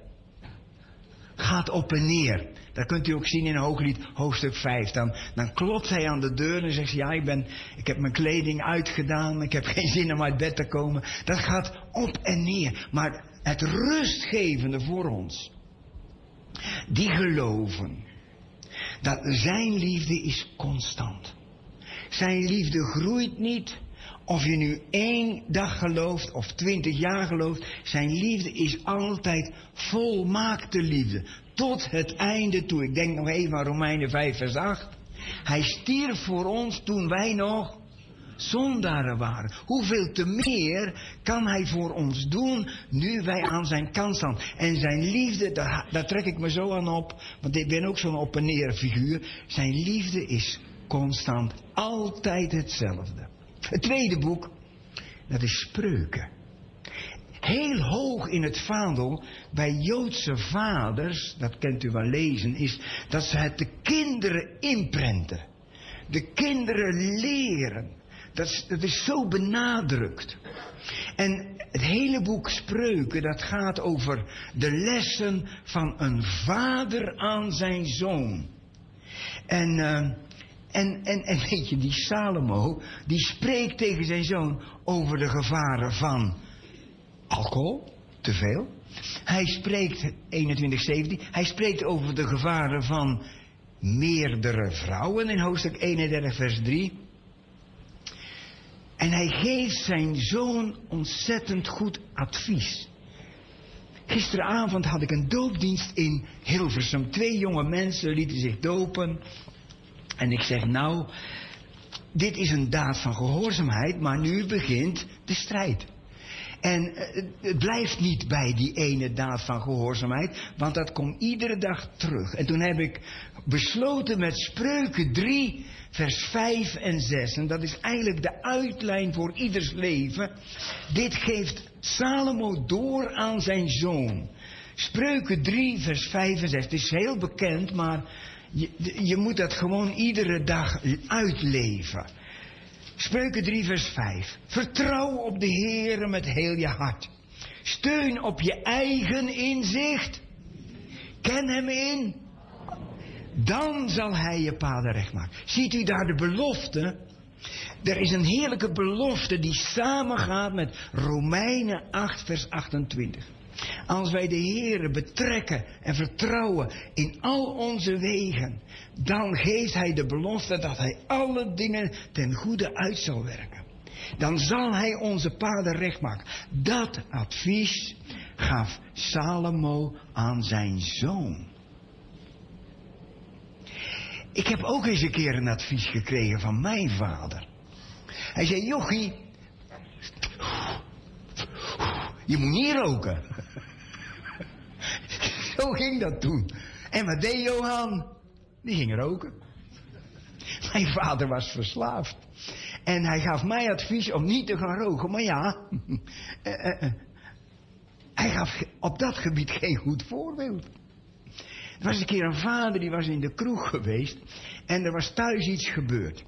gaat op en neer. Dat kunt u ook zien in Hooglied hoofdstuk 5. Dan, dan klopt hij aan de deur en zegt ja, ik, ben, ik heb mijn kleding uitgedaan, ik heb geen zin om uit bed te komen. Dat gaat op en neer. Maar het rustgevende voor ons, die geloven dat zijn liefde is constant. Zijn liefde groeit niet. Of je nu één dag gelooft of twintig jaar gelooft. Zijn liefde is altijd volmaakte liefde. Tot het einde toe. Ik denk nog even aan Romeinen 5 vers 8. Hij stierf voor ons toen wij nog zondaren waren. Hoeveel te meer kan hij voor ons doen nu wij aan zijn kant staan. En zijn liefde, daar, daar trek ik me zo aan op, want ik ben ook zo'n op en neer figuur. Zijn liefde is constant, altijd hetzelfde. Het tweede boek, dat is Spreuken. Heel hoog in het vaandel bij Joodse vaders, dat kent u wel lezen, is dat ze het de kinderen inprenten. De kinderen leren. Dat is, dat is zo benadrukt. En het hele boek Spreuken, dat gaat over de lessen van een vader aan zijn zoon. En, uh, en, en, en weet je, die Salomo, die spreekt tegen zijn zoon over de gevaren van alcohol, te veel. Hij spreekt, 2117, hij spreekt over de gevaren van meerdere vrouwen in hoofdstuk 31, vers 3. En hij geeft zijn zoon ontzettend goed advies. Gisteravond had ik een doopdienst in Hilversum. Twee jonge mensen lieten zich dopen. En ik zeg nou, dit is een daad van gehoorzaamheid, maar nu begint de strijd. En eh, het blijft niet bij die ene daad van gehoorzaamheid, want dat komt iedere dag terug. En toen heb ik besloten met Spreuken 3, vers 5 en 6. En dat is eigenlijk de uitlijn voor ieders leven. Dit geeft Salomo door aan zijn zoon. Spreuken 3, vers 5 en 6. Het is heel bekend, maar je, je moet dat gewoon iedere dag uitleven. Spreuken 3, vers 5. Vertrouw op de Heere met heel je hart. Steun op je eigen inzicht. Ken hem in. Dan zal hij je paden recht maken. Ziet u daar de belofte? Er is een heerlijke belofte die samengaat met Romeinen 8, vers 28. Als wij de Heere betrekken en vertrouwen in al onze wegen, dan geeft Hij de belofte dat Hij alle dingen ten goede uit zal werken. Dan zal Hij onze paden recht maken. Dat advies gaf Salomo aan zijn zoon. Ik heb ook eens een keer een advies gekregen van mijn vader. Hij zei, jochie, je moet niet roken. Zo ging dat toen. En wat deed Johan? Die ging roken. Mijn vader was verslaafd. En hij gaf mij advies om niet te gaan roken. Maar ja, eh, eh, eh. hij gaf op dat gebied geen goed voorbeeld. Er was een keer een vader die was in de kroeg geweest. En er was thuis iets gebeurd.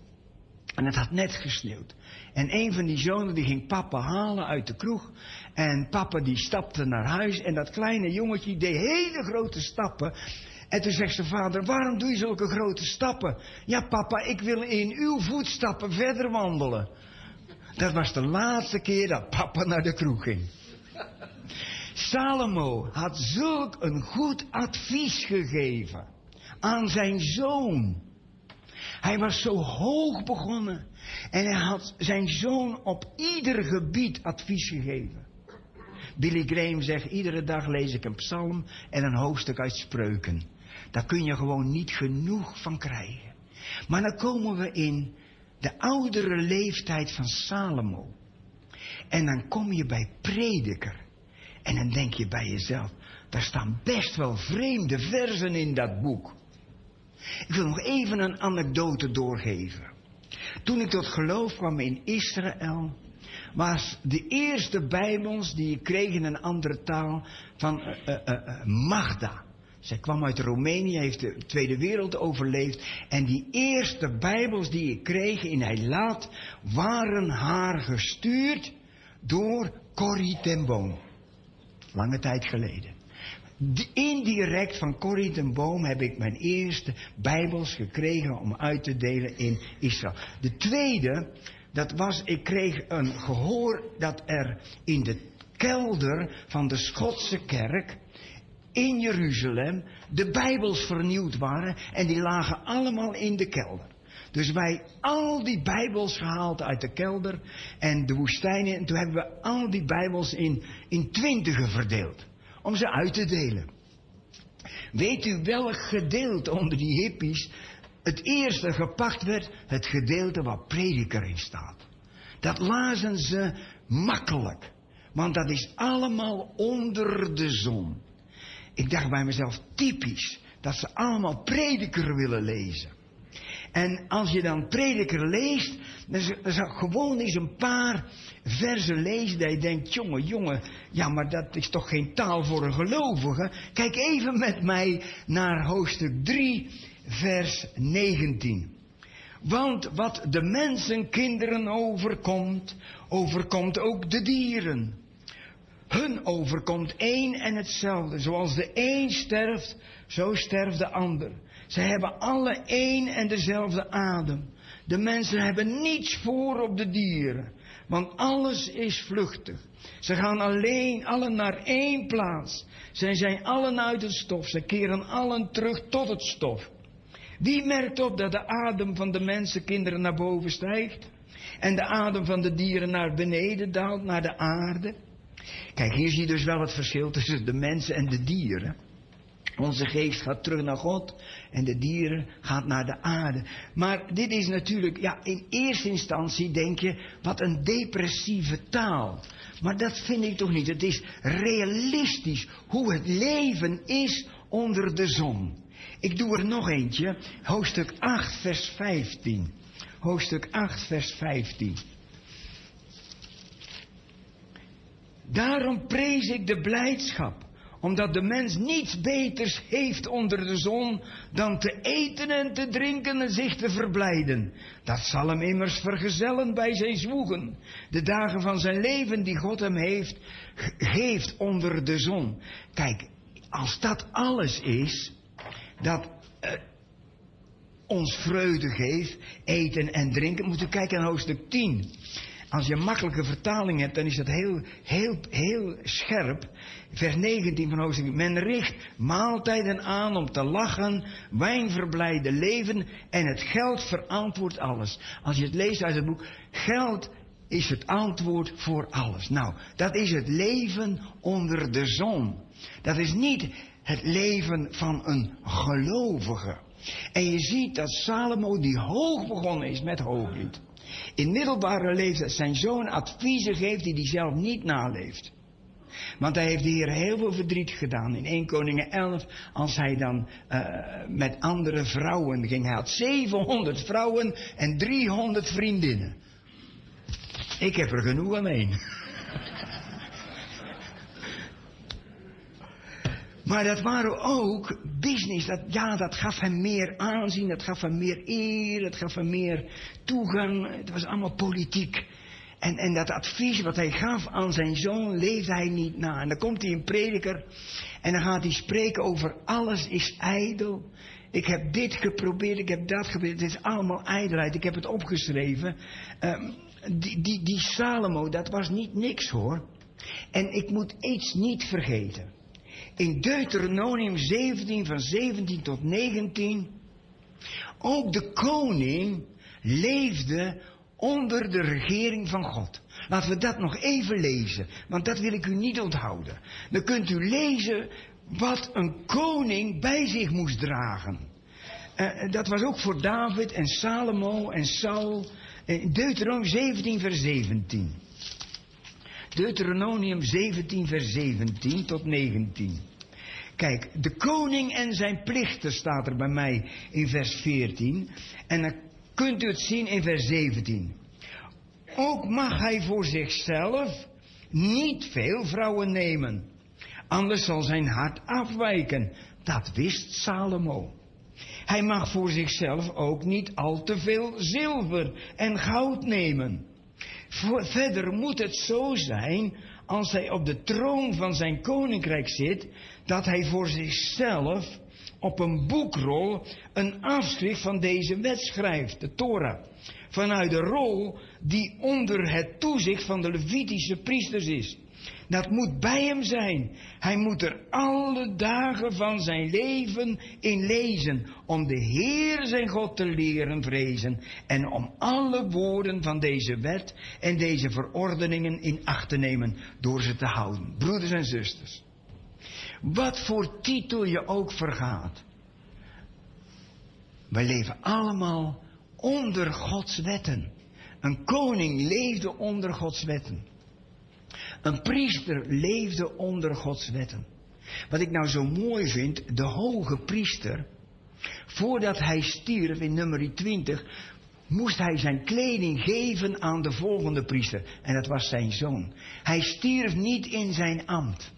En het had net gesneeuwd. En een van die zonen die ging papa halen uit de kroeg. En papa die stapte naar huis. En dat kleine jongetje deed hele grote stappen. En toen zegt zijn vader, waarom doe je zulke grote stappen? Ja papa, ik wil in uw voetstappen verder wandelen. Dat was de laatste keer dat papa naar de kroeg ging. Salomo had zulk een goed advies gegeven aan zijn zoon. Hij was zo hoog begonnen en hij had zijn zoon op ieder gebied advies gegeven. Billy Graham zegt, iedere dag lees ik een psalm en een hoofdstuk uit spreuken. Daar kun je gewoon niet genoeg van krijgen. Maar dan komen we in de oudere leeftijd van Salomo. En dan kom je bij prediker. En dan denk je bij jezelf, daar staan best wel vreemde versen in dat boek. Ik wil nog even een anekdote doorgeven. Toen ik tot geloof kwam in Israël, was de eerste Bijbels die ik kreeg in een andere taal van uh, uh, uh, Magda. Zij kwam uit Roemenië, heeft de Tweede Wereld overleefd. En die eerste Bijbels die ik kreeg in Eilat waren haar gestuurd door Corrie ten Boom. Lange tijd geleden. indirect van Corrie ten Boom heb ik mijn eerste Bijbels gekregen om uit te delen in Israël. De tweede, dat was, ik kreeg een gehoor dat er in de kelder van de Schotse kerk in Jeruzalem de Bijbels vernieuwd waren en die lagen allemaal in de kelder. Dus wij al die Bijbels gehaald uit de kelder en de woestijnen. En toen hebben we al die Bijbels in, in twintigen verdeeld. Om ze uit te delen. Weet u welk gedeelte onder die hippies het eerste gepakt werd? Het gedeelte waar prediker in staat. Dat lazen ze makkelijk. Want dat is allemaal onder de zon. Ik dacht bij mezelf, typisch, dat ze allemaal prediker willen lezen. En als je dan prediker leest, dan zou ik gewoon eens een paar versen lezen dat je denkt, jongen, jongen, ja, maar dat is toch geen taal voor een gelovige. Kijk even met mij naar hoofdstuk 3, vers 19. Want wat de mensen, kinderen overkomt, overkomt ook de dieren. Hun overkomt één en hetzelfde. Zoals de een sterft, zo sterft de ander. Ze hebben alle één en dezelfde adem. De mensen hebben niets voor op de dieren. Want alles is vluchtig. Ze gaan alleen, allen naar één plaats. Zij zijn allen uit het stof. Ze keren allen terug tot het stof. Wie merkt op dat de adem van de mensenkinderen naar boven stijgt? En de adem van de dieren naar beneden daalt, naar de aarde? Kijk, hier zie je dus wel het verschil tussen de mensen en de dieren. Onze geest gaat terug naar God en de dieren gaat naar de aarde. Maar dit is natuurlijk, ja, in eerste instantie denk je, wat een depressieve taal. Maar dat vind ik toch niet. Het is realistisch hoe het leven is onder de zon. Ik doe er nog eentje, hoofdstuk 8, vers 15. Hoofdstuk 8, vers 15. Daarom prees ik de blijdschap omdat de mens niets beters heeft onder de zon dan te eten en te drinken en zich te verblijden. Dat zal hem immers vergezellen bij zijn zwoegen. De dagen van zijn leven die God hem heeft, geeft onder de zon. Kijk, als dat alles is, dat uh, ons vreugde geeft, eten en drinken, moeten we kijken naar hoofdstuk 10. Als je een makkelijke vertaling hebt, dan is dat heel, heel, heel scherp. Vers 19 van hoofdstuk. Men richt maaltijden aan om te lachen, wijn verblijden leven en het geld verantwoordt alles. Als je het leest uit het boek, geld is het antwoord voor alles. Nou, dat is het leven onder de zon. Dat is niet het leven van een gelovige. En je ziet dat Salomo, die hoog begonnen is met hooglied, in middelbare leeftijd zijn zoon adviezen geeft die hij zelf niet naleeft. Want hij heeft de Heer heel veel verdriet gedaan. In 1 Koningen 11, als hij dan uh, met andere vrouwen ging. Hij had 700 vrouwen en 300 vriendinnen. Ik heb er genoeg aan één. Maar dat waren ook business. Dat, ja, dat gaf hem meer aanzien, dat gaf hem meer eer, dat gaf hem meer toegang. Het was allemaal politiek. En, en dat advies wat hij gaf aan zijn zoon, leefde hij niet na. En dan komt hij een prediker en dan gaat hij spreken over alles is ijdel. Ik heb dit geprobeerd, ik heb dat geprobeerd. Het is allemaal ijdelheid. Ik heb het opgeschreven. Um, die, die, die Salomo, dat was niet niks hoor. En ik moet iets niet vergeten. In Deuteronomium 17 van 17 tot 19. Ook de koning leefde onder de regering van God. Laten we dat nog even lezen, want dat wil ik u niet onthouden. Dan kunt u lezen wat een koning bij zich moest dragen. Uh, dat was ook voor David en Salomo en Saul. Uh, Deuteronomium 17 vers 17. Deuteronomium 17 vers 17 tot 19. Kijk, de koning en zijn plichten staat er bij mij in vers 14. En dan kunt u het zien in vers 17. Ook mag hij voor zichzelf niet veel vrouwen nemen. Anders zal zijn hart afwijken. Dat wist Salomo. Hij mag voor zichzelf ook niet al te veel zilver en goud nemen. Verder moet het zo zijn als hij op de troon van zijn koninkrijk zit, dat hij voor zichzelf op een boekrol een afschrift van deze wet schrijft, de Torah. Vanuit de rol die onder het toezicht van de Levitische priesters is. Dat moet bij hem zijn. Hij moet er alle dagen van zijn leven in lezen. Om de Heer zijn God te leren vrezen. En om alle woorden van deze wet en deze verordeningen in acht te nemen door ze te houden. Broeders en zusters. Wat voor titel je ook vergaat. Wij leven allemaal onder Gods wetten. Een koning leefde onder Gods wetten. Een priester leefde onder Gods wetten. Wat ik nou zo mooi vind, de hoge priester, voordat hij stierf in nummer 20, moest hij zijn kleding geven aan de volgende priester. En dat was zijn zoon. Hij stierf niet in zijn ambt.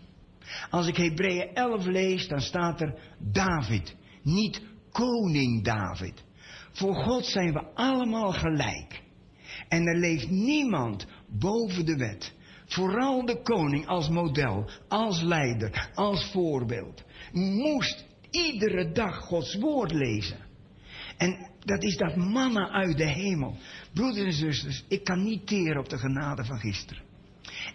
Als ik Hebreeën 11 lees, dan staat er David, niet koning David. Voor God zijn we allemaal gelijk. En er leeft niemand boven de wet. Vooral de koning als model, als leider, als voorbeeld. Moest iedere dag Gods woord lezen. En dat is dat manna uit de hemel. Broeders en zusters, ik kan niet teren op de genade van gisteren.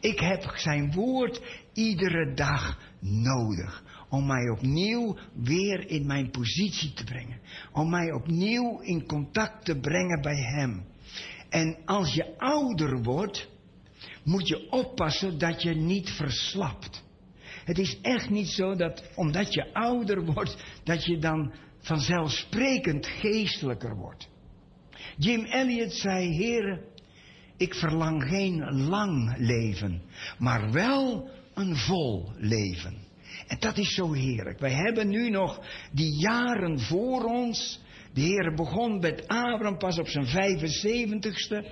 Ik heb zijn woord iedere dag nodig. Om mij opnieuw weer in mijn positie te brengen. Om mij opnieuw in contact te brengen bij hem. En als je ouder wordt, moet je oppassen dat je niet verslapt. Het is echt niet zo dat omdat je ouder wordt, dat je dan vanzelfsprekend geestelijker wordt. Jim Elliot zei, heren, ik verlang geen lang leven, maar wel een vol leven. En dat is zo heerlijk. Wij hebben nu nog die jaren voor ons de Heer begon met Abraham pas op zijn 75ste,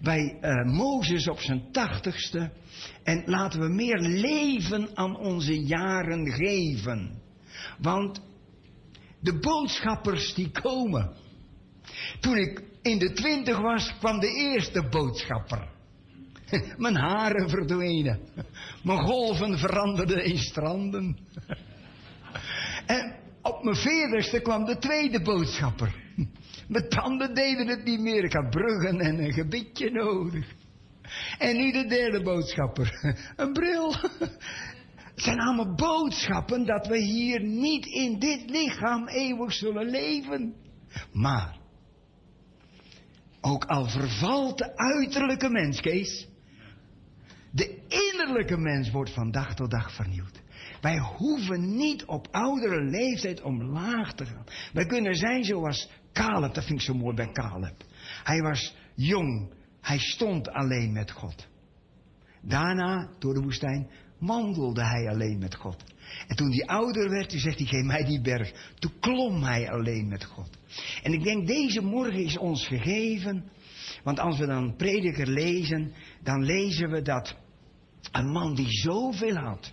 bij uh, Mozes op zijn 80ste. En laten we meer leven aan onze jaren geven. Want de boodschappers die komen. Toen ik in de twintig was, kwam de eerste boodschapper. Mijn haren verdwenen. Mijn golven veranderden in stranden. En op mijn veertigste kwam de tweede boodschapper. Mijn tanden deden het niet meer. Ik had bruggen en een gebitje nodig. En nu de derde boodschapper. Een bril. Het zijn allemaal boodschappen dat we hier niet in dit lichaam eeuwig zullen leven. Maar, ook al vervalt de uiterlijke mens, Kees, de innerlijke mens wordt van dag tot dag vernieuwd. Wij hoeven niet op oudere leeftijd omlaag te gaan. Wij kunnen zijn zoals Caleb, dat vind ik zo mooi bij Caleb. Hij was jong, hij stond alleen met God. Daarna, door de woestijn, wandelde hij alleen met God. En toen hij ouder werd, toen zegt hij, geef mij die berg. Toen klom hij alleen met God. En ik denk, deze morgen is ons gegeven. Want als we dan prediker lezen, dan lezen we dat een man die zoveel had.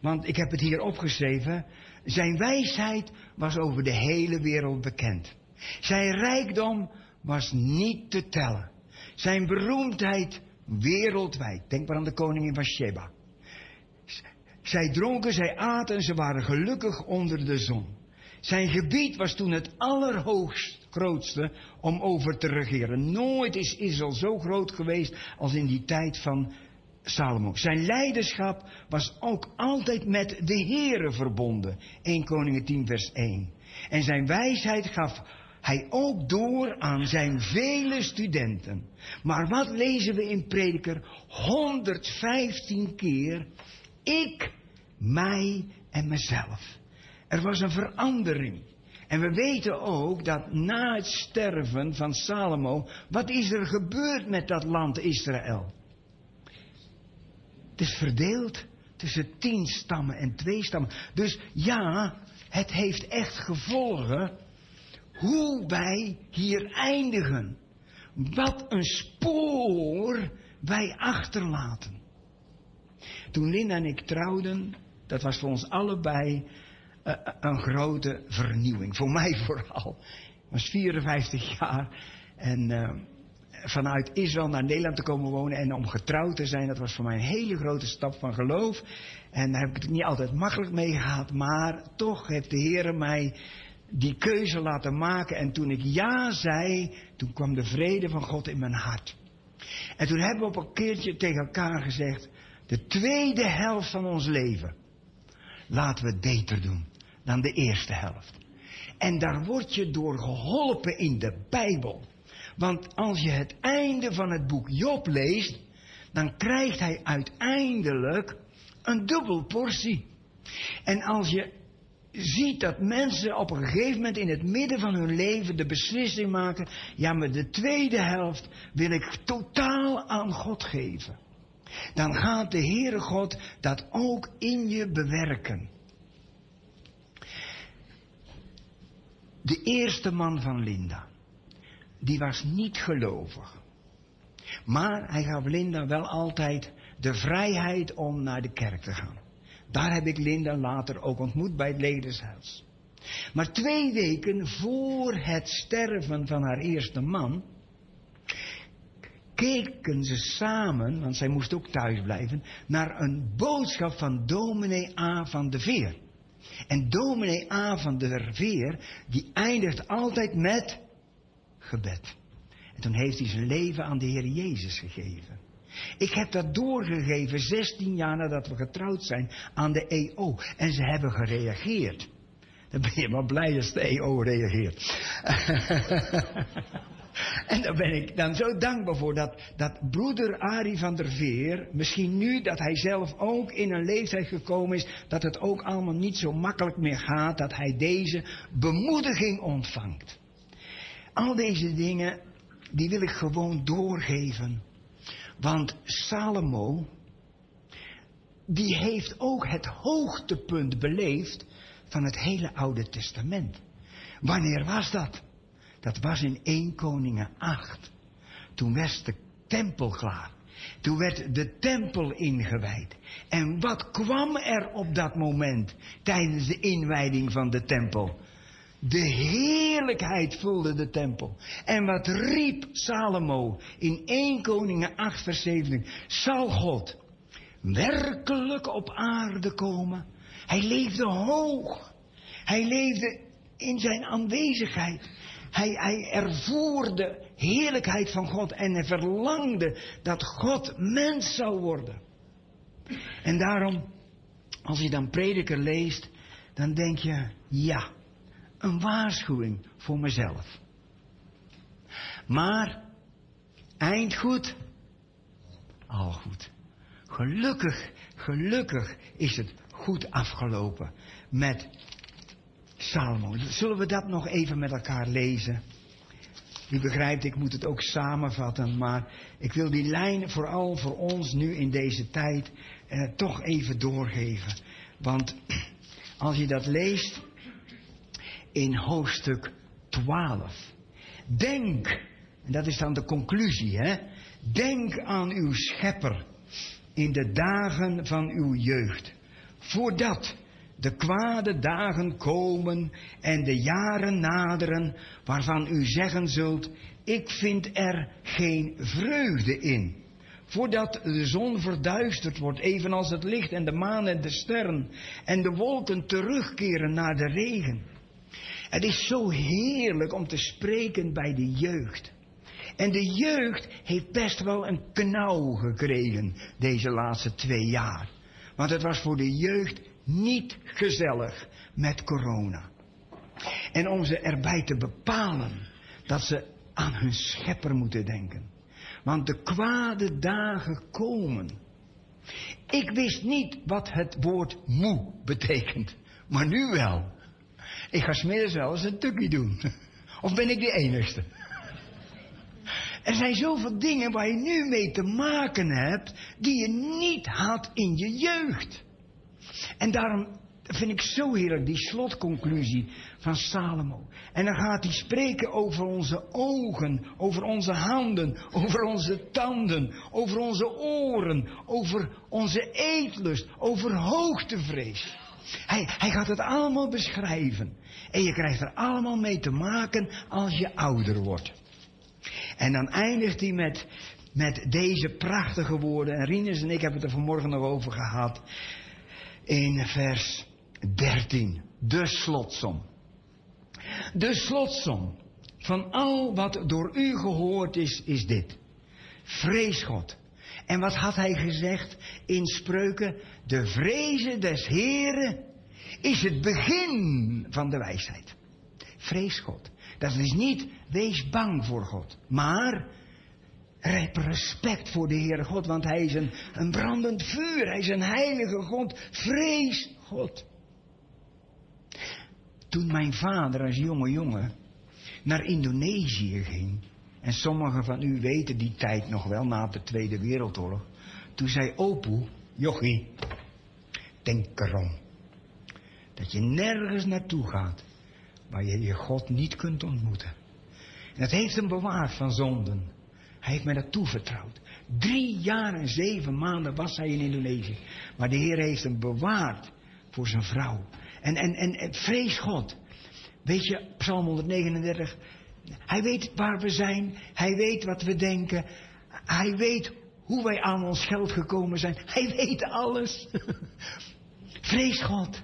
Want ik heb het hier opgeschreven. Zijn wijsheid was over de hele wereld bekend. Zijn rijkdom was niet te tellen. Zijn beroemdheid wereldwijd. Denk maar aan de koningin van Sheba. Zij dronken, zij aten, ze waren gelukkig onder de zon. Zijn gebied was toen het allerhoogst grootste om over te regeren. Nooit is Israël zo groot geweest als in die tijd van Salomo. Zijn leiderschap was ook altijd met de Here verbonden. 1 Koningen 10 vers 1. En zijn wijsheid gaf hij ook door aan zijn vele studenten. Maar wat lezen we in Prediker? 115 keer. Ik, mij en mezelf. Er was een verandering. En we weten ook dat na het sterven van Salomo, wat is er gebeurd met dat land Israël? Het is verdeeld tussen tien stammen en twee stammen. Dus ja, het heeft echt gevolgen hoe wij hier eindigen. Wat een spoor wij achterlaten. Toen Linda en ik trouwden, dat was voor ons allebei uh, een grote vernieuwing. Voor mij vooral. Ik was 54 jaar en uh, vanuit Israël naar Nederland te komen wonen en om getrouwd te zijn, dat was voor mij een hele grote stap van geloof. En daar heb ik het niet altijd makkelijk mee gehad, maar toch heeft de Heer mij die keuze laten maken. En toen ik ja zei, toen kwam de vrede van God in mijn hart. En toen hebben we op een keertje tegen elkaar gezegd, de tweede helft van ons leven, laten we het beter doen dan de eerste helft. En daar word je door geholpen in de Bijbel. Want als je het einde van het boek Job leest, dan krijgt hij uiteindelijk een dubbel portie. En als je ziet dat mensen op een gegeven moment in het midden van hun leven de beslissing maken, ja, maar de tweede helft wil ik totaal aan God geven. Dan gaat de Heere God dat ook in je bewerken. De eerste man van Linda, die was niet gelovig. Maar hij gaf Linda wel altijd de vrijheid om naar de kerk te gaan. Daar heb ik Linda later ook ontmoet bij het Ledershuis. Maar twee weken voor het sterven van haar eerste man, keken ze samen, want zij moest ook thuis blijven, naar een boodschap van dominee A. van de Veer. En dominee A. van de Veer, die eindigt altijd met gebed. En toen heeft hij zijn leven aan de Heer Jezus gegeven. Ik heb dat doorgegeven 16 jaar nadat we getrouwd zijn aan de EO. En ze hebben gereageerd. Dan ben je maar blij als de EO reageert. en daar ben ik dan zo dankbaar voor dat, dat broeder Arie van der Veer, misschien nu dat hij zelf ook in een leeftijd gekomen is, dat het ook allemaal niet zo makkelijk meer gaat, dat hij deze bemoediging ontvangt. Al deze dingen, die wil ik gewoon doorgeven want Salomo, die heeft ook het hoogtepunt beleefd van het hele Oude Testament. Wanneer was dat? Dat was in 1 Koningen 8. Toen was de tempel klaar. Toen werd de tempel ingewijd. En wat kwam er op dat moment tijdens de inwijding van de tempel? De heerlijkheid vulde de tempel. En wat riep Salomo in 1 Koningen 8 vers 17. Zal God werkelijk op aarde komen? Hij leefde hoog. Hij leefde in zijn aanwezigheid. Hij, hij de heerlijkheid van God en hij verlangde dat God mens zou worden. En daarom, als je dan prediker leest, dan denk je, ja, een waarschuwing voor mezelf. Maar, eind goed, al goed. Gelukkig, gelukkig is het goed afgelopen met Salomo. Zullen we dat nog even met elkaar lezen? U begrijpt, ik moet het ook samenvatten, maar ik wil die lijn vooral voor ons nu in deze tijd eh, toch even doorgeven. Want als je dat leest, in hoofdstuk 12. Denk, en dat is dan de conclusie, hè? Denk aan uw schepper in de dagen van uw jeugd. Voordat de kwade dagen komen en de jaren naderen waarvan u zeggen zult, ik vind er geen vreugde in. Voordat de zon verduisterd wordt, evenals het licht en de maan en de sterren en de wolken terugkeren naar de regen. Het is zo heerlijk om te spreken bij de jeugd. En de jeugd heeft best wel een knauw gekregen deze laatste twee jaar. Want het was voor de jeugd niet gezellig met corona. En om ze erbij te bepalen dat ze aan hun schepper moeten denken. Want de kwade dagen komen. Ik wist niet wat het woord moe betekent, maar nu wel. Ik ga smiddags wel een tukkie doen. Of ben ik de enigste? Er zijn zoveel dingen waar je nu mee te maken hebt, die je niet had in je jeugd. En daarom vind ik zo heerlijk die slotconclusie van Salomo. En dan gaat hij spreken over onze ogen, over onze handen, over onze tanden, over onze oren, over onze eetlust, over hoogtevrees. Hij, hij gaat het allemaal beschrijven. En je krijgt er allemaal mee te maken als je ouder wordt. En dan eindigt hij met, met deze prachtige woorden. En Rinus en ik hebben het er vanmorgen nog over gehad. In vers 13. De slotsom. De slotsom van al wat door u gehoord is, is dit. Vrees God. En wat had hij gezegd in spreuken? De vrezen des Heren is het begin van de wijsheid. Vrees God. Dat is niet wees bang voor God, maar heb respect voor de Heere God, want Hij is een, een brandend vuur, Hij is een heilige God. Vrees God. Toen mijn vader als jonge jongen naar Indonesië ging, en sommigen van u weten die tijd nog wel na de Tweede Wereldoorlog, toen zei Opoe, jochie, denk erom dat je nergens naartoe gaat waar je je God niet kunt ontmoeten. En dat heeft hem bewaard van zonden. Hij heeft mij dat toevertrouwd. Drie jaar en zeven maanden was hij in Indonesië. Maar de Heer heeft hem bewaard voor zijn vrouw. En, en, en, en vrees God. Weet je, Psalm 139. Hij weet waar we zijn. Hij weet wat we denken. Hij weet hoe wij aan ons geld gekomen zijn. Hij weet alles. Vrees God.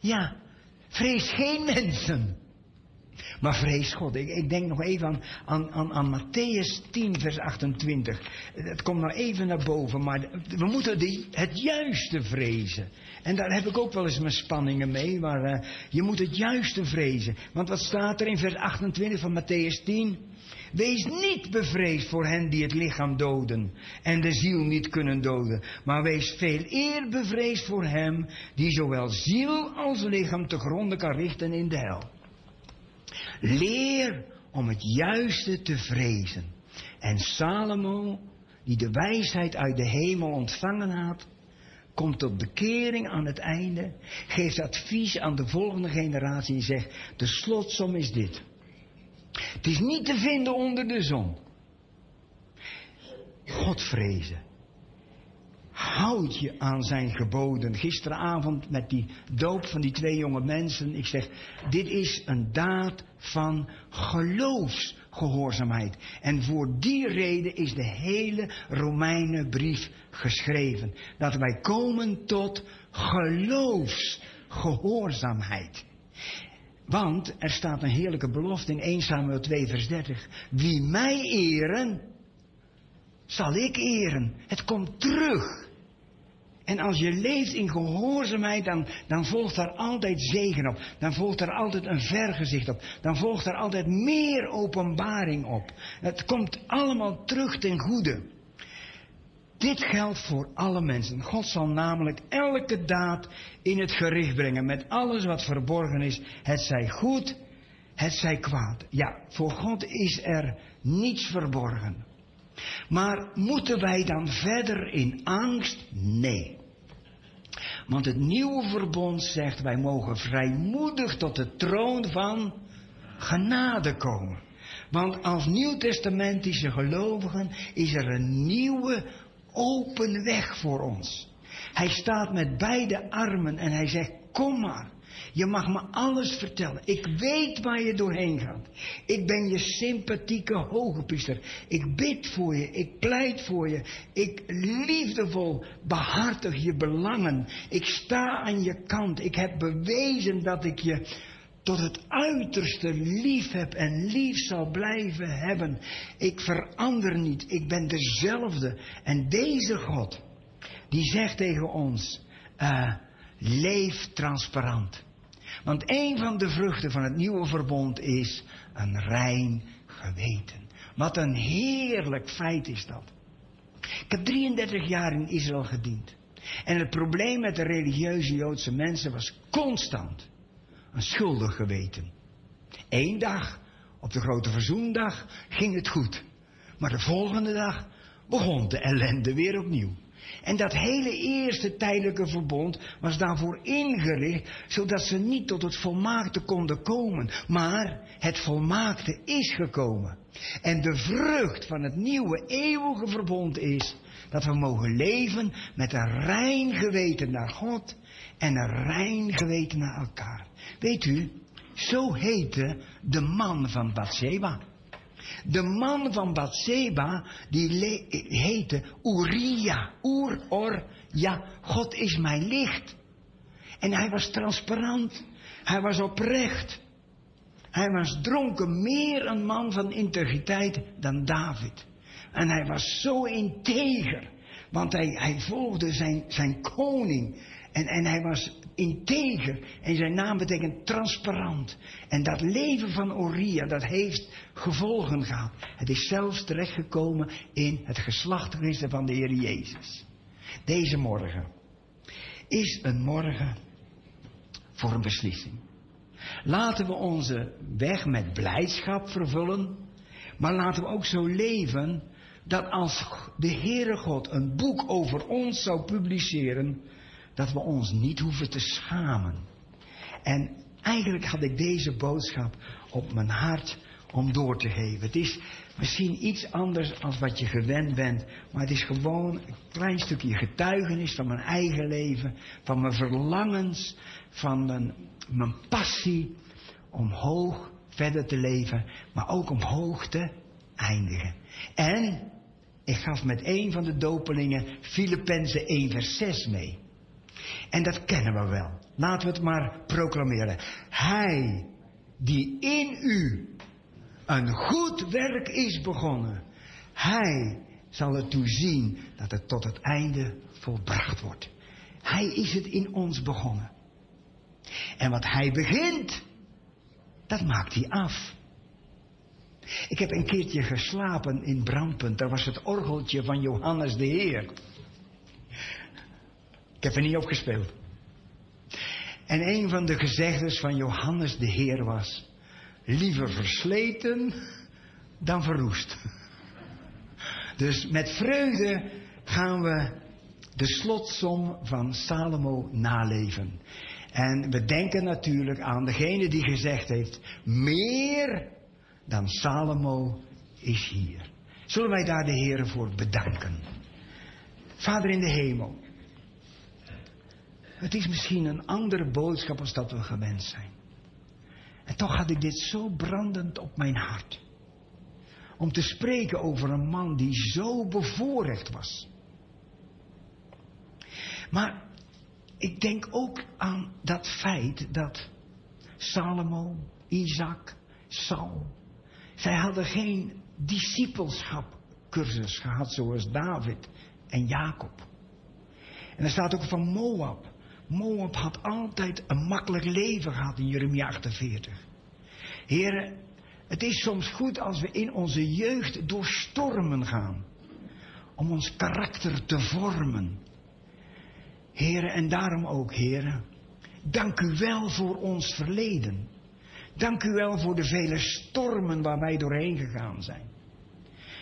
Ja, vrees geen mensen. Maar vrees God. Ik, ik denk nog even aan, aan, aan, aan Matthäus 10, vers 28. Het komt nou even naar boven, maar we moeten die, het juiste vrezen. En daar heb ik ook wel eens mijn spanningen mee, maar uh, je moet het juiste vrezen. Want wat staat er in vers 28 van Matthäus 10? Wees niet bevreesd voor hen die het lichaam doden en de ziel niet kunnen doden, maar wees veel eer bevreesd voor hem die zowel ziel als lichaam te gronden kan richten in de hel. Leer om het juiste te vrezen. En Salomo, die de wijsheid uit de hemel ontvangen had, komt tot bekering aan het einde, geeft advies aan de volgende generatie en zegt, de slotsom is dit. Het is niet te vinden onder de zon. God vrezen. Houd je aan zijn geboden. Gisteravond met die doop van die twee jonge mensen. Ik zeg, dit is een daad van geloofsgehoorzaamheid. En voor die reden is de hele Romeinenbrief geschreven. Dat wij komen tot geloofsgehoorzaamheid. Want er staat een heerlijke belofte in 1 Samuel 2 vers 30. Wie mij eren, zal ik eren. Het komt terug. En als je leeft in gehoorzaamheid, dan, dan volgt daar altijd zegen op. Dan volgt daar altijd een vergezicht op. Dan volgt daar altijd meer openbaring op. Het komt allemaal terug ten goede. Dit geldt voor alle mensen. God zal namelijk elke daad in het gericht brengen met alles wat verborgen is. Het zij goed, het zij kwaad. Ja, voor God is er niets verborgen. Maar moeten wij dan verder in angst? Nee. Want het nieuwe verbond zegt wij mogen vrijmoedig tot de troon van genade komen. Want als nieuwtestamentische gelovigen is er een nieuwe open weg voor ons. Hij staat met beide armen en hij zegt, kom maar. Je mag me alles vertellen. Ik weet waar je doorheen gaat. Ik ben je sympathieke hogepriester. Ik bid voor je. Ik pleit voor je. Ik liefdevol behartig je belangen. Ik sta aan je kant. Ik heb bewezen dat ik je tot het uiterste lief heb en lief zal blijven hebben. Ik verander niet, ik ben dezelfde. En deze God, die zegt tegen ons, uh, leef transparant. Want een van de vruchten van het nieuwe verbond is een rein geweten. Wat een heerlijk feit is dat. Ik heb 33 jaar in Israël gediend. En het probleem met de religieuze Joodse mensen was constant een schuldig geweten. Eén dag, op de grote verzoendag, ging het goed. Maar de volgende dag begon de ellende weer opnieuw. En dat hele eerste tijdelijke verbond was daarvoor ingericht, zodat ze niet tot het volmaakte konden komen. Maar het volmaakte is gekomen. En de vrucht van het nieuwe eeuwige verbond is dat we mogen leven met een rein geweten naar God en een rein geweten naar elkaar. Weet u, zo heette de man van Bathseba. De man van Bathseba, die heette Uria. Ur, or, ja, God is mijn licht. En hij was transparant. Hij was oprecht. Hij was dronken, meer een man van integriteit dan David. En hij was zo integer, want hij, hij volgde zijn, zijn koning. En, en hij was integer. En zijn naam betekent transparant. En dat leven van Oria, dat heeft gevolgen gehad. Het is zelfs terechtgekomen in het geslachtregister van de Heer Jezus. Deze morgen is een morgen voor een beslissing. Laten we onze weg met blijdschap vervullen, maar laten we ook zo leven dat als de Heere God een boek over ons zou publiceren, dat we ons niet hoeven te schamen. En eigenlijk had ik deze boodschap op mijn hart om door te geven. Het is misschien iets anders dan wat je gewend bent, maar het is gewoon een klein stukje getuigenis van mijn eigen leven, van mijn verlangens, van mijn, mijn passie om hoog verder te leven, maar ook om hoog te eindigen. En ik gaf met een van de dopelingen Filippenzen 1 vers 6 mee. En dat kennen we wel. Laten we het maar proclameren. Hij die in u een goed werk is begonnen, hij zal ertoe zien dat het tot het einde volbracht wordt. Hij is het in ons begonnen. En wat hij begint, dat maakt hij af. Ik heb een keertje geslapen in Brandpunt. Daar was het orgeltje van Johannes de Heer. Ik heb er niet op gespeeld. En een van de gezegdes van Johannes de Heer was: liever versleten dan verroest. Dus met vreugde gaan we de slotsom van Salomo naleven. En we denken natuurlijk aan degene die gezegd heeft: meer dan Salomo is hier. Zullen wij daar de Heer voor bedanken? Vader in de hemel. Het is misschien een andere boodschap als dat we gewend zijn. En toch had ik dit zo brandend op mijn hart. Om te spreken over een man die zo bevoorrecht was. Maar ik denk ook aan dat feit dat Salomo, Isaac, Saul, zij hadden geen discipelschapcursus gehad zoals David en Jacob. En er staat ook van Moab. Moab had altijd een makkelijk leven gehad in Jeremia 48. Heren, het is soms goed als we in onze jeugd door stormen gaan. Om ons karakter te vormen. Heren, en daarom ook, heren. Dank u wel voor ons verleden. Dank u wel voor de vele stormen waar wij doorheen gegaan zijn.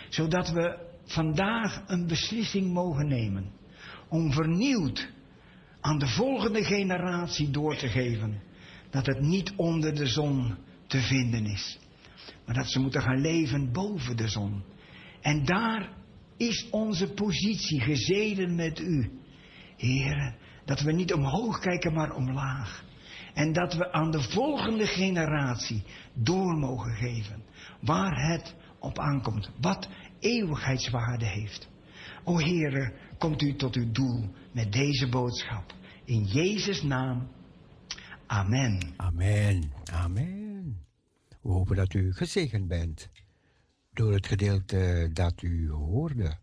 Zodat we vandaag een beslissing mogen nemen. Om vernieuwd aan de volgende generatie door te geven. Dat het niet onder de zon te vinden is. Maar dat ze moeten gaan leven boven de zon. En daar is onze positie gezeden met u. Heren, dat we niet omhoog kijken, maar omlaag. En dat we aan de volgende generatie door mogen geven. Waar het op aankomt. Wat eeuwigheidswaarde heeft. O Heere, komt u tot uw doel met deze boodschap. In Jezus' naam. Amen. Amen. Amen. We hopen dat u gezegend bent door het gedeelte dat u hoorde.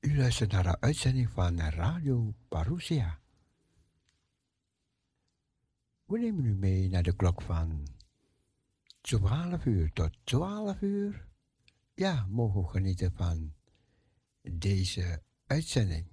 U luistert naar de uitzending van Radio Parousia. We nemen u mee naar de klok van 12 uur tot 12 uur. Ja, mogen genieten van deze uitzending.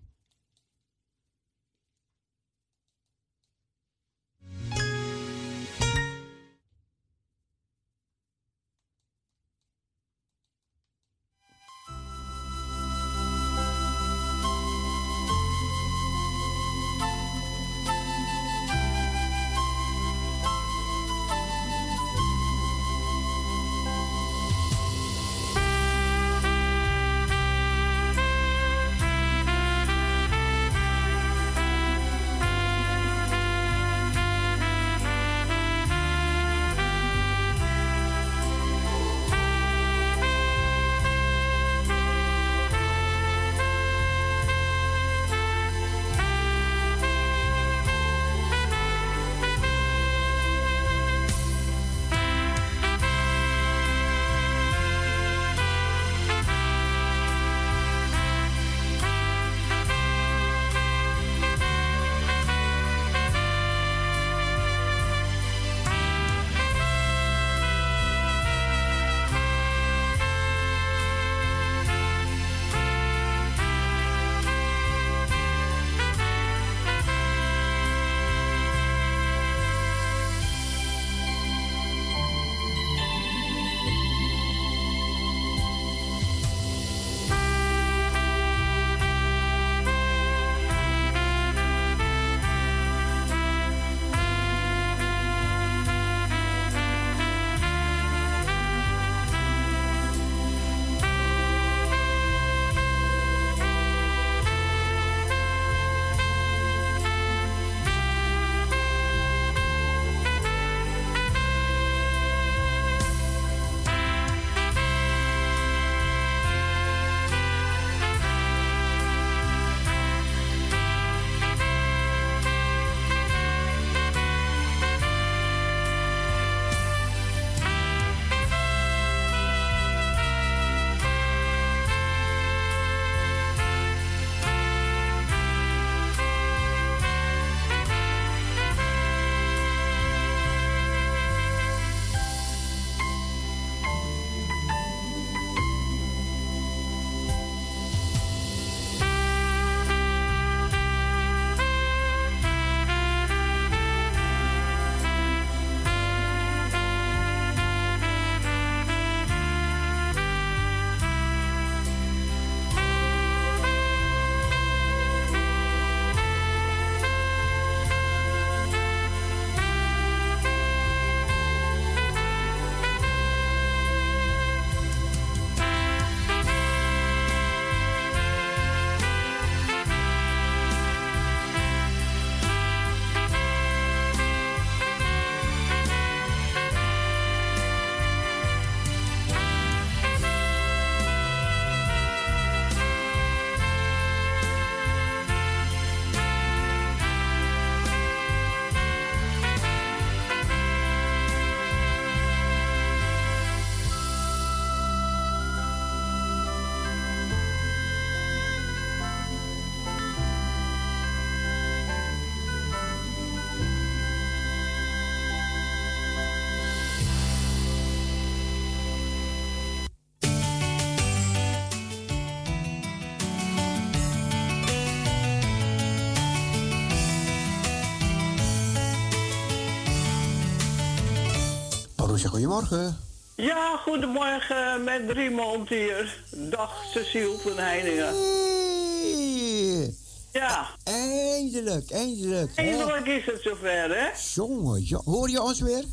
Goedemorgen. Ja, goedemorgen met Riemond hier. Dag Cecile van Heiningen. Hey. Ja. Eindelijk, eindelijk. hè? Eindelijk is het zover, hè? Jongen, jo- hoor je ons weer?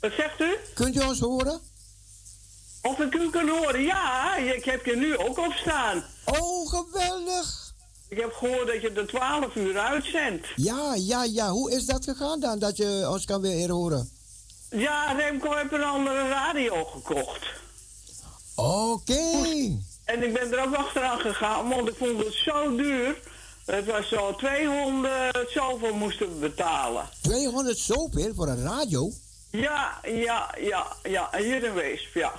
Wat zegt u? Kunt u ons horen? Of ik u kan horen? Ja, ik heb je nu ook op staan. Oh, geweldig. Ik heb gehoord dat je de 12 uur uitzendt. Ja, ja, ja. Hoe is dat gegaan dan, dat je ons kan weer horen? Ja, Remco heeft een andere radio gekocht. Oké. En ik ben er ook achteraan gegaan, want ik vond het zo duur. Het was zo 200 zoveel moesten we betalen. 200 zoveel voor een radio? Ja, ja, ja, ja. Hier in Weesp, ja.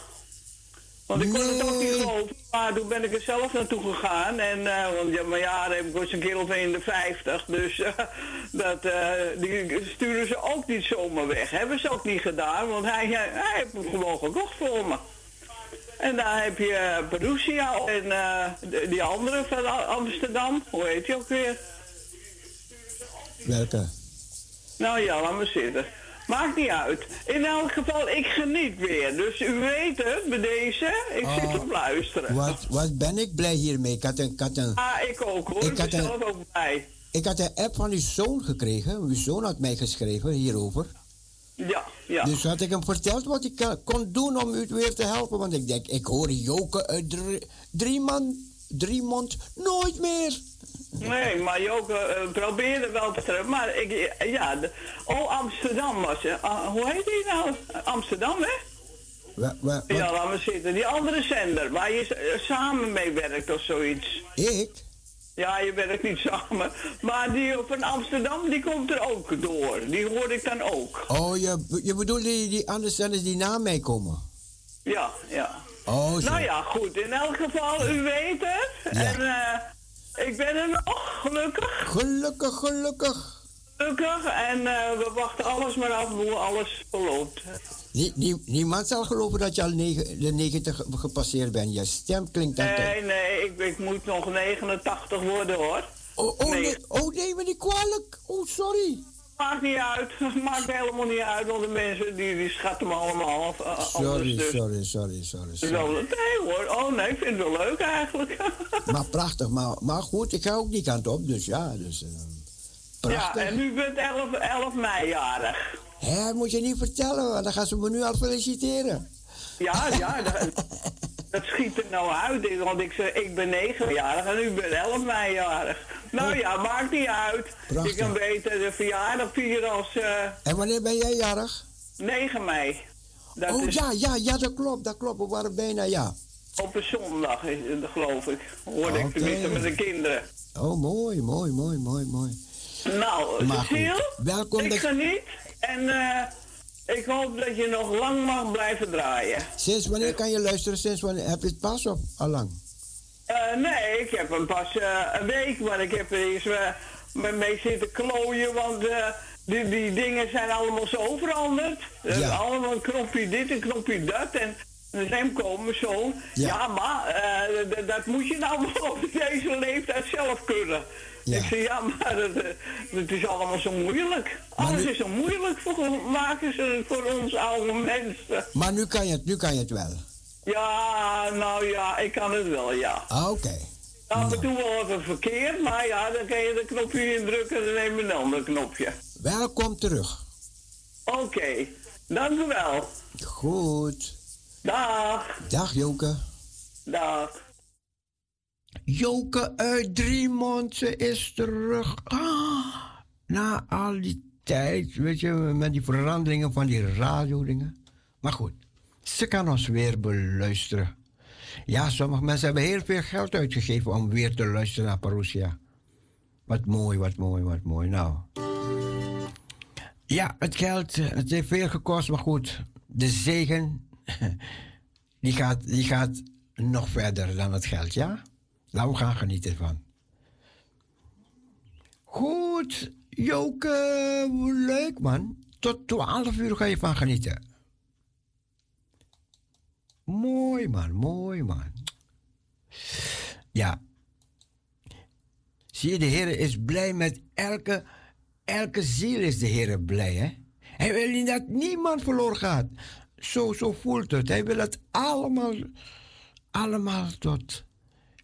Want ik kon het ook niet geloven, maar toen ben ik er zelf naartoe gegaan. En, eh, want ja, mijn jaren heb ik was een keer of 51, dus eh, dat, eh, die sturen ze ook niet zomaar weg. Hebben ze ook niet gedaan, want hij, hij, hij heeft hem gewoon gekocht voor me. En daar heb je Perusia en die andere van Am- Amsterdam, hoe heet die ook weer? Welke? Nou ja, laat maar zitten. Maakt niet uit. In elk geval, ik geniet weer. Dus u weet het, bij deze. Ik zit op luisteren. Wat, wat ben ik blij hiermee. Ik had een, ik had een, Ah, ik ook hoor. Ik had zelf ook blij. ik had een app van uw zoon gekregen. Uw zoon had mij geschreven hierover. Ja, ja. Dus had ik hem verteld wat ik eh, kon doen om u weer te helpen. Want ik denk, ik hoor Joke uit drie, drie man, drie mond nooit meer. Nee, maar Joke uh, probeerde wel te terug. Maar ik, ja, de, oh, Amsterdam was het. Ah, hoe heet die nou? Amsterdam, hè? Wat- Ja, laat maar zitten. Die andere zender, waar je eh, samen mee werkt of zoiets. Ik? Ja, je werkt niet samen. Maar die van Amsterdam, die komt er ook door. Die hoor ik dan ook. Oh, je, je bedoelt die, die andere zenders die na mij komen? Ja, ja. Oh, zo. Nou ja, goed. In elk geval, u weet het. Ja. En eh, ik ben er nog, gelukkig. Gelukkig, gelukkig. Gelukkig. En eh, we wachten alles maar af hoe alles verloopt. Nie- nie- niemand zal geloven dat je al negen- de 90 gepasseerd bent. Je stem klinkt dan toch... Nee, nee, ik, ik moet nog 89 worden hoor. Oh, oh, nee. nee, oh nee, me niet kwalijk. Oh, sorry. Maakt niet uit. Maakt helemaal niet uit, want de mensen die, die schatten me allemaal af. eh, anders Sorry, dus. sorry, sorry, sorry. sorry. Zo, nee hoor. Oh nee, ik vind het wel leuk eigenlijk. Maar prachtig, maar, maar goed, ik ga ook die kant op, dus ja. Dus, eh, ja, prachtig. en u bent 11, 11 mei jarig. Hè, moet je niet vertellen, want dan gaan ze me nu al feliciteren. Ja, ja, dat, dat schiet er nou uit. Want ik, zeg, ik ben 9-jarig en u bent 11 mei-jarig. Nou ja, maakt niet uit. Prachtig. Je kan beter de verjaardag vieren als eh, En wanneer ben jij jarig? 9 mei. Dat oh is ja, ja, ja, dat klopt, dat klopt. We waren bijna, ja. op een zondag, het, geloof ik. Hoorde ik Oké. tenminste met de kinderen. Oh, mooi, mooi, mooi, mooi, mooi. Nou, Cecile, welkom ik dat- geniet. En eh, ik hoop dat je nog lang mag blijven draaien. Sinds wanneer kan je luisteren? Sinds wanneer heb je het pas op? Allang. Eh, nee, ik heb hem pas eh, een week, maar ik heb er eens eh, me- mee zitten klooien, want eh, die, die dingen zijn allemaal zo veranderd. Eh, Ja. allemaal een knopje dit, een knopje dat en Remco, mijn zoon. Ja. Ja, maar eh, dat moet je nou op deze leeftijd zelf kunnen. Ja. Ik zeg, ja, maar het, eh, het is allemaal zo moeilijk. Alles nu- is zo moeilijk voor, maken ze voor ons oude mensen. Maar nu kan je het, nu kan je het wel. Ja, nou ja, ik kan het wel, ja. Ah, Oké. Af en toe wel even verkeerd, maar ja, dan kan je de knopje indrukken en dan neem je een ander knopje. Welkom terug. Oké, dank u wel. Goed. Dag, Dag Joke. dag. Joke uit Driemond, ze is terug. Ah, na al die tijd, weet je, met die veranderingen van die radiodingen. Maar goed, ze kan ons weer beluisteren. Ja, sommige mensen hebben heel veel geld uitgegeven om weer te luisteren naar Parousia. Wat mooi, wat mooi, wat mooi. Nou. Ja, het geld, het heeft veel gekost, maar goed. De zegen, die gaat, die gaat nog verder dan het geld, ja? Laten we gaan genieten van. Goed, Joke, leuk man. Tot 12 uur ga je van genieten. Mooi man, mooi man. Ja. Zie je, de Heer is blij met elke, elke ziel is de Heer blij, hè? Hij wil niet dat niemand verloren gaat. Zo, zo voelt het. Hij wil het allemaal, allemaal tot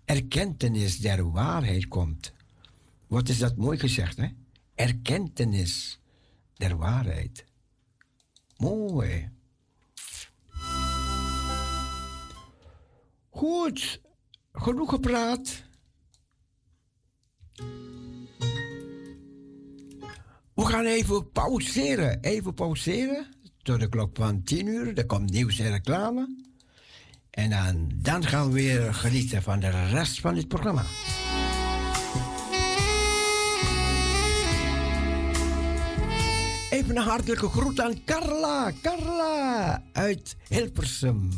erkentenis der waarheid komt. Wat is dat mooi gezegd, hè? Erkentenis der waarheid. Mooi. Goed, genoeg gepraat. We gaan even pauzeren. Even pauzeren. Tot de klok van 10 uur. Er komt nieuws en reclame. En dan, dan gaan we weer genieten van de rest van dit programma. Even een hartelijke groet aan Carla. Carla uit Hilversum.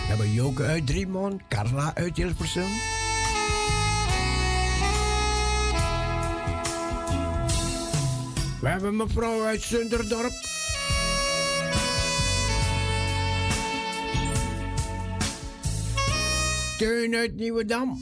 We hebben Joke uit Driemond, Carla uit Hilversum. We hebben mevrouw uit Zunderdorp. Teun uit Nieuwedam.